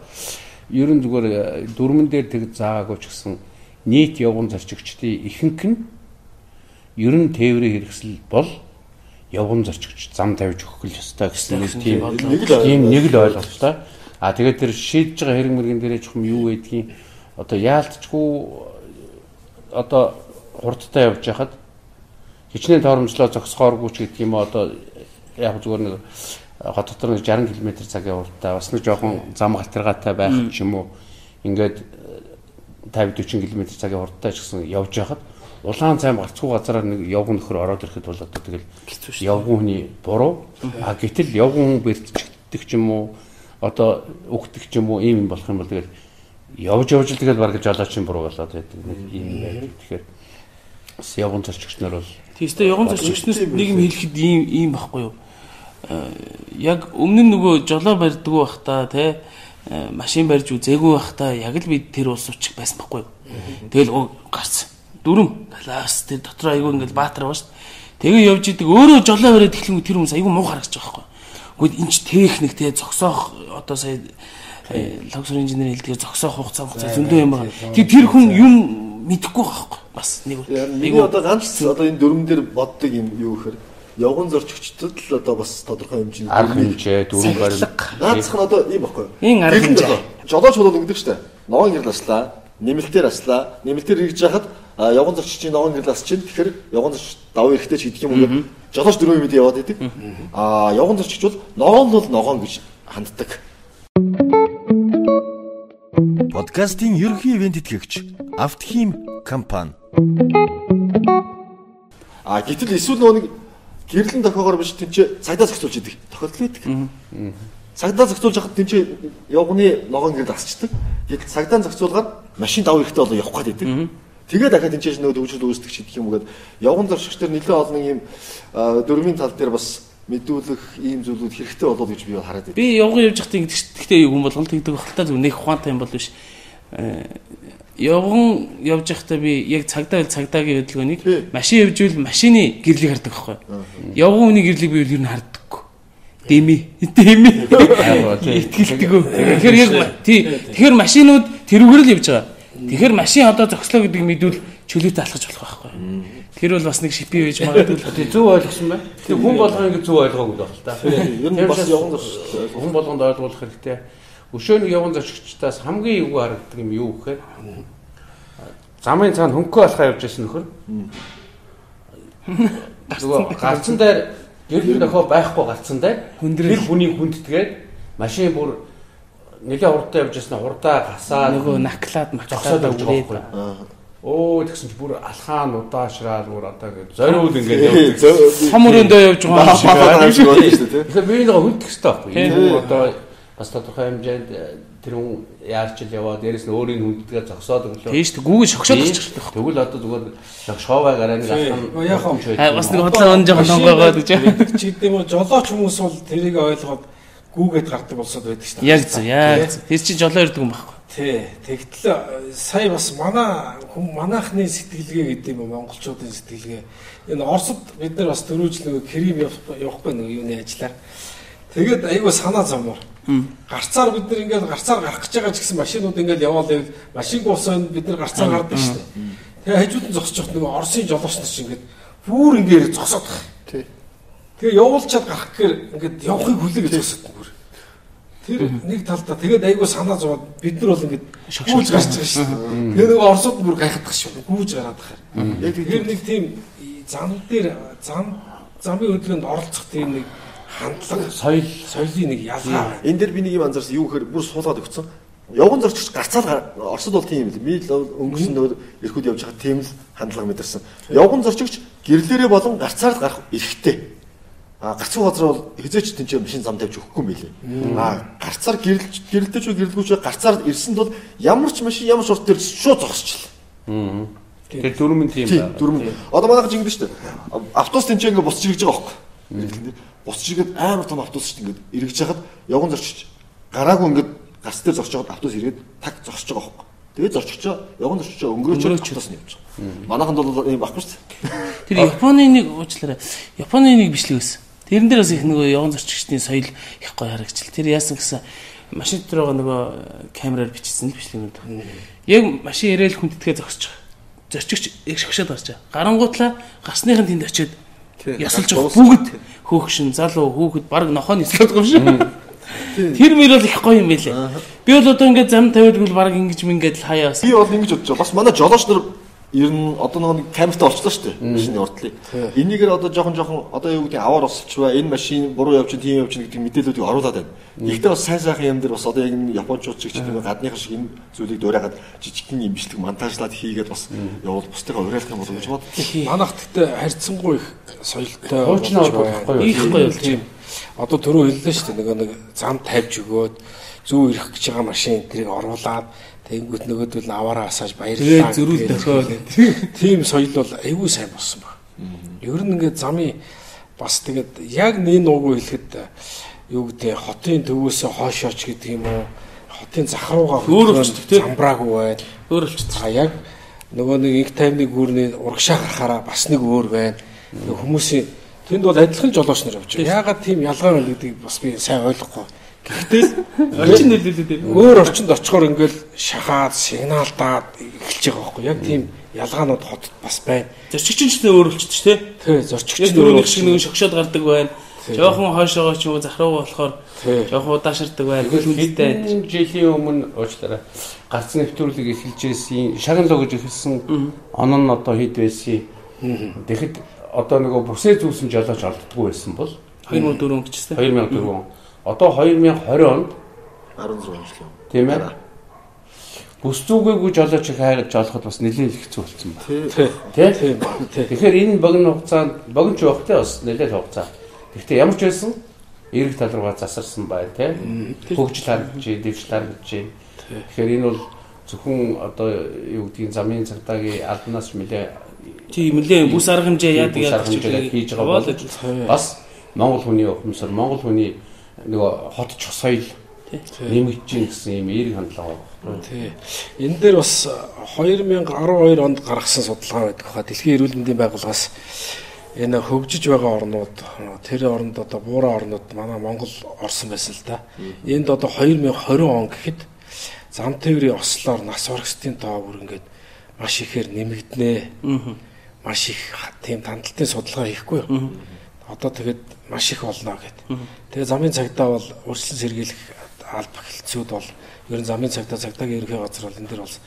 ерөн зүгээр э, дөрмөн дээр тэг заагаагүй ч гэсэн нийт явган зорчигчдын ихэнх нь ерөн тээврийн хэрэгсэл бол явган зорчигч зам тавьж өгөх л ёстой гэсэн нэг тийм Нэг л ойлголттой. А тэгээд тэр шийдэж байгаа хэрэг мэрэгэн дээрээ жоохон юу байдгийг одоо яалтчгүй одоо хурдтай явж хахад хичнээн тооромжлоо зогсохооргүй ч гэдэг юм одоо яг зүгээр нэг хот дотор нэг 60 км цагийн хурдтай бас нэг жоохон зам галтаргаатай байх ч юм уу? Ингээд 50 40 км цагийн хурдтай ч гэсэн явж байхад улаан цайм гарцгүй газараар нэг явган нөхөр ороод ирэхэд бол одоо тэгэл явган хүний буруу. А гэтэл явган хүн бэртчдэг ч юм уу? Одоо үгтэг ч юм уу? Ийм юм болох юм бол тэгэл явж явж л тэгэл бараг жолоочин буруу болоод байдаг нэг юм байдаг тэгэхээр бас явган зорчигч нар бол Тиймээ явган зорчигчнээс нэг юм хэлэхэд ийм ийм байхгүй юу? Э, Яг өмнө нь нөгөө жолоо барьдгүй бах та тий э, машин барьж үзээгүй бах та яг л бид тэр улс учих байсан байхгүй юу? Тэгэл оо гарц дүрм галаас тэр дотор айгүй ингээл баатар баш. Тэгээ явж идэг өөрөө жолоо бариад эхлэн тэр хүмүүс айгүй муу харагдаж байгаа байхгүй юу? Гэхдээ энэ ч техник тий зогсоох одоо сая локсор инженер хэлдгээр зогсоох хугацаа хугацаа зөндөө юм байна. Тэг тэр хүн юм мэдэхгүй байхгүй бас нэг Миний одоо ганц одоо энэ дөрмөн дээр боддог юм юу гэхээр явган зорчигчдод л одоо бас тодорхой хэмжээний арга хэмжээ дөрвөн барил Наацх нь одоо ийм баггүй. Энэ арга хэмжээ. Жолооч бол ингэдэг штэ. Ногоон гэрэл аслаа, нэмэлтээр аслаа, нэмэлтээр хийж яхад а, явган зорчигчийн ногоон гэрэл асч чинь тэгэхээр явган зорчигч даваа эрэхтэй ч гэдэг юм уу. Жолооч дөрөв мэдээ яваад идэг. А явган зорчигч бол ногоон бол ногоон гэж ханддаг. Подкастын ерөнхий ивент тэтгэгч Автхим компани. А гэтэл эсвэл нөгөө нэг гэрлэн тохиогоор биш тэнцээ цагдаа зохицуулж идэг. Тохиолдол байдаг. Цагдаа зохицуулж хахад тэнцээ явганы ногоон гэрэл асчдаг. Гэтэл цагдаа зохицуулгаад машин даваа эрэхтэй болоо явах гээд идэг. Тэгээ дахиад тэнцээж нөгөө төвчл үүсдэг ч гэх юм уу гээд явган зорчигч төр нэлээд олон юм дөрмийн тал дээр бас мэдүүлэх ийм зүйлүүд хэрэгтэй болоод гэж би хараад байна. Би явган явж байхдаа ингэдэг шүү. Гэхдээ юу юм бол тэгдэг бахалтай зөв нэг ухаантай юм бол биш. Э, Явган явж байхдаа би яг цагдаа байл цагдаагийн хөдөлгөөнийг машин явж ивэл машины гэрлийг хардаг байхгүй. Явган хүний гэрлийг би ер нь харддаггүй. Дэмий. Дэмий. Итгэлдэг. Тэгэхээр яг тий. Тэгэхээр машинууд тэрүүгээр л явж байгаа. Тэгэхээр машин одоо зогслоо гэдэг мэдвэл чөлөөтэй алхаж болох байхгүй. Тэр бол бас нэг шипи байж магадгүй. л. тэг зөв ойлгосон байна. Тэг хүн болгоо ингэ зөв ойлгоогүй байх л та. Ер нь бас явган зорчигч хүн болгонд ойлгуулах хэрэгтэй. Өшөөний явган зорчигчдаас хамгийн эвгүй харагддаг юм юу гэхээр замын цаанд хөнгөө алхаа явж байсан нөхөр. Нөгөө гарцсан дээр гэрэл дохоо байхгүй гарцсан дээр Хүндрэл. тэр хүний хүндтгээд машин бүр нэлээд хурдтай явж байсан хурдаа гасаа нөгөө наклаад маклаад явж байгаа Оо тэгсэн чи бүр алхаан удаашраал бүр одоо ингэ зориул ингэ явж хом өрөөндөө явж байгаа юм шиг. байна шүү дээ. Тэгэхээр би нэг хүндэх хэрэгтэй байхгүй. Энэ одоо бас тодорхой хэмжээнд э, тэр хүн яарч л яваа дээрэс нь өөрийн хүнддгээ зогсоод өглөө. Тийш тэг гүүгээ шогшоод гарч ирдэг. Тэгвэл одоо зүгээр нэг шоовай гараа нэг. Яг хоо. Аа бас нэг хотлоо он жоохон тонгоогоод гэж. Чи гэдэг юм уу жолооч хүмүүс бол тэрийг ойлгоод гүүгээд гардаг болсод байдаг шүү дээ. Яг зөв, яг зөв. Тэр чинь жолоо ирдэг юм байхгүй. Тий. Тэгтэл э, сая бас манай хүм манайхны сэтгэлгээ гэдэг юм монголчуудын сэтгэлгээ. Энэ Оросд бид нар бас дөрөвж нэг Крим явахгүй нэг юуны ажиллаар. Тэгээд айгүй санаа зовмор. Гарцаар бид нар ингээд гарцаар гарах гэж байгаа ч гэсэн машинууд ингээд яваал байвал машин гусанд бид нар гарцаар гардаг шүү дээ. Тэгээ хажууд нь зогсож явах нэг Оросын жолооч нар чинь ингээд бүр ингээд зогсоод байгаа. Тий. Тэгээ явуулчаад гарах гэхээр ингээд явахыг хүлээгээд зогсоод бүр. Тэр нэг талдаа тэгээд айгүй санаа зовоод бид нар бол ингээд гүүж гарч байгаа шүү дээ. Тэгээ нэг Оросууд бүр гайхах шүү. Гүүж гараад байгаа. Яг тэр нэг тийм зам дээр зам замын хөдөлгөөнд оролцох тийм нэг хандлага соёл соёлын нэг ялгаа. Энэ дээр би нэг юм анзаарсан. Юу гэхээр бүр суулгаад өгцөн. Явган зорчигч гарцаал гар- Оросд бол тийм юм л. Би л өнгөрсөн нөр эрхүүд явж байгаа тийм л хандлага мэдэрсэн. Явган зорчигч гэрлээрээ болон гарцаар гарах эрэхтэй. А гацуу газар бол хизээч тэнцээ машин зам тавьж өгөхгүй юм билээ. А гарцаар гэрэлж гэрэлтэй ч гэрэлгүйч гарцаар ирсэнд бол ямар ч машин ямар ч урт дээр шууд зогсчихлаа. Тэр дөрмөн тийм байна. дөрөв. Одоо манайх ингэдэж шүү дээ. Автобус тэнцээ ингээ босч ирж байгаа байхгүй. Босч иргээд амар том автобус шүү дээ ингээ эргэж хахад явган зорчиж гараагүй ингээ гарц дээр зорч жагаад автобус эргээд так зогсож байгаа байхгүй. Тэгээд зорчигчоо явган зорчигчоо өнгөрөөч автобус нь явж байгаа. Манайханд бол ийм баггүй шүү дээ. Тэр Японы нэг уучлаарай. Японы нэг бичлэг байсан. Тэрэн дээр бас их нөгөө явган зорчигчдын соёл их гоё харагдчихл. Тэр яасан гэсэн машин дотор байгаа нөгөө камераар бичсэн л бичлэгнүүд. Яг машин ирээл хүндэтгээ зогсож байгаа. Зорчигч шогшоод гарч байгаа. Гарангуутлаа гарсныхын тэнд очиод ясалж байгаа. Бүгд хөөгшин, залуу, хүүхэд баг нохоо нислээд байгаа юм шиг. Тэр мөр бол их гоё юм байлээ. Би бол одоо ингээд зам тавиад гүйл баг ингэж мингээд хаяа бас. Би бол ингэж бодож байгаа. Бас манай жолооч нар ер нь одоо нэг камертай орчлоо шүү дээ. Машины уртлыг. Энийгээр одоо жоохон жоохон одоо юу гэдэг аваар осолчваа энэ машин буруу явж чинь тийм явж чинь гэдэг мэдээллүүдийг оруулаад байна. Гэхдээ бас сайн сайхан юм дээр бас одоо яг энэ японочууд ч гэх юм гадныхан шиг энэ зүйлийг дуурайгаад жижигхэн имжлэг монтажлаад хийгээд бас явал бусдыгаа уриалах юм болов уу гэж бод. Манайх гэхдээ харьцангуй их соёлтой. Байхгүй юу? Их гоё Тийм. Одоо түрүү хэллээ шүү дээ. Нөгөө нэг зам тавьж өгөөд зүү ирэх гэж байгаа машин тэрийг оруулаад тэнгүүт нөгөөдөл аваараа асааж баярлалаа. Тэгээд зөрүүл дохиол. Тийм соёл бол айгүй сайн болсон баг. Ер нь ингээд замын бас тэгээд яг нэг нуугүй хэлэхэд юу гэдэг хотын төвөөсөө хоошооч гэдэг юм уу? Хотын зах руугаа Өөр хөдлөн өвчтөг, тийм. замбраагүй. Өөр болчихсон. А яг нөгөө нэг их таймны гүүрний урагшаа гарахаараа бас нэг өөр байна. Хүмүүсийн тэнд бол адилхан жолооч нар явж байгаа. Яагаад тийм ялгаа байна гэдгийг бас би сайн ойлгохгүй. Гэхдээ Орчин нөлөөлөд байна. өөр орчинд очихоор ингээл шахаад, сигналдаад эхэлж байгаа байхгүй. Яг тийм ялгаанууд хотод бас байна. Зорчигч нь ч өөр болчихсон шүү дээ. Тэ зорчигч түрүү нэг шиг нэг шогшоод гардаг байна. Жохон хойшоогоо ч юм уу захруу болохоор Тий. жохон удааширдаг байна. Хэдэн жилийн өмнө уучлаарай. Гарц нэвтрүүлэг эхэлжсэн шагналуу гэж эхэлсэн он нь одоо хэд байсан. Тэгэхэд одоо нөгөө бүсээ зүүсэн жолооч олддгүй байсан бол 2004 он гэжтэй. 2004 он. Одоо 2020 онд 16 жил. тийм ээ. Бүс зүгээгүй жолооч их хайгаж жолоход бас нэлээд хэцүү болсон байна. Тий. Тий? Тийм. Тий. Тэгэхээр энэ богино хугацаанд богино ч явахтай бас нэлээд хугацаа. Гэхдээ ямар ч байсан эрэг тал руугаа засарсан бай тий. Хөгжил харагдаж, дэвшил харагдаж. Тэгэхээр энэ бол зөвхөн одоо юу гэдгийг замын цагдаагийн албанаас нэлээ Тийм үлээ бүс арга хэмжээ яадаг хэмжээгээр хийж байгаа бол бас Монгол хүний ухамсар, Монгол хүний нөгөө хотч соёл нэмэгдэж гин гэсэн юм эерэг хандлага байна. Тий. Энэ дээр бас 2012 онд гаргасан судалгаа байдаг хаа дэлхийн эрүүл мэндийн байгууллагаас энэ хөгжиж байгаа орнууд тэр оронд одоо буураа орнууд манай Монгол орсон байсан л да. Энд одоо 2020 он гэхэд зам тээврийн ослоор нас барагчдын тоо бүр ингээд маш ихээр нэмэгдэнэ. Маш их тийм тандалтын судалгаа хийхгүй юу? Одоо тэгээд маш их олно гэд. Тэгээ замын цагдаа бол урьдчилан сэргийлэх алба хэлцүүд бол ер нь замын цагдаа цагдаагийн ерөнхий газар бол энэ дэр бол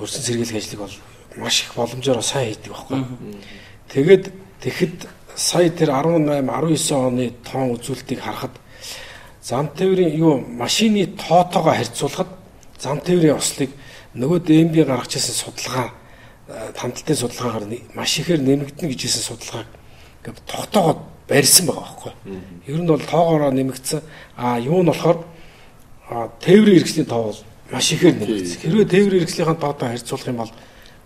урьдчилан сэргийлэх ажлыг бол маш их боломжоор сайн хийдэг байхгүй. Тэгээд тэгэхэд сая тэр 18 19 оны тоон үзүүлэлтийг харахад зам тээврийн юу машины тоотоогоо харьцуулахад зам тээврийн ослыг нөгөө ДМБ гаргаж ирсэн судалгаа э, тандалтын судалгаагаар маш ихээр нэмэгдэнэ гэж хэлсэн судалгааг ингээд тогтоогоод барьсан байгаа байхгүй. Ер нь бол тоогоороо нэмэгдсэн. А юу нь болохоор тээврийн хэрэгслийн тоо бол маш ихээр нэмэгдсэн. Хэрвээ тээврийн хэрэгслийнхаа тоотой харьцуулах юм бол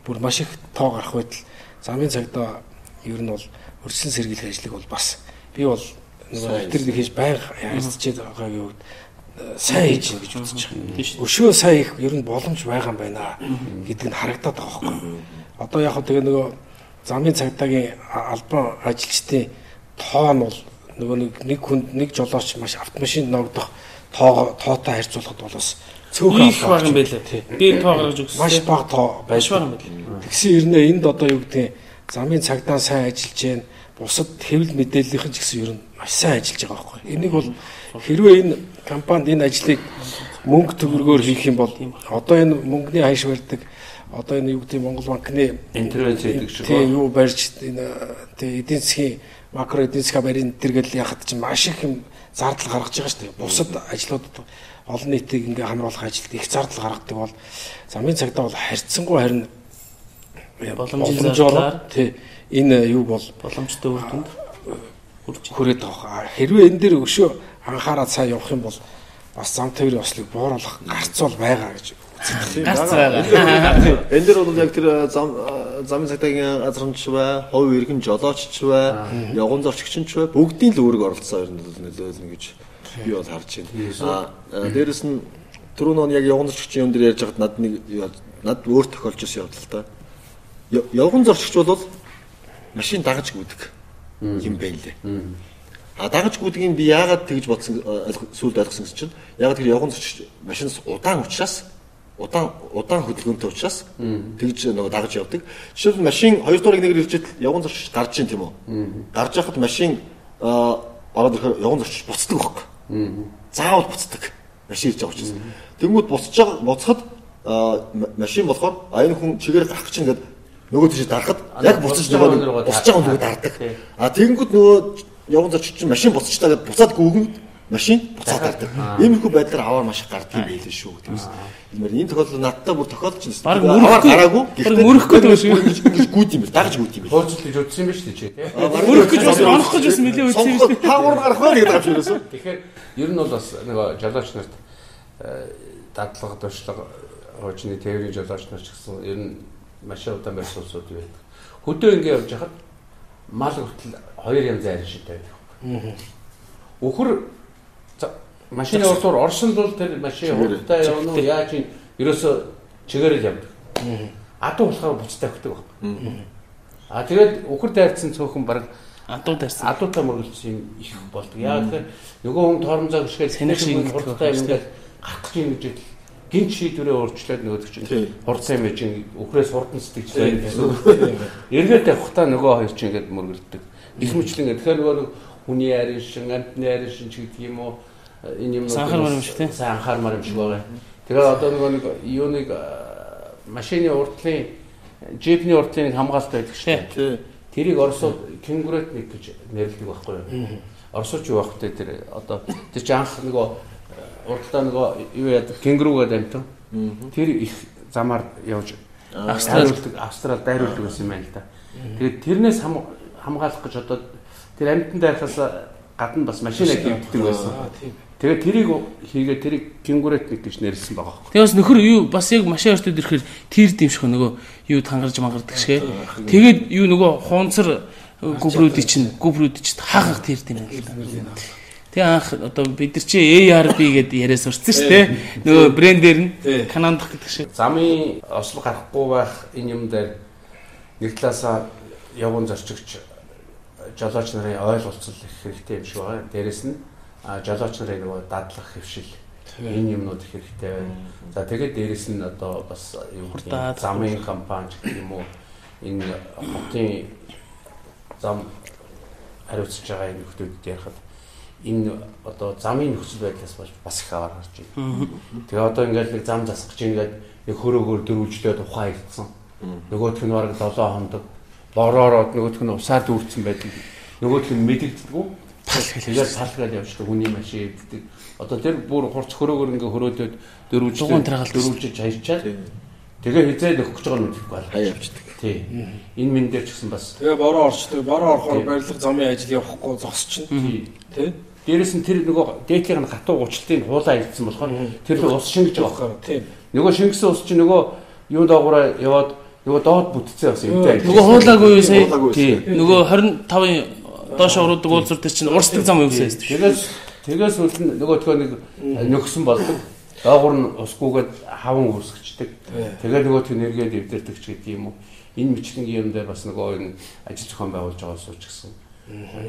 бүр маш их тоо гарах байтал замын цагдаа ер нь бол урьдчилан сэргийлэх ажлыг бол бас би бол нөгөө тэр хийж байнга харьцчихэд байгаагийн үед сайн хийж гин гэж үзэж байгаа. Өшөө сайн их ер нь боломж байгаа юм байна гэдэг нь харагдаад байгаа байхгүй. Одоо яг хөө тэгээ нөгөө замын цагдаагийн албан ажилчдын тоо нь бол нөгөө нэг нэг хүнд нэг жолооч маш автомашин ногдох тоо тоотой харьцуулахад бол бас цөөхөн их баг юм байлаа. Би тоо гаргаж өгсөн. маш бага тоо байж баг юм байлаа. Тэгсэн ирнэ энд одоо юу гэдэг замын цагдаа сайн ажиллаж байна. Бусад хэвлэл мэдээллийнхэн ч гэсэн ер нь маш сайн ажиллаж байгаа байхгүй. Энийг бол хэрвээ энэ компанид энэ ажлыг мөнгө төгрөгөөр хийх юм бол одоо энэ мөнгөний ханш барьдаг одоо энэ юу гэдэг Монгол банкны Интервенц хийдэг шиг тийм юу барьж энэ тийм эдийн засгийн макро эдийн засгийн барийн тэргэл яхад чинь маш их юм зардал гаргаж байгаа шүү дээ. Бусад ажлуудад олон нийтийг ингээ хамруулах ажилд их зардал гаргадаг бол замын цагдаа бол харьцангуй харин боломжоор тий энэ юу бол Боломжтой үр дүнд хүрээд байгаа. Хэрвээ энэ дээр өшөө анхаарал сайн явах юм бол бас зам тээврийн ослыг бууруулах гарц бол байгаа гэж. Гарц байгаа. Энэ дэр бол яг тэр зам замын цагдаагийн газрамч бай, хувь иргэн жолоочч бай, явган зорчигч ч бай бүгдийн л үүрэг оролцоо ер нь нөлөөлнө гэж би бол харж байна. Аа дээрэс нь түрүү нөө яг явган зорчигчийн юм дээр ярьж байгаад над нэг над өөр тохиолж ирсэн явдал та. Явган зорчигч бол машин дагаж гүдэг юм байлээ. А дагаж гүдгийг би яагаад тэгж бодсон сүлд ойлгосон гэсэн чинь яагаад тэр явган зорчигч машинаас удаан учраас удаан удаан хөдөлгөөнтэй учраас тэгж нөгөө дагаж явдаг. Жишээлбэл машин 2 дуурайг нэгээр ирчээд явган зорчигч гарч ийн тийм үү? Гарч яхад машин ороод ирэхээр явган зорчигч буцдаг байхгүй. Заавал буцдаг. Машин ирж байгаа учраас. Тэнгүүд буцаж байгаа буцахад машин болохоор а энэ хүн чигээр гарах гэж ингээд нөгөө тийш дарахад яг буцаж байгаа буцаж байгаа нөгөө дардаг. А тэнгүүд нөгөө явган чинь машин буцажтаа гэдээ буцаад гүгэн машин буцаад дардаг. Иймэрхүү байдлаар аваар маш их гардаг юм байлээ шүү гэмээс. Иймэр энэ тохиолдол надтай бүр тохиолдож байна. Бараг мөрөхгүй- гараагүй. бараг мөрөхгүй байгаа шүү. Ингэж гүйд юм бэл. Дагаж гүйд юм бэл. Хөөцөл гэж үзсэн юм шүү дээ чи тий. Өрөх гэж бас онох гэж бас нэлээд үтсэн юм шүү дээ. Таагуур гарах байх гэдэг юм юусэн. Тэгэхээр ер нь бол бас нөгөө жолооч нарт э, дадлага туршлага хуучны тээврийн жолооч нар ч гэсэн ер нь маш удаан барьсан улсууд байдаг. Хөдөө ингэ явж хахад мал хүртэл хоёр янз айрын шидтэй байдаг. Үхэр машины урдуур орсон бол тэр машин хурдтай явна уу яаж юм ерөөсө чигээрэл явдаг. Адуу болохоор буцтай өгдөг баг. А тэгээд үхэр дайрцсан цөөхөн баг Адуу тарсан. адуутай мөргөлдсөн юм их болдог. Яг тэгэхээр нөгөө хүн торомзоо гიშгээл Саних шиг хурдтай ингээд гарах гэж юм гэж гинт шийдвэрээ өөрчлөөд нөгөө Тийм. чинь хурдтай юм чинь үхрээс хурдан сэтгэжлээ гэсэн. Эргээд явахтаа нөгөө хоёр чинь ингээд мөргөлддөг. Их мэтлэн тэгэхээр нөгөө хүний арийн шин, амтны арийн шин ч гэдэг юм уу энэ юм Санхар мар юм шиг тийм. Санхар мар юм шиг байгаа. Тэгээд одоо нөгөө нэг юуныг а, машины урдлын джипний урдлын нэг хамгаалт байдаг шүү дээ. Тэрийг Оросууд кенгуретник гэж нэрлэдэг байхгүй юу? Оросууд юу байх вэ тэр одоо тэр чи анх нөгөө урдтаа нөгөө юу яадаг кенгуругаар амтан. Тэр их замаар явж Австрал. дайруулдаг австрал дайруулдаг байсан юм байна л да. Тэгээд тэрнээс хам- хамгаалах гэж одоо тэр амтан дайрахаас гадна бас машина хийгддэг байсан. Тэгээд тэрийг хийгээ тэрийг кенгуретник гэж нэрлсэн байгаа байхгүй. Тэгээ бас нөхөр юу бас яг машин өртөд ирэхээр тэр димших нөгөө юу тангарж мангардаг шгэ. Тэгээд юу нөгөө хуунцар гүбрүүдий чинь гүбрүүд чинь хаахах тэр юм л да. Тэгээ анх одоо бид нар чи ARB гэдээ яриа сурцсан шүү дээ. Нөгөө брендээр нь Канадах гэдэг шиг. Замын ослог гарахгүй байх энэ юм дээр нэг талаасаа явган зорчигч жолооч нарын ойлголцол их хэрэгтэй юм шиг байна. Дээрэс нь жолооч нарын нөгөө дадлах хөвшил энэ юмнууд их хэрэгтэй байна. За тэгээд дээрэс нь одоо бас юу замын компани гэх юм уу энэ хотын зам хариуцж байгаа энэ нөхдөдөд ярихад энэ одоо замын нөхцөл байдлаас болж бас их аваар гарч байна. Тэгээ одоо ингээд нэг зам засах гэж ингээд нэг хөрөөгөр дөрвөлжлээд ухаан ирдсэн. Нөгөөх нь бараг 7 хондог бороороод нөгөөх нь усаар дүүрсэн байдаг. Нөгөөх нь мэдэгддэг үү? Тэгээд салгаад явждаг хүний машин иддэг. Одоо тэр бүр хурц хөрөөгөр ингээд хөрөөдөд таргалт. дөрвөлжиж хаячаад тэгээ хизээ нөхөх гэж байгаа нь мэдэхгүй байна. Хаяа явчихдаг. Тий. Энэ мэн дээр ч гэсэн бас Тэгээ бороо орчдөг. Бороо орохоор барилга замын ажил явахгүй зогсчихно. тий. Тэ? Дээрээс нь тэр нөгөө дээдлийн хатуу гучлтын хуулаа ирсэн болохоор тэр л ус шингэж байгаа. Тийм. Нөгөө шингэсэн ус чинь нөгөө юу доогоороо яваад нөгөө доод бүтцээ бас юмтай. Нөгөө хуулаагүй сая? Тий. Нөгөө 25-ын доош оруудаг уулзуур дээр чинь урсдаг зам юм дээ. Тэгээс Тэгээс үл нь нөгөөдгөө нэг нөхсөн болдог. Доогуур нь усгүйгээд хаван үүсгчдэг. Тэгээ нөгөөдгөө нэргээд эвдэрдэг ч гэдэг юм уу. Энэ мэтлэнгийн юм дээр бас нөгөө энэ ажил зохион байгуулж байгаа сууч гэсэн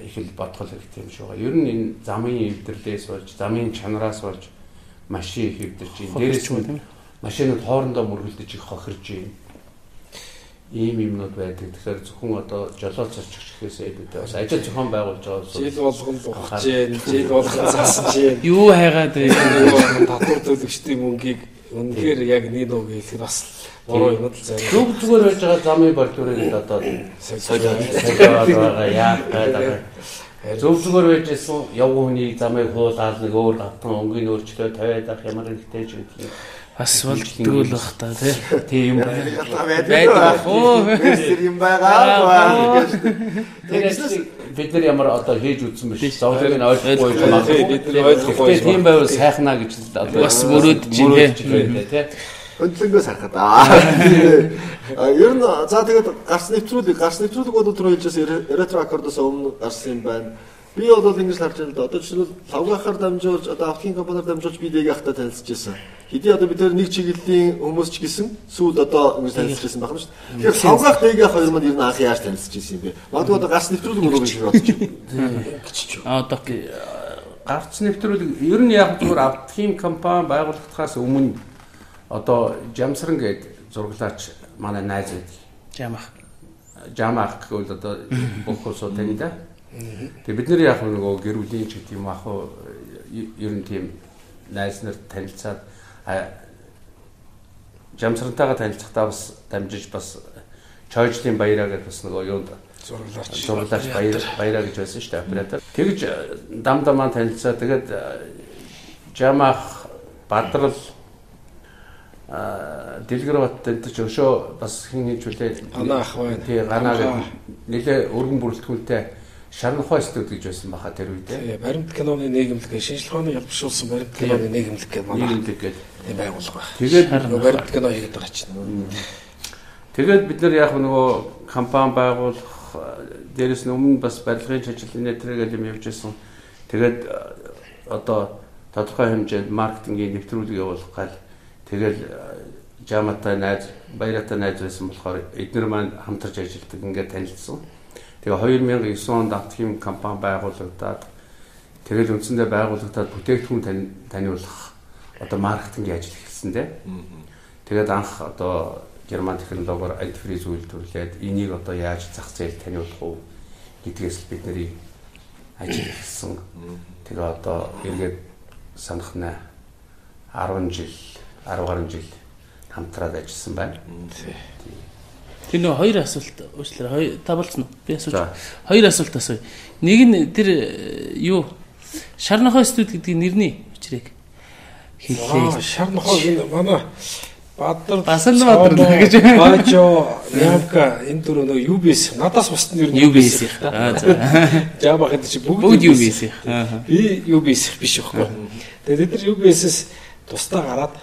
их л бодгол хэрэгтэй юм шиг байгаа. Ер нь энэ замын эвдэрлээс болж, замын чанараас болж машин их эвдэрч байна. Дээрээс нь машинууд хоорондоо мөргөлдөж их хохирж байна ийм юмнууд байдаг. Тэгэхээр зөвхөн одоо жолоо зорчих гэхээсээ бид бас ажил зохион байгуулж байгаа бол жил болгон ухаж, жил болгон засаж, юу хайгаад байгаа татвар төлөгчдийн мөнгийг үнэхээр яг нэг нэг хэлэхэд бас буруу юм л зэрэг. Зүг зүгээр байж байгаа замын бордурыг одоо солиод байгаа яах гэдэг. Зүг зүгээр байж исэн явгын хүний замыг хуулаад нэг өөр автан өнгийн өөрчлөлт тавиад авах ямар хэрэгтэй ч юм бас болдгоо л бах та тий. Тийм юм байдаг. Оо юм байгаа. Тэгээд бид нар ямар одоо хийж үзсэн биш. Зовлыг нь ойлгохгүй юм. Бид нар ойлгохгүй. Тийм байвал сайхнаа гэж л одоо бас мөрөөдөж байна тий. Хөндлөнгөөс харахад аа. Ер нь за тэгээд гарс нэвтрүүлэг, гарс нэвтрүүлэг бол түрүү хэлжсэн ретро аккордоос өмнө гарсан юм байна. Би бол ингэж харж байна л да. Одоо жишээлбэл лавгахаар дамжуулж одоо автын компаниар дамжуулж би дэг ахта танилцж байсан. Хэдий одоо бид нэг чиглэлийн хүмүүс ч гэсэн сүүл одоо ингэж танилцж байсан байна шүү дээ. Тэгэхээр лавгах дэг ах хоёр маань ер нь анх яаж танилцж байсан юм бэ? Магадгүй одоо гарц нэвтрүүлэг мөрөг шиг бодож байна. Аа одоо гарц нэвтрүүлэг ер нь яг зүгээр автын компани байгуулагдахаас өмнө одоо Жамсран гээд зураглаач манай найз байдаг. Жамах. Жамах гэвэл одоо бүх улсууд тань да. Тэгээ бид нэр яг нөгөө гэр бүлийн ч гэдэг юм ах уу ер нь тийм найз нар танилцаад жамсрантайгаа танилцахдаа бас дамжиж бас чойжлын баяраа гэдэг бас нөгөө юунд зураглаач зураглаач баяр баяраа гэж байсан шүү дээ оператор. Тэгж дам дамаа танилцаа тэгээд жамах бадрал а дэлгэрбат энэ ч өшөө бас хин хийж үлээ? Ганаа ах байна. Тий ганаа нэлээ өргөн бүрэлдэхүүнтэй Шарнхой студ гэж байсан баха тэр үед. Тий, баримт киноны нийгэмлэг шинжлэх ухааны явуулсан баримт киноны нийгэмлэг гэх манай нийгэмлэг гэдэг тийм байгууллага байна. Тэгээд баримт кино хийгээд байгаа чинь. Тэгээд бид нар яг нөгөө компани байгуулах дээрэс нь өмнө бас барилгын ажил нэтрэгээл юм явж байсан. Тэгээд одоо тодорхой хэмжээнд маркетингийн нэвтрүүлэг явуулах гал тэгэл жаматай найз баяратай найз байсан болохоор эдгээр маань хамтарч ажилладаг ингээд танилцсан. Тэгээ 2009 онд автхим компани байгуулагдаад тэгэл үндсэндээ байгуулагдаад бүтээгдэхүүн таниулах одоо маркетингийн ажил эхэлсэндээ. Тэгээд анх одоо герман технологиор альтфриз үйлдвэрлээд энийг одоо яаж зах зээл таниулах уу гэдгээс л бид нарыг ажил эхэлсэн. Тэгээ одоо эргээд санах нэ 10 жил 10 гаруй жил хамтраад ажилласан байна. Тийм. Тэр нөө хоёр асуулт уучлаарай. Хоёр та болцсон уу? Би асууж. Хоёр асуулт асууя. Нэг нь тэр э, юу Шарнохой студ гэдгийг нэрний учрыг хэллээ. Шарнохой манай Бадар Басан Бадар гэж Бажо Ямка энэ дөрөв нөгөө UBS надаас бусд нь ер нь UBS. Аа за. Java гэдэг чи бүгд UBS. Би UBS биш байхгүй. Тэгээд бид нар UBS-с тусдаа гараад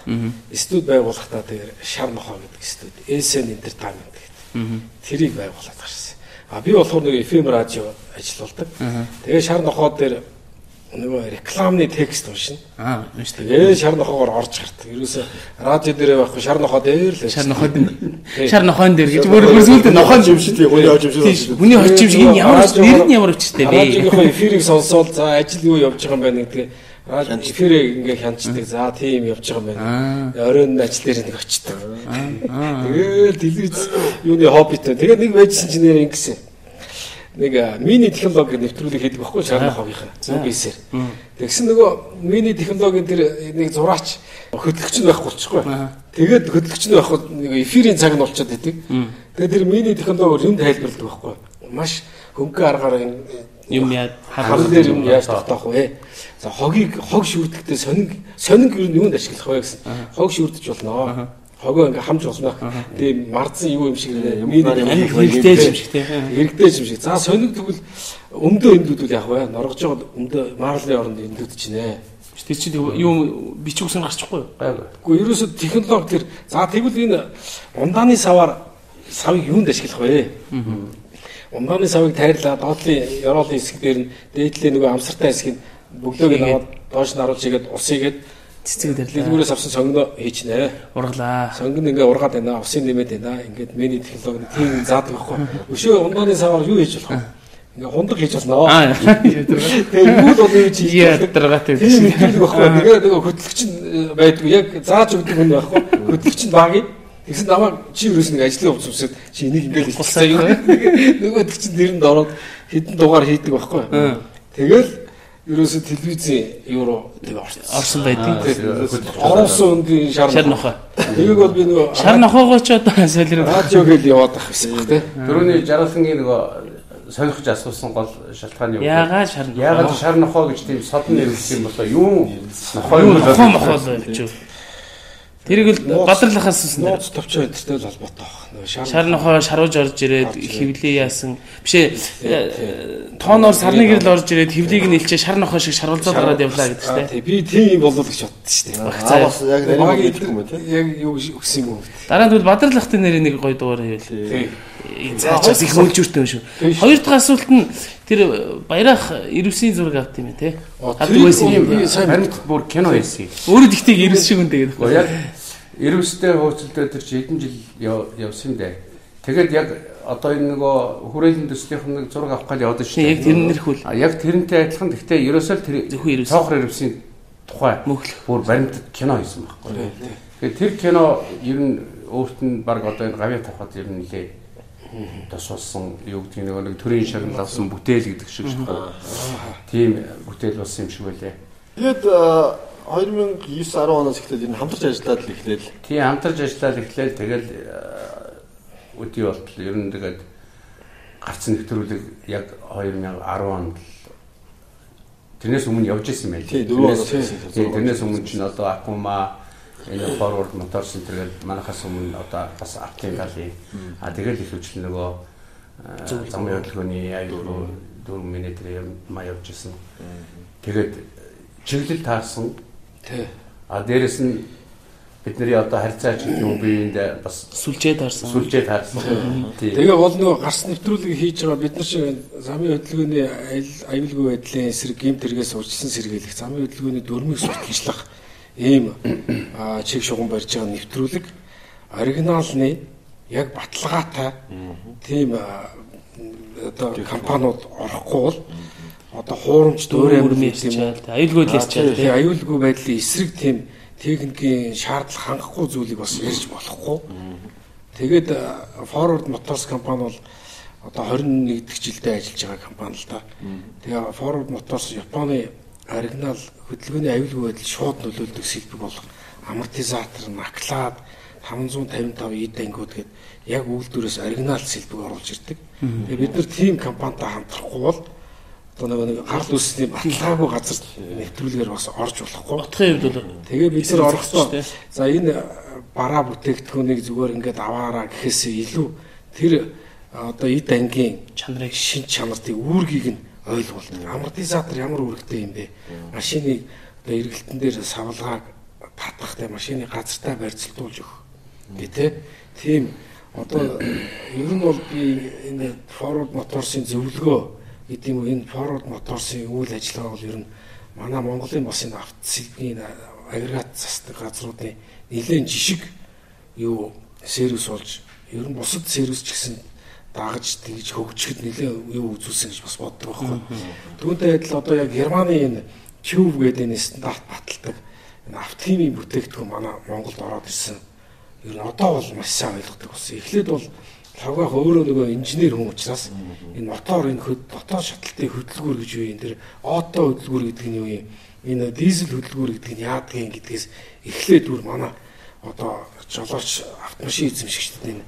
студ байгуулахдаа тэр Шарнохой гэдэг студ Эсен Entertainment Тэрийг байгуулад гарсан. А би болохоор нэг FM радио ажиллаулдаг. Тэгээ шар нохоо дээр нөгөө рекламны текст уншина. Аа, унш. Тэгээ шар нохоогоор орж гардаг. Ерөөсө радио дээр байхгүй шар нохоо дээр л. Шар нохоод шар нохоон дээр гэж бүр бүр сүлд нохоон жимшил хүний хожимшил. Хүний хожимшиг энэ ямар нэр нь ямар өчтэй бэ? Радиогийнхоо эфирийг сонсоод за ажил юу явж байгаа юм байна гэдэг эфирээ ингээ хянчдаг. За тийм явж байгаа юм байна. Оройн ажил дээр нэг очдог. Тэгэл телевиз юуны хоббитой. Тэгээд нэг байжсэн чинь нэр ингэсэн. Нэг мини технологи нэвтрүүлэг хийдэг байхгүй шарны хогийнх. Зүгээс. Тэгсэн нөгөө мини технологийн тэр нэг зураач хөтлөгч нь байхгүй болчихгүй. Тэгээд хөтлөгч нь байхгүй нэг эфирийн цаг нь болчиход идэг. Тэгээд тэр мини технологиор юм тайлбарладаг байхгүй. Маш хөнгөн аргаар юм яа харал дээр юм яаж тогтоох вэ? За хогийг хог шүрдэхдээ сонин сонин ер нь юунд ашиглах вэ гэсэн. Хог шүрдэж болно. Хогоо ингээ хамж болно. Тэгээ мардсан юу юм шиг нэ. Хэрэгтэй юм шиг тий. Хэрэгтэй юм шиг. За сонин тэгвэл өмдөө эндүүдүүл яах вэ? Норгож байгаа өмдөө маарлын оронд эндүүд чинь нэ. Тэр чинь юу бичих үсэн гарчихгүй юу? Гэхдээ ерөөсө технологи тэр за тэгвэл энэ ундааны саваар савыг юунд ашиглах вэ? Ундааны савыг тайрлаа доотлын ёроолын хэсэг дээр нь дээдлээ нөгөө амсартай хэсгийг Бөглөөг нь аваад доош нь харуулж игээд ус игээд цэцэг дэрлээ. дэлгүүрээс авсан сонгоно хийчихнэ. Ургалаа. Сонгон ингээ ургаад байна, усын нэмээд байна. Ингээд миний технологи тийм заадаг байхгүй. Өшөө ундууны саваар юу хийж болох вэ? Ингээ хундаг хийж болно. Аа. Тэгээ юу бол юу хийж Ядаргатай Тийм хэлдэг байхгүй. Тэгээ нөгөө хөтлөгч э, байдгүй. Яг зааж өгдөг хүн байхгүй. Хөтлөгч нь багийн Тэгсэн намайг чи юу нэг ажлын хувцас үсээд чи энийг ингээл Тусаа юу? нөгөө чинь нэрэнд ороод хідэн дугаар хийдэг байхгүй. Тэгэл ерөөсө телевизийн евро тэг орсон. Байдаг. Орсон үндийн шар нохой. Тэгээг бол би нөгөө Шар нохойгоо ч одоо солиро. радио гэж яваад байх гэсэн үг тийм. Төрөний жаргалангийн нөгөө сонирхож асуусан гол шалтгаан юу? Яагаад шар? Яагаад шар нохоо гэж тийм содон нэрвэлсэн юм болоо юу нохоо Юу юм нохой мохой л юм чи. Тэрийг л бадрлахаас үсэн. Нууц товчоо эдтэй л холбоотой баг. Шар нохой шарууж орж ирээд хөвлөө яасан. Бишээ э, тооноор сарны гэрэл орж ирээд хөвлийг нь илчээ шар нохой шиг шарвалзаад гараад явлаа гэдэг чинь. тий, би тийм болов гэж боддоо шүү дээ. Аа бас яг Багийн мэддэг юм тийм. Яг юу өгсөн юм уу? Дараа нь тэгвэл бадрлахтын нэрийн нэг гоё дугаар хийвэл. Тий. Заачаас их хөлжүүртэй юм шүү. Хоёр дахь асуулт нь тэр баярах ирвсийн зураг авт юм те. Авдаг байсан юм. Харин бүр кино хийсэн. Өөрөө тэгтийг ирвс шиг үнтэй гэдэг. Яг Ирвстэй хууцалтай тэр чи хэдэн жил яв- явсан дээ. Тэгээд яг одоо энэ нөгөө хүрээлэн төслийнх нь нэг зураг авах гал яваад шүү Яг тэр нэр хөл А яг тэрнтэй адилхан гэхдээ ерөөсөө тэр Зөвхөн ирвс. цоохор ирвсийн тухай бүр баримтат кино хийсэн байхгүй. Тэгээд тэр кино ер нь өөрт нь баг одоо энэ гавья тавхад ер нь нэлээ тосолсон юу гэдэг нэг нэг төрийн шагнал авсан бүтээл гэдэг шиг шүү дээ. Тийм бүтээл болсон юм шиг байлээ. Тэгээд э, 2009 10 оноос эхлээд энэ хамтарч ажиллаад л эхлээл. Тий хамтарч ажиллаад эхлээл тэгэл өдий болтол ер нь тэгээд гарцсан нэвтрүүлэг яг 2010 онд тэрнээс өмнө явж исэн байл. Тий, дөрөв оноос Тэрнээс- өмнө ч н одоо Акума энэ forward motor center гэдэг манахаас өмнө одоо бас Аптин галын а тэгэл ихэвчлэн нөгөө э, замын хөдөлгөөний аюулгүй 4 минутээр маа явж исэн. Тэгээд чиглэл таарсан Тий. А дээрэс нь бидний одоо харьцаач гэх юм биеинд бас Сүлжээ таарсан. сүлжээ таарсан. Тэгээ бол нөгөө гарс нэвтрүүлэг хийж байгаа бид нар шиг замын хөдөлгөөний аюулгүй байдлын эсрэг гэмт хэрэгээс урьдчилан сэргийлэх замын хөдөлгөөний дөрмийг сурталчлах ийм чиг шугам барьж байгаа нэвтрүүлэг оригиналны яг баталгаатай тийм одоо компаниуд орохгүй бол одоо хуурамч дөөрэй Дөрөв юм тийм. Аюулгүй л ярьчаал. Тэгээ аюулгүй байдлын эсрэг тийм техникийн шаардлага хангахгүй зүйлийг бас ярьж болохгүй. Тэгээд Forward Motors компани бол одоо 21 дэх жилдээ ажиллаж байгаа компани л да. Тэгээ Forward Motors Японы оригинал хөдөлгөөний аюулгүй байдал шууд нөлөөлдөг сэлбэг болох амортизатор, наклаад 555 ид ангиуд гээд яг үйлдвэрээс оригинал сэлбэг оруулж ирдэг. Тэгээ бид нар тийм компанитай хамтрахгүй бол одоо нэг гарал үүсний баталгаагүй газар нэвтрүүлгээр бас орж болохгүй. Утгын хувьд бол Тэгээ бид нар орохдоо за энэ бараа бүтээгдэхүүнийг зүгээр ингээд аваараа гэхээсээ илүү тэр одоо эд ангийн чанарыг шин чанартыг үүргийг нь ойлгуулдаг. Амортизатор ямар үүрэгтэй юм бэ? Машиныг одоо эргэлтэн дээр савлгааг татахтай машины газартаа барьцалтуулж өгөх. Гэтэ тийм одоо ер нь бол би энэ Ford Motors-ын зөвлөгөө гэдэг юм уу энэ Ford Motors-ын үйл ажиллагаа бол ер нь манай Монголын бас энэ автосэлбгийн агрегат засдаг газруудын нэлээд жишг юу сервис болж ер нь бусад сервис ч гэсэн дагаж тэгж хөгжихэд нэлээ юу үзүүлсэн гэж бас боддог байхгүй. Түүнтэй адил одоо яг Германы энэ Cube гэдэг энэ стандарт баталдаг энэ автохимийн бүтээгдэхүүн манай Монголд ороод ирсэн. Ер нь одоо бол маш сайн ойлгодог болсон. Эхлээд бол лавгах өөрөө нөгөө инженер хүн учраас энэ мотор энэ хөд дотоод шаталтын хөдөлгүүр гэж юу юм тэр ото хөдөлгүүр гэдэг нь юу юм энэ дизель хөдөлгүүр гэдэг нь яадаг юм гэдгээс эхлээд бүр манай одоо жолооч автомашин эзэмшигчдад энэ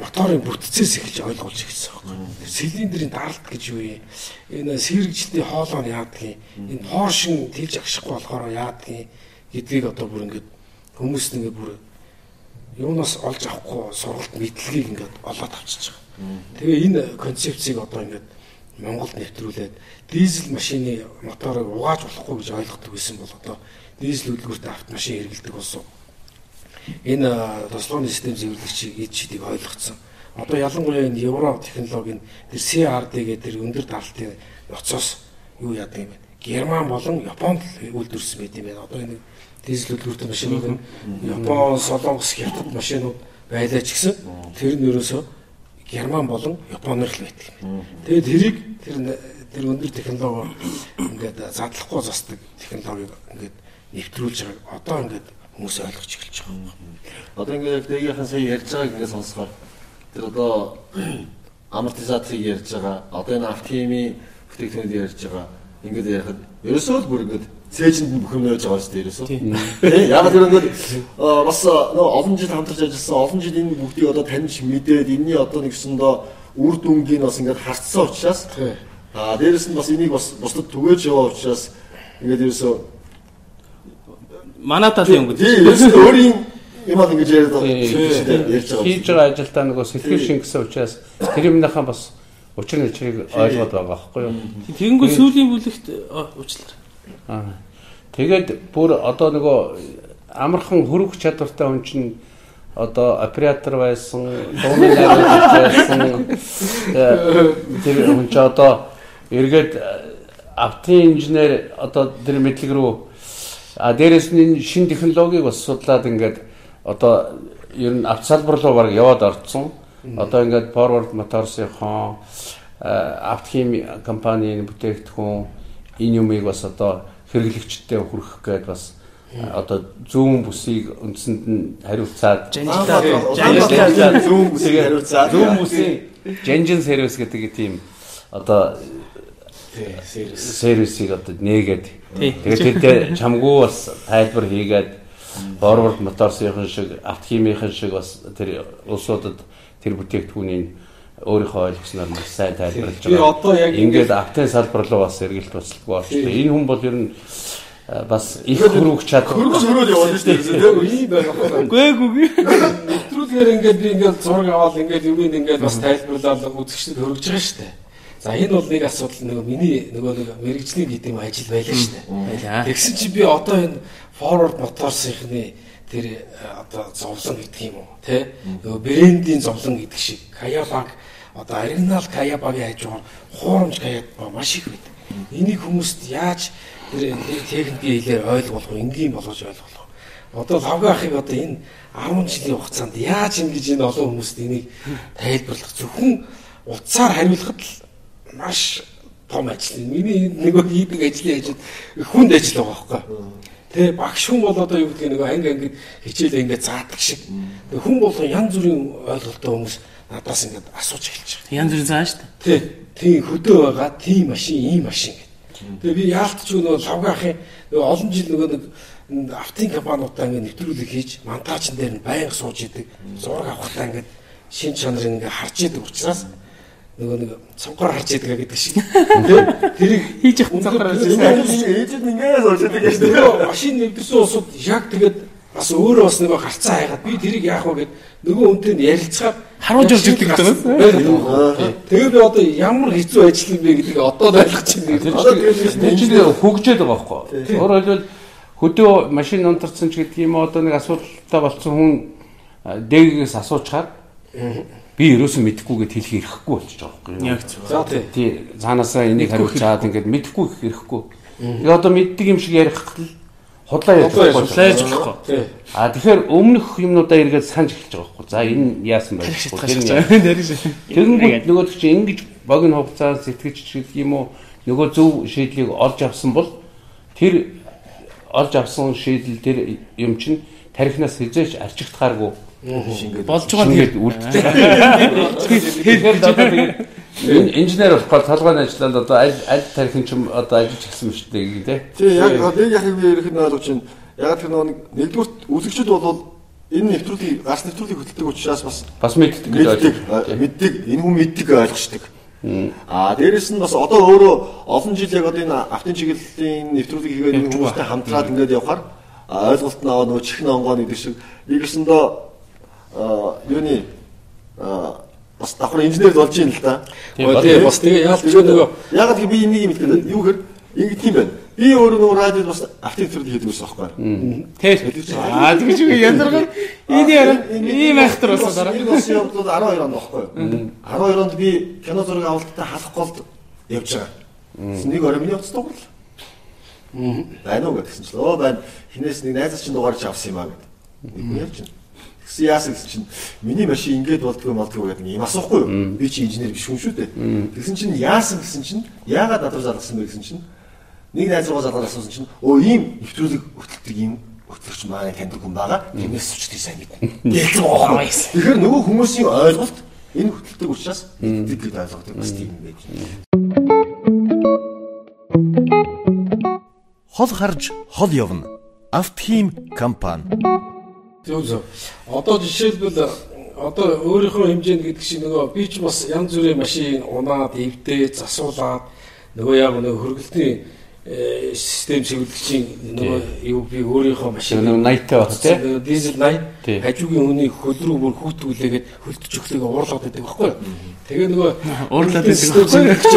моторын бүтцээс эхэлж ойлгуулж ирсэн байхгүй. Цилиндрийн даралт гэж юу юм? Энэ нь яадаг юм? Энэ поршин тэлж агшихгүй болохоор яадаг юм гэдгийг одоо бүр ингээд хүмүүс нэгээ бүр юунаас олж авахгүй сургалт мэдлэгийг ингээд олоод авчиж байгаа. Тэгээ энэ концепцийг одоо ингээд Монголд нэвтрүүлээд дизель машины моторыг угааж болохгүй гэж ойлгодог байсан бол одоо дизель хөдөлгөөртэй автомашин хэрэгэлдэг болсон энэ тослооны систем зөвлөгчийг эд шидийг ойлгоцсон. Одоо ялангуяа энэ евро технологийн тэр CRD гэдэг тэр өндөр даралтын ноцоос юу яадаг юм бэ? Герман болон Японд үйлдвэрсэн байт юм байна. Одоо энэ дизель үйлдвэртэй машинууд Япон, Солонгос, Хятад машинууд байлаа ч гэсэн тэр нь ерөөсөө Герман болон Японоор л байдаг юм. Тэгээд тэрийг тэр тэр өндөр технологи ингээд задлахгүй застдаг технологиг ингээд нэвтрүүлж байгааг одоо ингээд хүмүүс ойлгож эхэлж байгаа юм. Одоо ингээд дээгийнхэн сая ярьж байгааг ингээд сонсохоор тэр одоо амортизацийг ярьж байгаа. Одоо энэ автомийн бүтээгдэхүүнүүд ярьж байгаа. Ингээд ярихад ерөөсөө л бүр ингээд цээжинд нь бүх юм нөөж байгаа шүү дээ ерөөсөө. Яг тэр ингээд бас нөө олон жил хамтарч ажилласан, олон жил энэ бүгдийг одоо таньж мэдээд энэний одоо нэгсэндээ үр дүнгийг бас ингээд харцсан учраас аа дээрэс нь бас энийг бас бусдад түгээж яваа учраас ингээд ерөөсөө Манай талын юм ерөөсөө өөрийн юм аа ингэж яриад байгаа. Хийж байгаа ажилдаа нөгөө сэтгэл шингэсэн учраас тэр юмнахаа бас учир нэчрийг ойлгоод байгаа байхгүй юу? Тэгэнгүүт сүүлийн бүлэгт уучлаарай. Аа. Тэгээд бүр одоо нөгөө амархан хөрөх чадвартай хүн чинь одоо оператор байсан, дууны найруулагч байсан. Тэр хүн ч одоо эргээд автын инженер одоо тэр мэдлэг рүү а дээрэс нь шин технологиг бас судлаад ингээд одоо ер нь авто салбар руу баг яваад орцсон. Одоо ингээд Forward Motors-ийн автохим компанийн бүтээгдэхүүн энэ юмыг бас одоо хэрэглэгчтэй хүргэх гээд бас одоо зүүн бүсийг үндсэнд нь хариуцаад зүүн бүсийг хариуцаад зүүн бүсийн жанжин сервис гэдэг тийм одоо сервисийг одоо нээгээд тэгээд тэр чамгүй бас тайлбар хийгээд Forward Motors-ийн шиг автохимийн шиг бас тэр улсуудад тэр бүтээгдэхүүнийг өөрийнхөө ойлгосноор маш сайн тайлбарлаж байгаа. Би одоо яг ингээд автын салбар руу бас эргэлт туслалгүй болчихлоо. Энэ хүн бол ер нь бас их хөрвөх чадвар. хөргөж хөрөөл яваад шүү дээ. ийм байх байна. Гүй гүй. Нэвтрүүлгээр ингээд би ингээд зураг аваад ингээд юм ингээд бас тайлбарлаад үзэгчдэд хөргөж байгаа шүү дээ. За энэ бол нэг асуудал нөгөө миний нөгөө нэг мэрэгжлийн гэдэг юм ажил байлаа шүү дээ. Тэгсэн чи би одоо энэ forward motors-ийнхны тэр э, одоо зовлон гэдэг юм уу тий нөгөө брендийн зовлон гэдэг шиг Kayabag одоо оригинал Kayabag-ийн хажуугаар хуурамч Kayabag маш их байдаг. Энийг хүмүүст яаж тэр техникийн хэлээр ойлгуулах вэ? Энгийн болгож ойлгуулах. Одоо лавгахыг одоо энэ 10 жилийн хугацаанд яаж ингэж энэ олон хүмүүст энийг тайлбарлах зөвхөн утсаар хариулахад л маш том ажил. Миний нөгөө хийдэг ажлын ажил хүнд ажил байгаа байхгүй. Тэгээ багш хүн бол одоо юу гэдгийг нөгөө анги ангид хичээлээ ингээд заадаг шиг. Хүн болгон янз бүрийн ойлголттой хүмүүс надаас ингээд асууж эхэлж байгаа. Янз бүрийн заа шүү дээ. Тий. Тийм хөдөө байгаа, тийм машин, ийм машин гэдэг. Тэгээ би яалтч нөгөө лавгаахын нөгөө олон жил нөгөө нэг автын компаниудаа ингээд нэвтрүүлэг хийж монтажн дээр нь байнга сууж идэг. Зураг авахтаа ингээд шин чанарыг ингээд харж идэг учраас нөгөө нэг цонхоор харж идэг гэдэг шиг. Тэрийг Хийж явах цонхоор харж Ээжэд ингээд суучдаг гэж дээ. нөгөө машин нэвдэрсэн усуд яг тэгээд бас өөрөө бас нөгөө гарцаа хайгаад би тэрийг яах вэ гэд нөгөө үнтэй нь ярилцахаар Харуулж орж ирдэг гэдэг нь. Тэгээ би одоо ямар хэцүү ажил юм бэ гэдгийг одоо ойлгож байна. Одоо тэгээд хөгжөөд байгаа байхгүй. Өөрөөр хэлбэл хөдөө машин унтарсан ч гэдэг юм одоо нэг асуудалтай болсон хүн дээгээс асуучаар би ерөөсөө мэдэхгүйгээд хэлэх ирэхгүй болчих жоох байхгүй. Яг зөв. Тий. Цаанаасаа энийг хариуцаад ингээд мэдэхгүй их ирэхгүй. Яг одоо мэддэг юм шиг ярих л худлаа ярьж байгаа. Судлааж болохгүй. А тэгэхээр өмнөх юмнуудаа эргээд санаж эхэлж байгаа байхгүй. За энэ яасан байх вэ? Тэгэнгүүт нөгөө чинь ингэж богино хугацаа сэтгэж гэдэг юм уу нөгөө зөв шийдлийг олж авсан бол тэр олж авсан шийдэл тэр юм чинь тарихнаас хизээч арчигдахааргүй Болж байгаа шингээд үлддэг. Тэгэхээр одоо тэгээд энэ инженер болох талгааны ажиллаад одоо аль аль тарихын ч юм одоо ажиллаж гисэн мэт дээ тий. Тий яг нэг яг би ярих нь ойлгож байна. Яг тэр нэг нэгдүгээр үзэгчд бол энэ нэвтрүүлгийг гарц нэвтрүүлгийг хөтэлдэг учраас бас Бас мэддэг гэж ойлгож. мэддэг энэ хүн мэддэг ойлгочдаг. Аа дээрэс нь бас одоо өөрөө олон жил яг одоо энэ автын чиглэлийн нэвтрүүлэг хийгээд энэ хүмүүстэй хамтраад ингээд явхаар а, ойлголт нь аваа нөгөө чихэн онгоо гэдэг шиг а юуны а бас давхар инженер болж юм л да. Тэгээ бас тэгээ яалт ч нөгөө Яг л би энийг юм хэлдэг. Юу гэхээр ингэж юм байна. Би өөрөө нөгөө радиод бас нэвтрүүлэг хийдэг байсан байхгүй? Тэр. Аа тэгж үгүй яндаргаар энэ яра ийм айхтар болсон дараа. Энэ бас явдлууд 12 онд байхгүй юу? 12 онд би кино зураг авалттай халах голд явж байгаа. Нэг орой миний утас дуурал. Байна уу гэдгсэн чинь өө байна. Хинээс нэг найзаас чинь дугаарч авсан юм аа гэдэг. Нэг хүн ярьж байна. Тэгсэн яасан гэсэн чинь миний машин ингэж болдгоо молдгоо гэдэг юм асуухгүй юу? Би чи инженер биш хүн шүү дээ. Тэгсэн чинь яасан гэсэн чинь яагаад надруу залгасан бэ гэсэн чинь нэг найз руугаа залгаад асуусан чинь өө ийм нэвтрүүлэг хөтэлдэг юм хөтлөгч маань таньдаг хүн байгаа. Тиймээс сүчдээ сайн мэднэ. Гэлцэн байгаа юм. Тэгэхээр нөгөө хүмүүсийн ойлголт энэ хөтэлдэг учраас гэдэг гэж ойлгодог бас тийм байж. Хол харж хол явна. Автхим компани. Зөв зөв. Одоо жишээлбэл одоо өөрийнхөө хэмжээнд гэдэг чинь нөгөө би ч бас янз бүрийн машин унаад, эвдээ, засуулаад нөгөө яг нөгөө хөргөлтийн э, систем чиглэгчийн нөгөө юу би өөрийнхөө машин Нэг 80-тай бат тий. дизель Тий. 80 хажуугийн хүний хөл рүү бүр хүүтгүүлээгээд хөлтөж өглөөгөө уурлаад байдаг байхгүй? Тэгээ нөгөө Уурлаад байдаг чиглэгч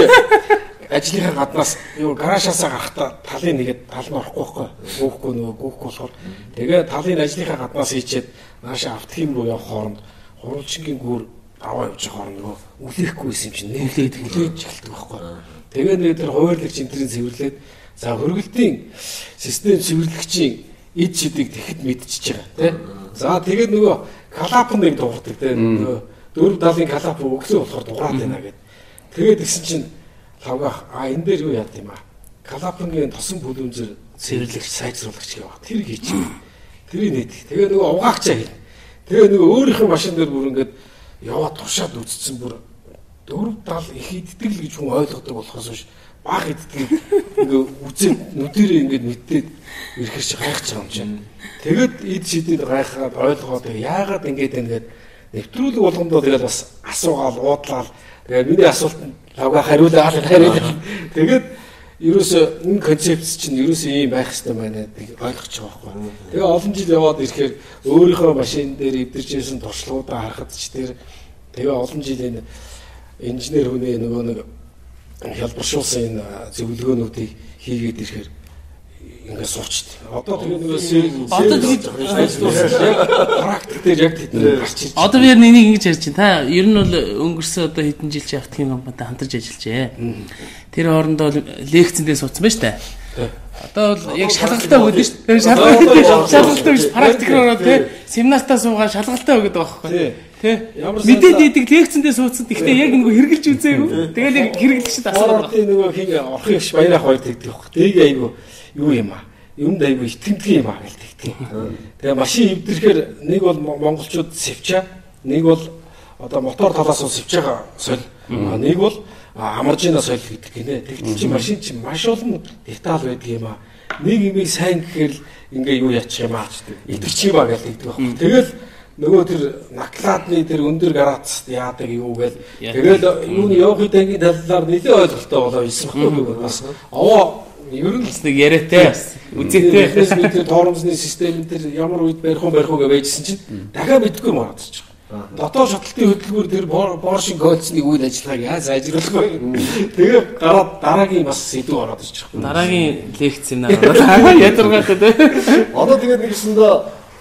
ажлынхаа гаднаас юу гараашаасаа гарахтаа талын нэгэд тал нь орохгүй байхгүй. Гүүхгүй нөгөө гүүхгүй болохоор тэгээ талын ажлынхаа гаднаас хийчээд нааша автхим руу явах хооронд хуралчингийн гүр аваа явж байгаа хооронд нөгөө үлээхгүй юм чинь нээлээд үлээж эхэлдэг байхгүй. Тэгээ нэг тэр хуваарлагч энтрийн цэвэрлээд за хөргөлтийн систем цэвэрлэгчийн эд шидийг тэгэхэд мэдчихэж байгаа тий за тэгээд нөгөө калапн нэг дуурдаг тий нөгөө дөрв далын калап өглөө болохоор дуурайд байна гэдэг тэгээд гисэн чинь лавгах а энэ дээр юу яад юм а? Калапнгийн тосон бүлүүнзэр цэвэрлэгч сайжруулагч яваа тэр хийчих тэрийг нээдэг тэгээ нөгөө угаагчаа хийнэ тэгээ нөгөө өөрийнхөө машин дээр бүр ингээд яваад туршаад үтцсэн бүр дөрв тал их иддэг л гэж хүн ойлгодог болохоос биш. Баг иддэг ингээ үзээд нүдэрээ ингээд мэдээд ирэхэр чи гайхаж байгаа юм чинь. Тэгээд ид шидэд гайхаад ойлгоод тэгээ яагаад ингээд ингээд нэвтрүүлэг болгондоо тэгээд бас асуугаал уудлаад тэгээд миний асуултанд лавга хариулаад хариулаад тэгээд ерөөсөө энэ концепц чинь ерөөсөө ийм байх хэрэгтэй байна гэдэг ойлгож байгаа байхгүй. Тэгээ олон жил яваад ирэхээр өөрийнхөө машин дээр эвдэрчсэн туршлагуудаа харахад ч тэр тэгээ олон жилийн инженер хүний нөгөө нэг хялбаршуулсан энэ зөвлөгөөнүүдийг хийгээд ирэхээр ингээд суучт. Одоо тэгээ нөгөө Одоо тэгээд практик дээр яг тэд гарч ирж Одоо би нэг ингэж ярьж байна. Та ер нь бол өнгөрсөн одоо хэдэн жил чи автхим компанитай хамтарч ажиллажээ. Тэр хоорондоо лекцэндээ суудсан байна шүү дээ. Одоо бол яг шалгалтаа өгöd шүү дээ. Шалгалтаа шалгалтаа биш практик руу ороод тий семинартаа суугаад шалгалтаа байгаа байхгүй. Тий. Ямар Мэдээд идэг лекцэндээ суудсан. Гэхдээ яг нөгөө хэрэгжилж үзээгүй. Тэгэл яг хэрэглэгчд асууад Ордын нөгөө хин орох их баярах хоёр тэгдэг байхгүй. Тийг айгу юу юм аа. Юмд айгу итгэмдэг юм аа гэл тэгдэг. Тэгээ машин эвдрэхээр нэг бол монголчууд сэвчаа, нэг бол одоо мотор талаас нь сэвж байгаа соль. Нэг бол амаржина соль гэдэг гинэ. Тэгтэл чи машин чи маш олон деталь байдаг юм аа. Нэг имийг сайн гэхээр л ингээ юу яачих юм аа. Итгэж юм аа гэл тэгдэг байхгүй. Тэгэл нөгөө тэр наклаадны тэр өндөр грац яадаг юу гээл тэгэл юуны явахын дангийн талаар нэлээд ойлголттой болоо ирсэн байхгүй бас овоо ер нь нэг яриатай үзээтэй. Эхнээс бид тэр тоормсны систем тэр ямар үед барих уу барих уу гэж байжсэн чинь дахиад мэдгүй мараад ч. Дотоод шатлалтын хөтөлбөр тэр Поршин кодсны үйл ажиллагааг яаж вэ? Тэгээ гараад дараагийн бас сэдв ороод ирчих. Дараагийн лекц семинар ороод ядаргаатай тий. Одоо тэгээд нэгсэндээ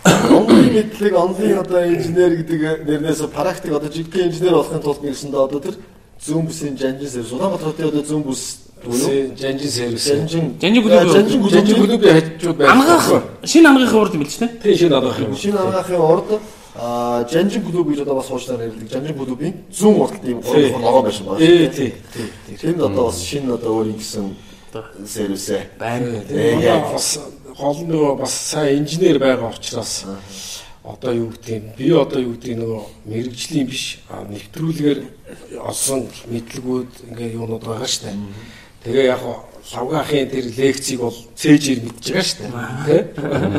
онлын мэдлэг, онлын одоо инженер гэдэг нэрнээс практик одоо жигтэй инженер болохын тулд нэгсэндээ одоо тэр зүүн бүсийн жанжин сервис Улаанбаатар хотын одоо зүүн бүс Жанжин сервис. жанжин Жанжин клуб. жанжин Жанжин клуб клубын хажууд байх. Ангаах шинэ ангаахын урд юм биш тий. Тийм шинэ адаах юм. шинэ ангаахын урд а жанжин клуб гэж одоо бас хуучнаар нэрлэдэг жанжин клубын зүүн урд тийм гурван лого байсан байна. Ээ тий. Тий. Тэнд одоо бас шинэ одоо өөрийн гэсэн сервисээ Байна. Тэгээ бас гол нөгөө бас сайн инженер байгаа учраас одоо юу гэдэг юм би одоо юу гэдэг нөгөө мэрэгжлийн биш нэвтрүүлгээр олсон мэдлгүүд ингээ юунууд байгаа штэ. Тэгээ яг лавгаахын тэр лекцийг бол цээжээр мэдж байгаа штэ. Тэ?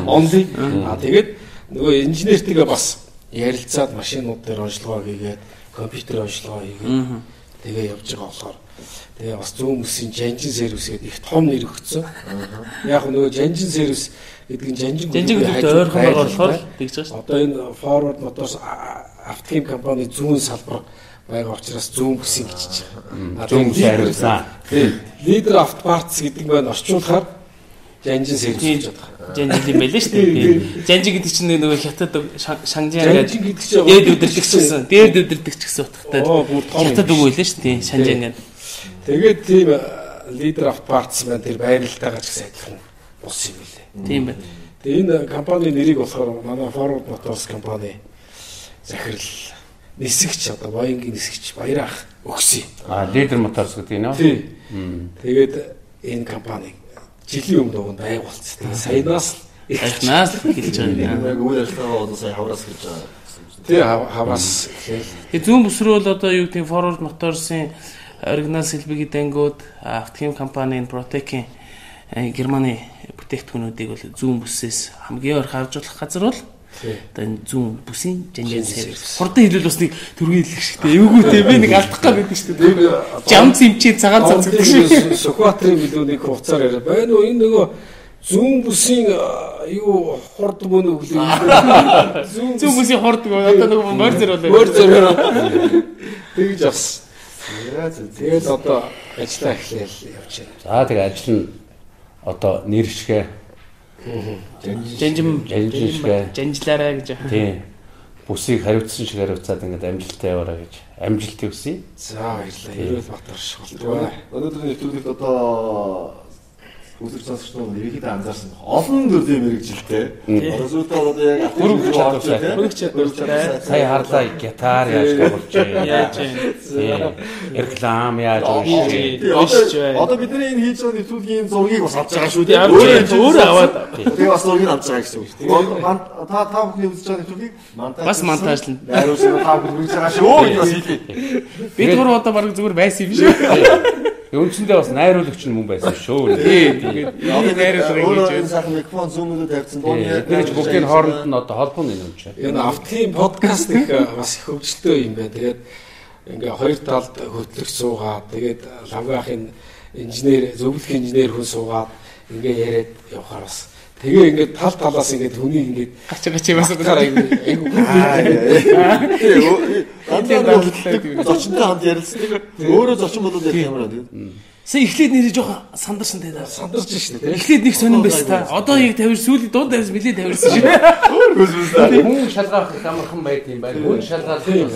Онли. А тэгээд нөгөө инженертигээ бас ярилцаад машинууд дээр онцлогоо хийгээд компьютер онцлогоо хийгээд тэгээ явж байгаа болохоор тэгээ бас зүүн бүсийн жанжин сервис гэдэг их том нэр өгсөн. Яг нөгөө жанжин сервис гэдэг нь жанжин Жанжин хажууд ойрхон байгаа болохоор тэгж байгаа шүү. Одоо энэ Forward Motors автохим компани зүүн салбар байгаа учраас зүүн бүсийн гिचж байгаа. Зүүн бүс хариулсан. Тийм. Leader Автопартс гэдэг нь орчуулахаар жанжин гэж байгаа. Жанжин юм байлээ шүү дээ. Жанжин гэдэг чинь нөгөө хятад шанжин гэдэг Жанжин гэдэг чинь дээд өдөртөгч гэсэн. Дээд өдөртөгч гэсэн утгатай. Хятад үг байлээ шүү дээ. Шанжин гэдэг. Тэгээд тийм leader of parts маань тэр байралтайгаа ч гэсэн адилхан бус юм билээ. Тийм байна. Тэгээ энэ компани нэрийг болохоор манай Forward Motors компани захирал нисгч одоо Боингийн нисгч Баярах өгсөн. А лидер моторс гэдэг нь Тий. Тэгээд энэ компаниг жилийн өмнө уг байгуулсан. Саянаас л хэлж байгаа юм. Яг үйл ажиллагаа бол сая хавраас гэж байгаа. тий хав- хаваас гэхэл Тэгээ зүүн бүс рүү бол одоо юу гэдэг Forward Motors-ын оригинал сэлбигийн дангууд автохим компанийн Protec-ийн э, Германы бүтээгдэхүүнүүдийг бол зүүн бүсээс хамгийн ойр хавжуулах газар бол одоо энэ зүүн бүсийн жанжин сервис. Хурдан хэлвэл бас нэг төргийн хэлэх шигтэй. Эвгүй те би нэг алдах гэдэг шүү дээ. Жам цэмчээ цагаан цацдаг шүү. Сүхбаатарын билүү нэг хугацаар яриа. Байна уу энэ нөгөө зүүн бүсийн юу хурд мөн өглөө. Зүүн бүсийн хурдаг одоо нэг морь зэр болоо. мөр зөрөөр тэгж бас. Тэгээд одоо ажиллаа эхлээл явж байна. За тэгээ ажил нь одоо нэршгэ Жанжим жанжлаарай гэж. тий бүсийг хариуцсан шиг хариуцаад ингээд амжилттай яваарай гэж амжилт хүсье. За баярлалаа. Ерөөл Батар болтгоо. Өнөөдрийн нэвтрүүлэгт одоо үзэж сонсогч нар ерөнхийдөө анзаарсан олон төрлийн мэрэгжилтэй. Зүйтэй одоо яг Хөрөнгө чадвартай. Хөрөнгө чадвартай. Сая харлаа гитар яаж байна. Яаж. Реклам яаж уншиж одоо- байна. Одоо бидний энэ хийж байгаа нэвтрүүлгийн зургийг бас авч байгаа шүү дээ. Өөрөө аваад. Тэгээ бас зургийг авч байгаа гэсэн үг шүү дээ. Та та бүхний үзэж байгаа нэвтрүүлгийг. Бас монтажлна. Найруулсан та бүхэн үзэж байгаа шүү. Бид гурав одоо баг зүгээр байсан юм шүү. Үндсэндээ бас найруулагч нь мөн байсан шүү. Тэгээд ингэж энэ сайхан микрофон зүүмүүдэд тавьсан Эдгээр бүгдийн хооронд нь одоо холбоо нь юм чи. Энэ автын подкаст их бас их хөгжилтэй юм байна. Тэгээд ингээ хоёр талд хөтлөгч суугаад тэгээд лавгаахын инженер зөвлөх инженер хүн суугаад ингээ яриад явахаар бас тэгээ ингээ тал талаас ингээ хүний ингээ гач гач бас гацгаар айгу айгу зочинтой хамт ярилцдаг. Өөрөө зочин болоод ярих юм аа тэгээд. Сая эхлээд нэрээ жоохон сандарсан те. сандарч шнэ тий. Эхлээд нэг сонирн байсан та. Одоо яг тавир сүүлийн дунд тавьс билээ тавирсан шүү. Хүн шалгаах амархан байд юм байна. Хүн шалгаах юм.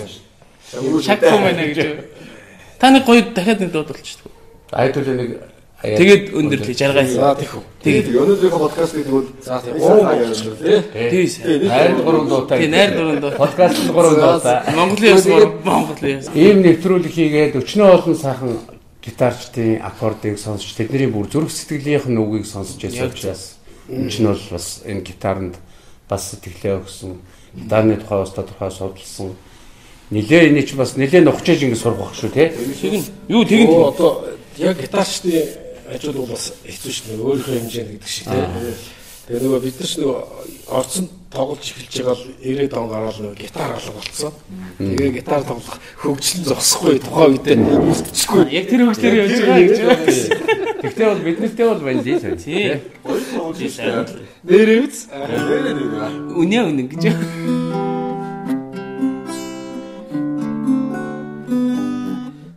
Шаггүй байна гэж. Та нэг гоё дахиад нэг дууд болчихсон. Айдуул нэг Тэгээд өндөр тий жаргай. За тийх үү. Тэгээд өнөөдрийнхөө подкастыг тэгвэл За тийм гурван болчихлоо тий. Тийс. Найр гурван дуутай. Тий найр дуранд Подкаст нь гурван дуутай. Монголын яс Монголын яс. Ийм нэвтрүүлэг хийгээд өчнөө олон сайхан гитарчдын аккордыг сонсч тэдний бүр зүрх сэтгэлийнх нь үгийг сонсч байсан учраас энэ ч нь бол бас энэ гитаранд бас сэтгэлээ өгсөн гитарны тухай бас тодорхой судалсан нилээ энэ ч бас нилээ нухчиж ингэ сурах байх шүү те Тэгин юу тэгин Оо одоо яг гитарчдын ажил бол бас хэцүү шүү дээ. Өөрийнхөө хэмжээнд гэдэг шиг тий. Тэгээ нөгөө бид нар ч нөгөө орцсон тоглож эхэлж байгаа л 90 он гараад нөгөө гитар алга болцсон. Тэгээ гитар тоглох хөгжлөн зогсохгүй тухайн үедээ үлдчихгүй. яг тэр хөгжлөөр явж байгаа гэж байна. Тэгтээ бол бид нартэй бол байна лээ сайн. Тий. Нэрээ үз. Үнэ үнэ гэж.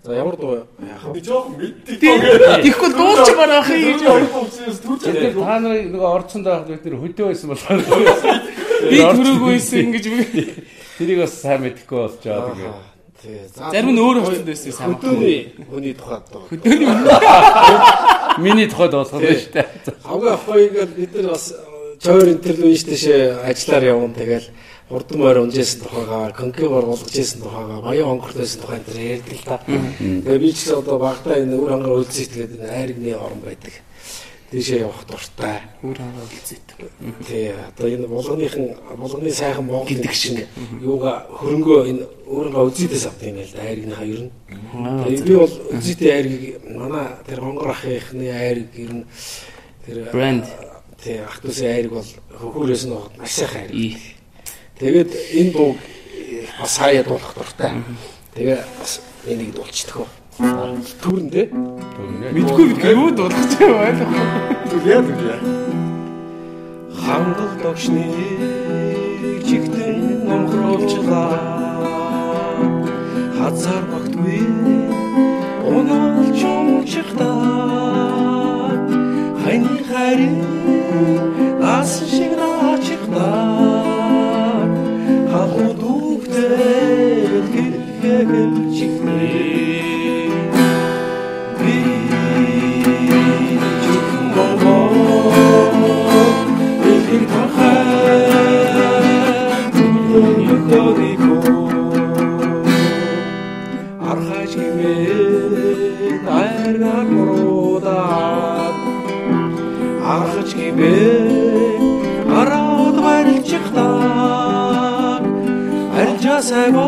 За ямар дуу яах вэ? жоохон мэддэг. Тэгэхгүй дуулч барах юм гэж. Тэр та нарыг нөгөө орцсонд байхад бид нэр хөдөө байсан болохоор Би төрөөгүй байсан гэж би. тэрийг бас сайн мэдэхгүй болж байгаа тэгээ. Тий. За Зарим нь өөр болчихсон байсан юм сайн. хөдөөний хүний тухайд дуу. Миний тухайд болгох нь шүү дээ. Хамгийн ахойг л бид нар бас чойр интервью хийж тийшээ ажиллаар явна. Тэгэл хурдан морь унжсэн тухайгаа, конкивор болгож ийсэн тухайгаа, баян онгорт байсан тухай энэ ярьдаг л та. Тэгээ би ч гэсэн одоо багтаа энэ үр хангаар энэ айргны орон байдаг. Тийшээ явах дуртай. Өөр хангаа үлзээд. Тий, одоо энэ булганыхан булганы сайхан Монгол гэдэг шиг юуга хөрөнгөө энэ өөрөнгөө үзийдээс авдаг юм л да айргны хоёр нь. Тэгээ би бол үзийдээ айргийг манай тэр хонгор ахыхны айрг ер нь тэр Брэнд. Тий ах トゥ усын айрг бол хөхөрөөс нь маш сайхан айрг. Ий. Тэгээд энэ дууг бас хаяа дуулах дуртай. Тэгээ бас энийг дуулчихдаг. Түрэн дээ. Мэдгүй бид юу дуулах юм ойлгохгүй. Яа тэгвэ. Хангал догшны чигтэн номхруулчлаа хазар багтгүй унаалж өмчихта хайны хайрын ас шиг наачигта халууд үгтэл гэрхэгэл чихнэ pıraseva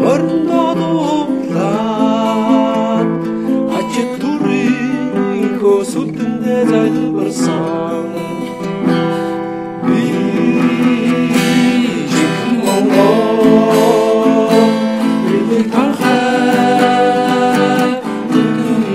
mırında doğuran Açık durin ko sultinde zaylı bırsan Bişik mongo Bilin tarhe Dikini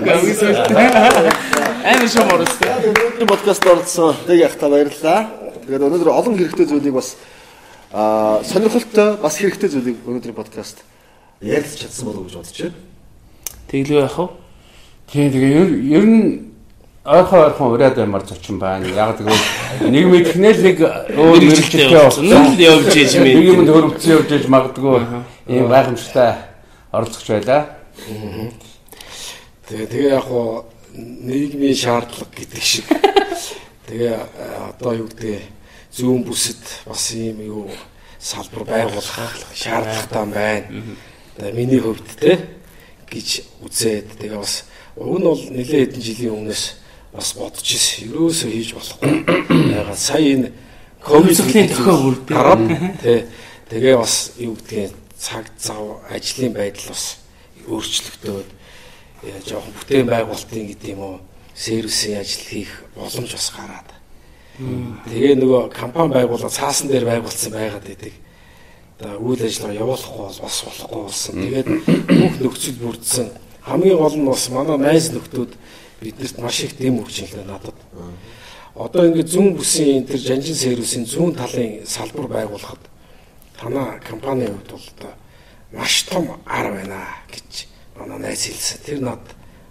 хаа. Гависэлт. Амар шомор өстэй. Өнөөдрийн подкаст оролцсон тэг яг та баярлалаа. Тэгээд өнөөдөр олон хэрэгтэй зүйлийг бас аа сонирхолтой бас хэрэгтэй зүйлийг өнөөдрийн подкаст ярилцж чадсан болов уу гэж бодож байна. Тэглүү яах вэ? Тийм тэгээ ер ер нь ойрхон ойрхон ураад баймар зочин байна. Яг тэгвэл нэг мэдхнэл нэг өөр явуулсан. Нэг л явж Нэг мэд. юмд хөрөвцөн явж иж магадгүй ийм гайхамшигтай оролцож байлаа. Тэгээ тэгээ яг хоо нийгмийн шаардлага гэдэг шиг. Тэгээ одоо юу гэдэг зүүн бүсэд бас ийм юу салбар байгуулах шаардлагатай байна. Тэгээ миний хувьд те гэж үзээд тэгээ бас уг нь бол нэлээд хэдэн жилийн өмнөөс бас бодож ирсэн. Ерөөсөө хийж болохгүй. Ягаад сая энэ ковид Цогцлын тохио бүрдээ. тий тэгээ бас юу гэдгийг цаг зав ажлын байдал бас өөрчлөгдөөд яа жоохон бүтээн байгуулалтын гэдэг юм уу сервисийн ажил хийх боломж бас гараад. Тэгээ нөгөө компани байгуулаад цаасан дээр байгуулсан байгаад байдаг. Одоо үйл ажиллагаа явуулахгүй бол бас болохгүй болсон. Тэгээд бүх нөхцөл бүрдсэн. Хамгийн гол нь бас манай найз нөхдүүд биднэрт маш их дэм өгч илээ надад. Одоо ингээд зүүн бүсийн энэ төр жанжин сервисийн зүүн талын салбар байгуулахад танаа компанийн хувьд бол одоо маш том ар байна гэж манай найз хэлсэн. Тэр над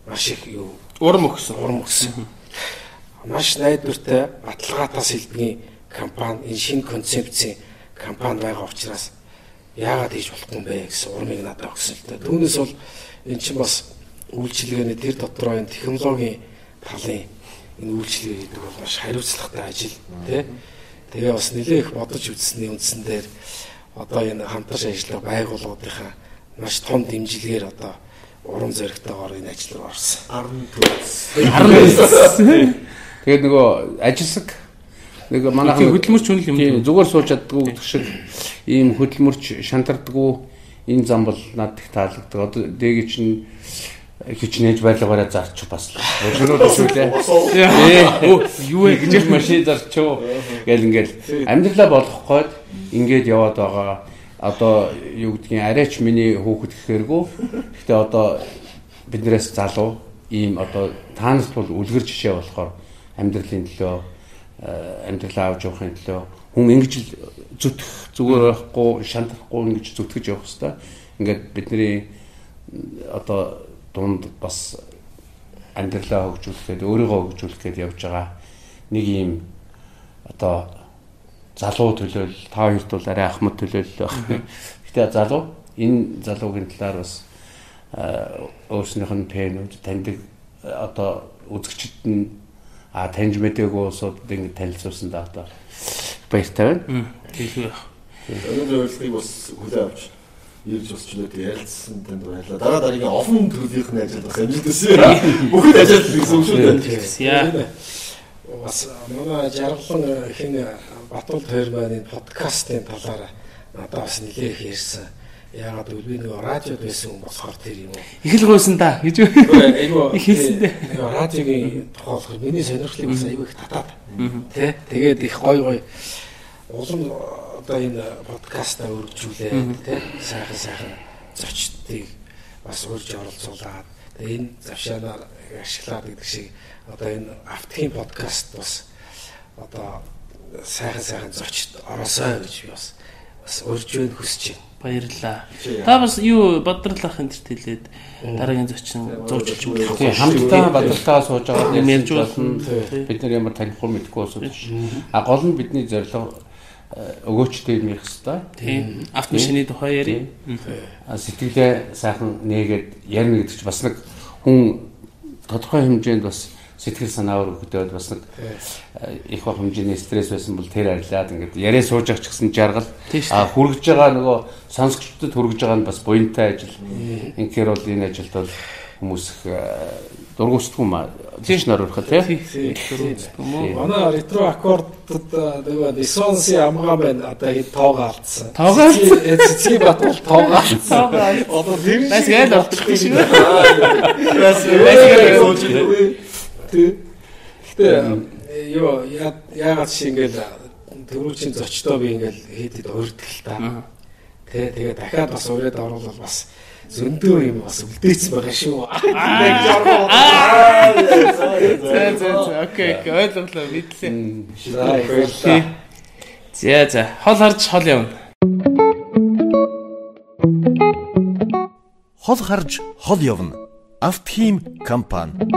маш их юу Урам өгсөн. урам өгсөн. Маш найдвартай баталгаатаас хэлбэгийн компани энэ шинэ концепцийн компани байгаа учраас яагаад хийж болохгүй юм бэ гэсэн урмыг надад өгсөн л дээ. Түүнээс бол эн чинь бас үйлчилгээний тэр дотроо энэ технологийн талын энэ үйлчилгээ гэдэг бол маш хариуцлагатай ажил тий. Тэгээ бас нэлээх бодож үзсний үндсэн дээр одоо энэ хамтарч ажилладаг байгууллагуудынхаа маш том дэмжлэгээр одоо урам зоригтойгоор энэ ажил руу орсон. 19 Тэгээд нөгөө ажилсаг нэг манайхан хөдөлмөрч хүн л юм. Тийм, зүгээр сууж чаддгүй гэх шиг ийм хөдөлмөрч шантардгүй энэ зам бол надад их таалагддаг. Одоо дээг чинь хичнээн байлгаараа зарчих бас өшрөө төшүүлээ. Оо юу вэ гэж гэж машин зарчуу гэл ингээл амьдралаа болгох гээд ингээд яваад байгаа. Одоо юу гэдгийг арайч миний хүүхэд гэхэргүй. Гэтэ одоо биднээс залуу ийм одоо таанаас бол үлгэр жишээ болохоор амьдралын төлөө э, амьдралаа авч явахын төлөө хүн ингэж зүтгэх зүгээр байхгүй шантрахгүй ингэж зүтгэж явах хэрэгтэй. Ингээд бидний одоо дунд бас амьдралаа хөгжүүлэхэд өөрийгөө хөгжүүлэхэд явж байгаа нэг юм одоо залуу төлөөл та хоёрт бол арай ахмад төлөөл байх. Гэтэ залуу энэ залуугийн талаар бас өөрснийх нь пэнүүд таньдаг одоо үзэгчд нь а таньж мэдээгүй усууд ингэ танилцуулсан да одоо баяртай байна. Яах. өнөөдөр урилгыг бас хүлээ авч ирж бас ч нөт ярилцсан танд баярлалаа. Дараа дараагийн офн төрлийн ажил бас амжилт төсөө. Бүхэд ажил гэсэн үг шүү дээ. Яа. бас манай жаргалан хин Батул хоёр маань энэ подкастын талаар надад бас нэлээх ярьсан. Яагаад гэвэл би нөгөө радиод байсан хүн болохоор тэр юм уу. Их л гойсон да гэж. Айгуу Их хэлсэн дээ. радиогийн тухай миний сонирхлыг бас айгүй их татаад. Тэ тэгээд их гой гой улам одоо энэ подкастаа өргөжүүлээд тэ сайхан сайхан зочдыг бас урьж оролцуулаад энэ завшаанаар ашиглаад гэдэг шиг одоо энэ автхийн подкаст бас одоо сайхан сайхан зочд ороосоо гэж би бас бас урьж байна хүсэж байна. Баярлаа. Та бас юу бодролах энэ төрт хэлээд дараагийн зочин зуучилж Тийм үлдэх. хамтдаа бадралтаа сууж байгаа Тийм, ярьж болно. Бид нар ямар танихгүй мэдгүй биш. А гол нь бидний зорилго э, өгөөчтэй юм их хэвээр. Тийм. Автомашины тухай ярив. А сэтгэлээ сайхан нээгээд ярина гэдэг чинь бас нэг хүн тодорхой хэмжээнд бас сэтгэл санаа өргөдөд бас нэг э, их бах хэмжээний стресс байсан бол тэр арилаад ингээд яриа сууж авч гэсэн жаргал шүү хүргэж байгаа нөгөө сонсогчдод хүргэж байгаа нь бас буянтай ажил. Инхээр бол энэ ажилд бол хүмүүс их э, дургуустгүй маа тийш нөрөх тий. Манай ретро аккордод нөгөө Эсонси амгаа байна. Одоо хэд тоогоо алдсан. Тоогоо? Цэцгийн батал тоогоо алдсан. Одоо тэр Бас гээл болчих шиг. Гэтэ ёо яагаад чи ингээл төрүүчийн зочдоо би ингээл хэд хэд урдгал та. Тэ тэгээ дахиад бас ураад оруулал бас зөндөө юм бас үлдээсэн байгаа шүү. За за за окей окей ойлголоо мэдлээ. За за хол харж хол явна. Хол харж хол явна. Автхим компани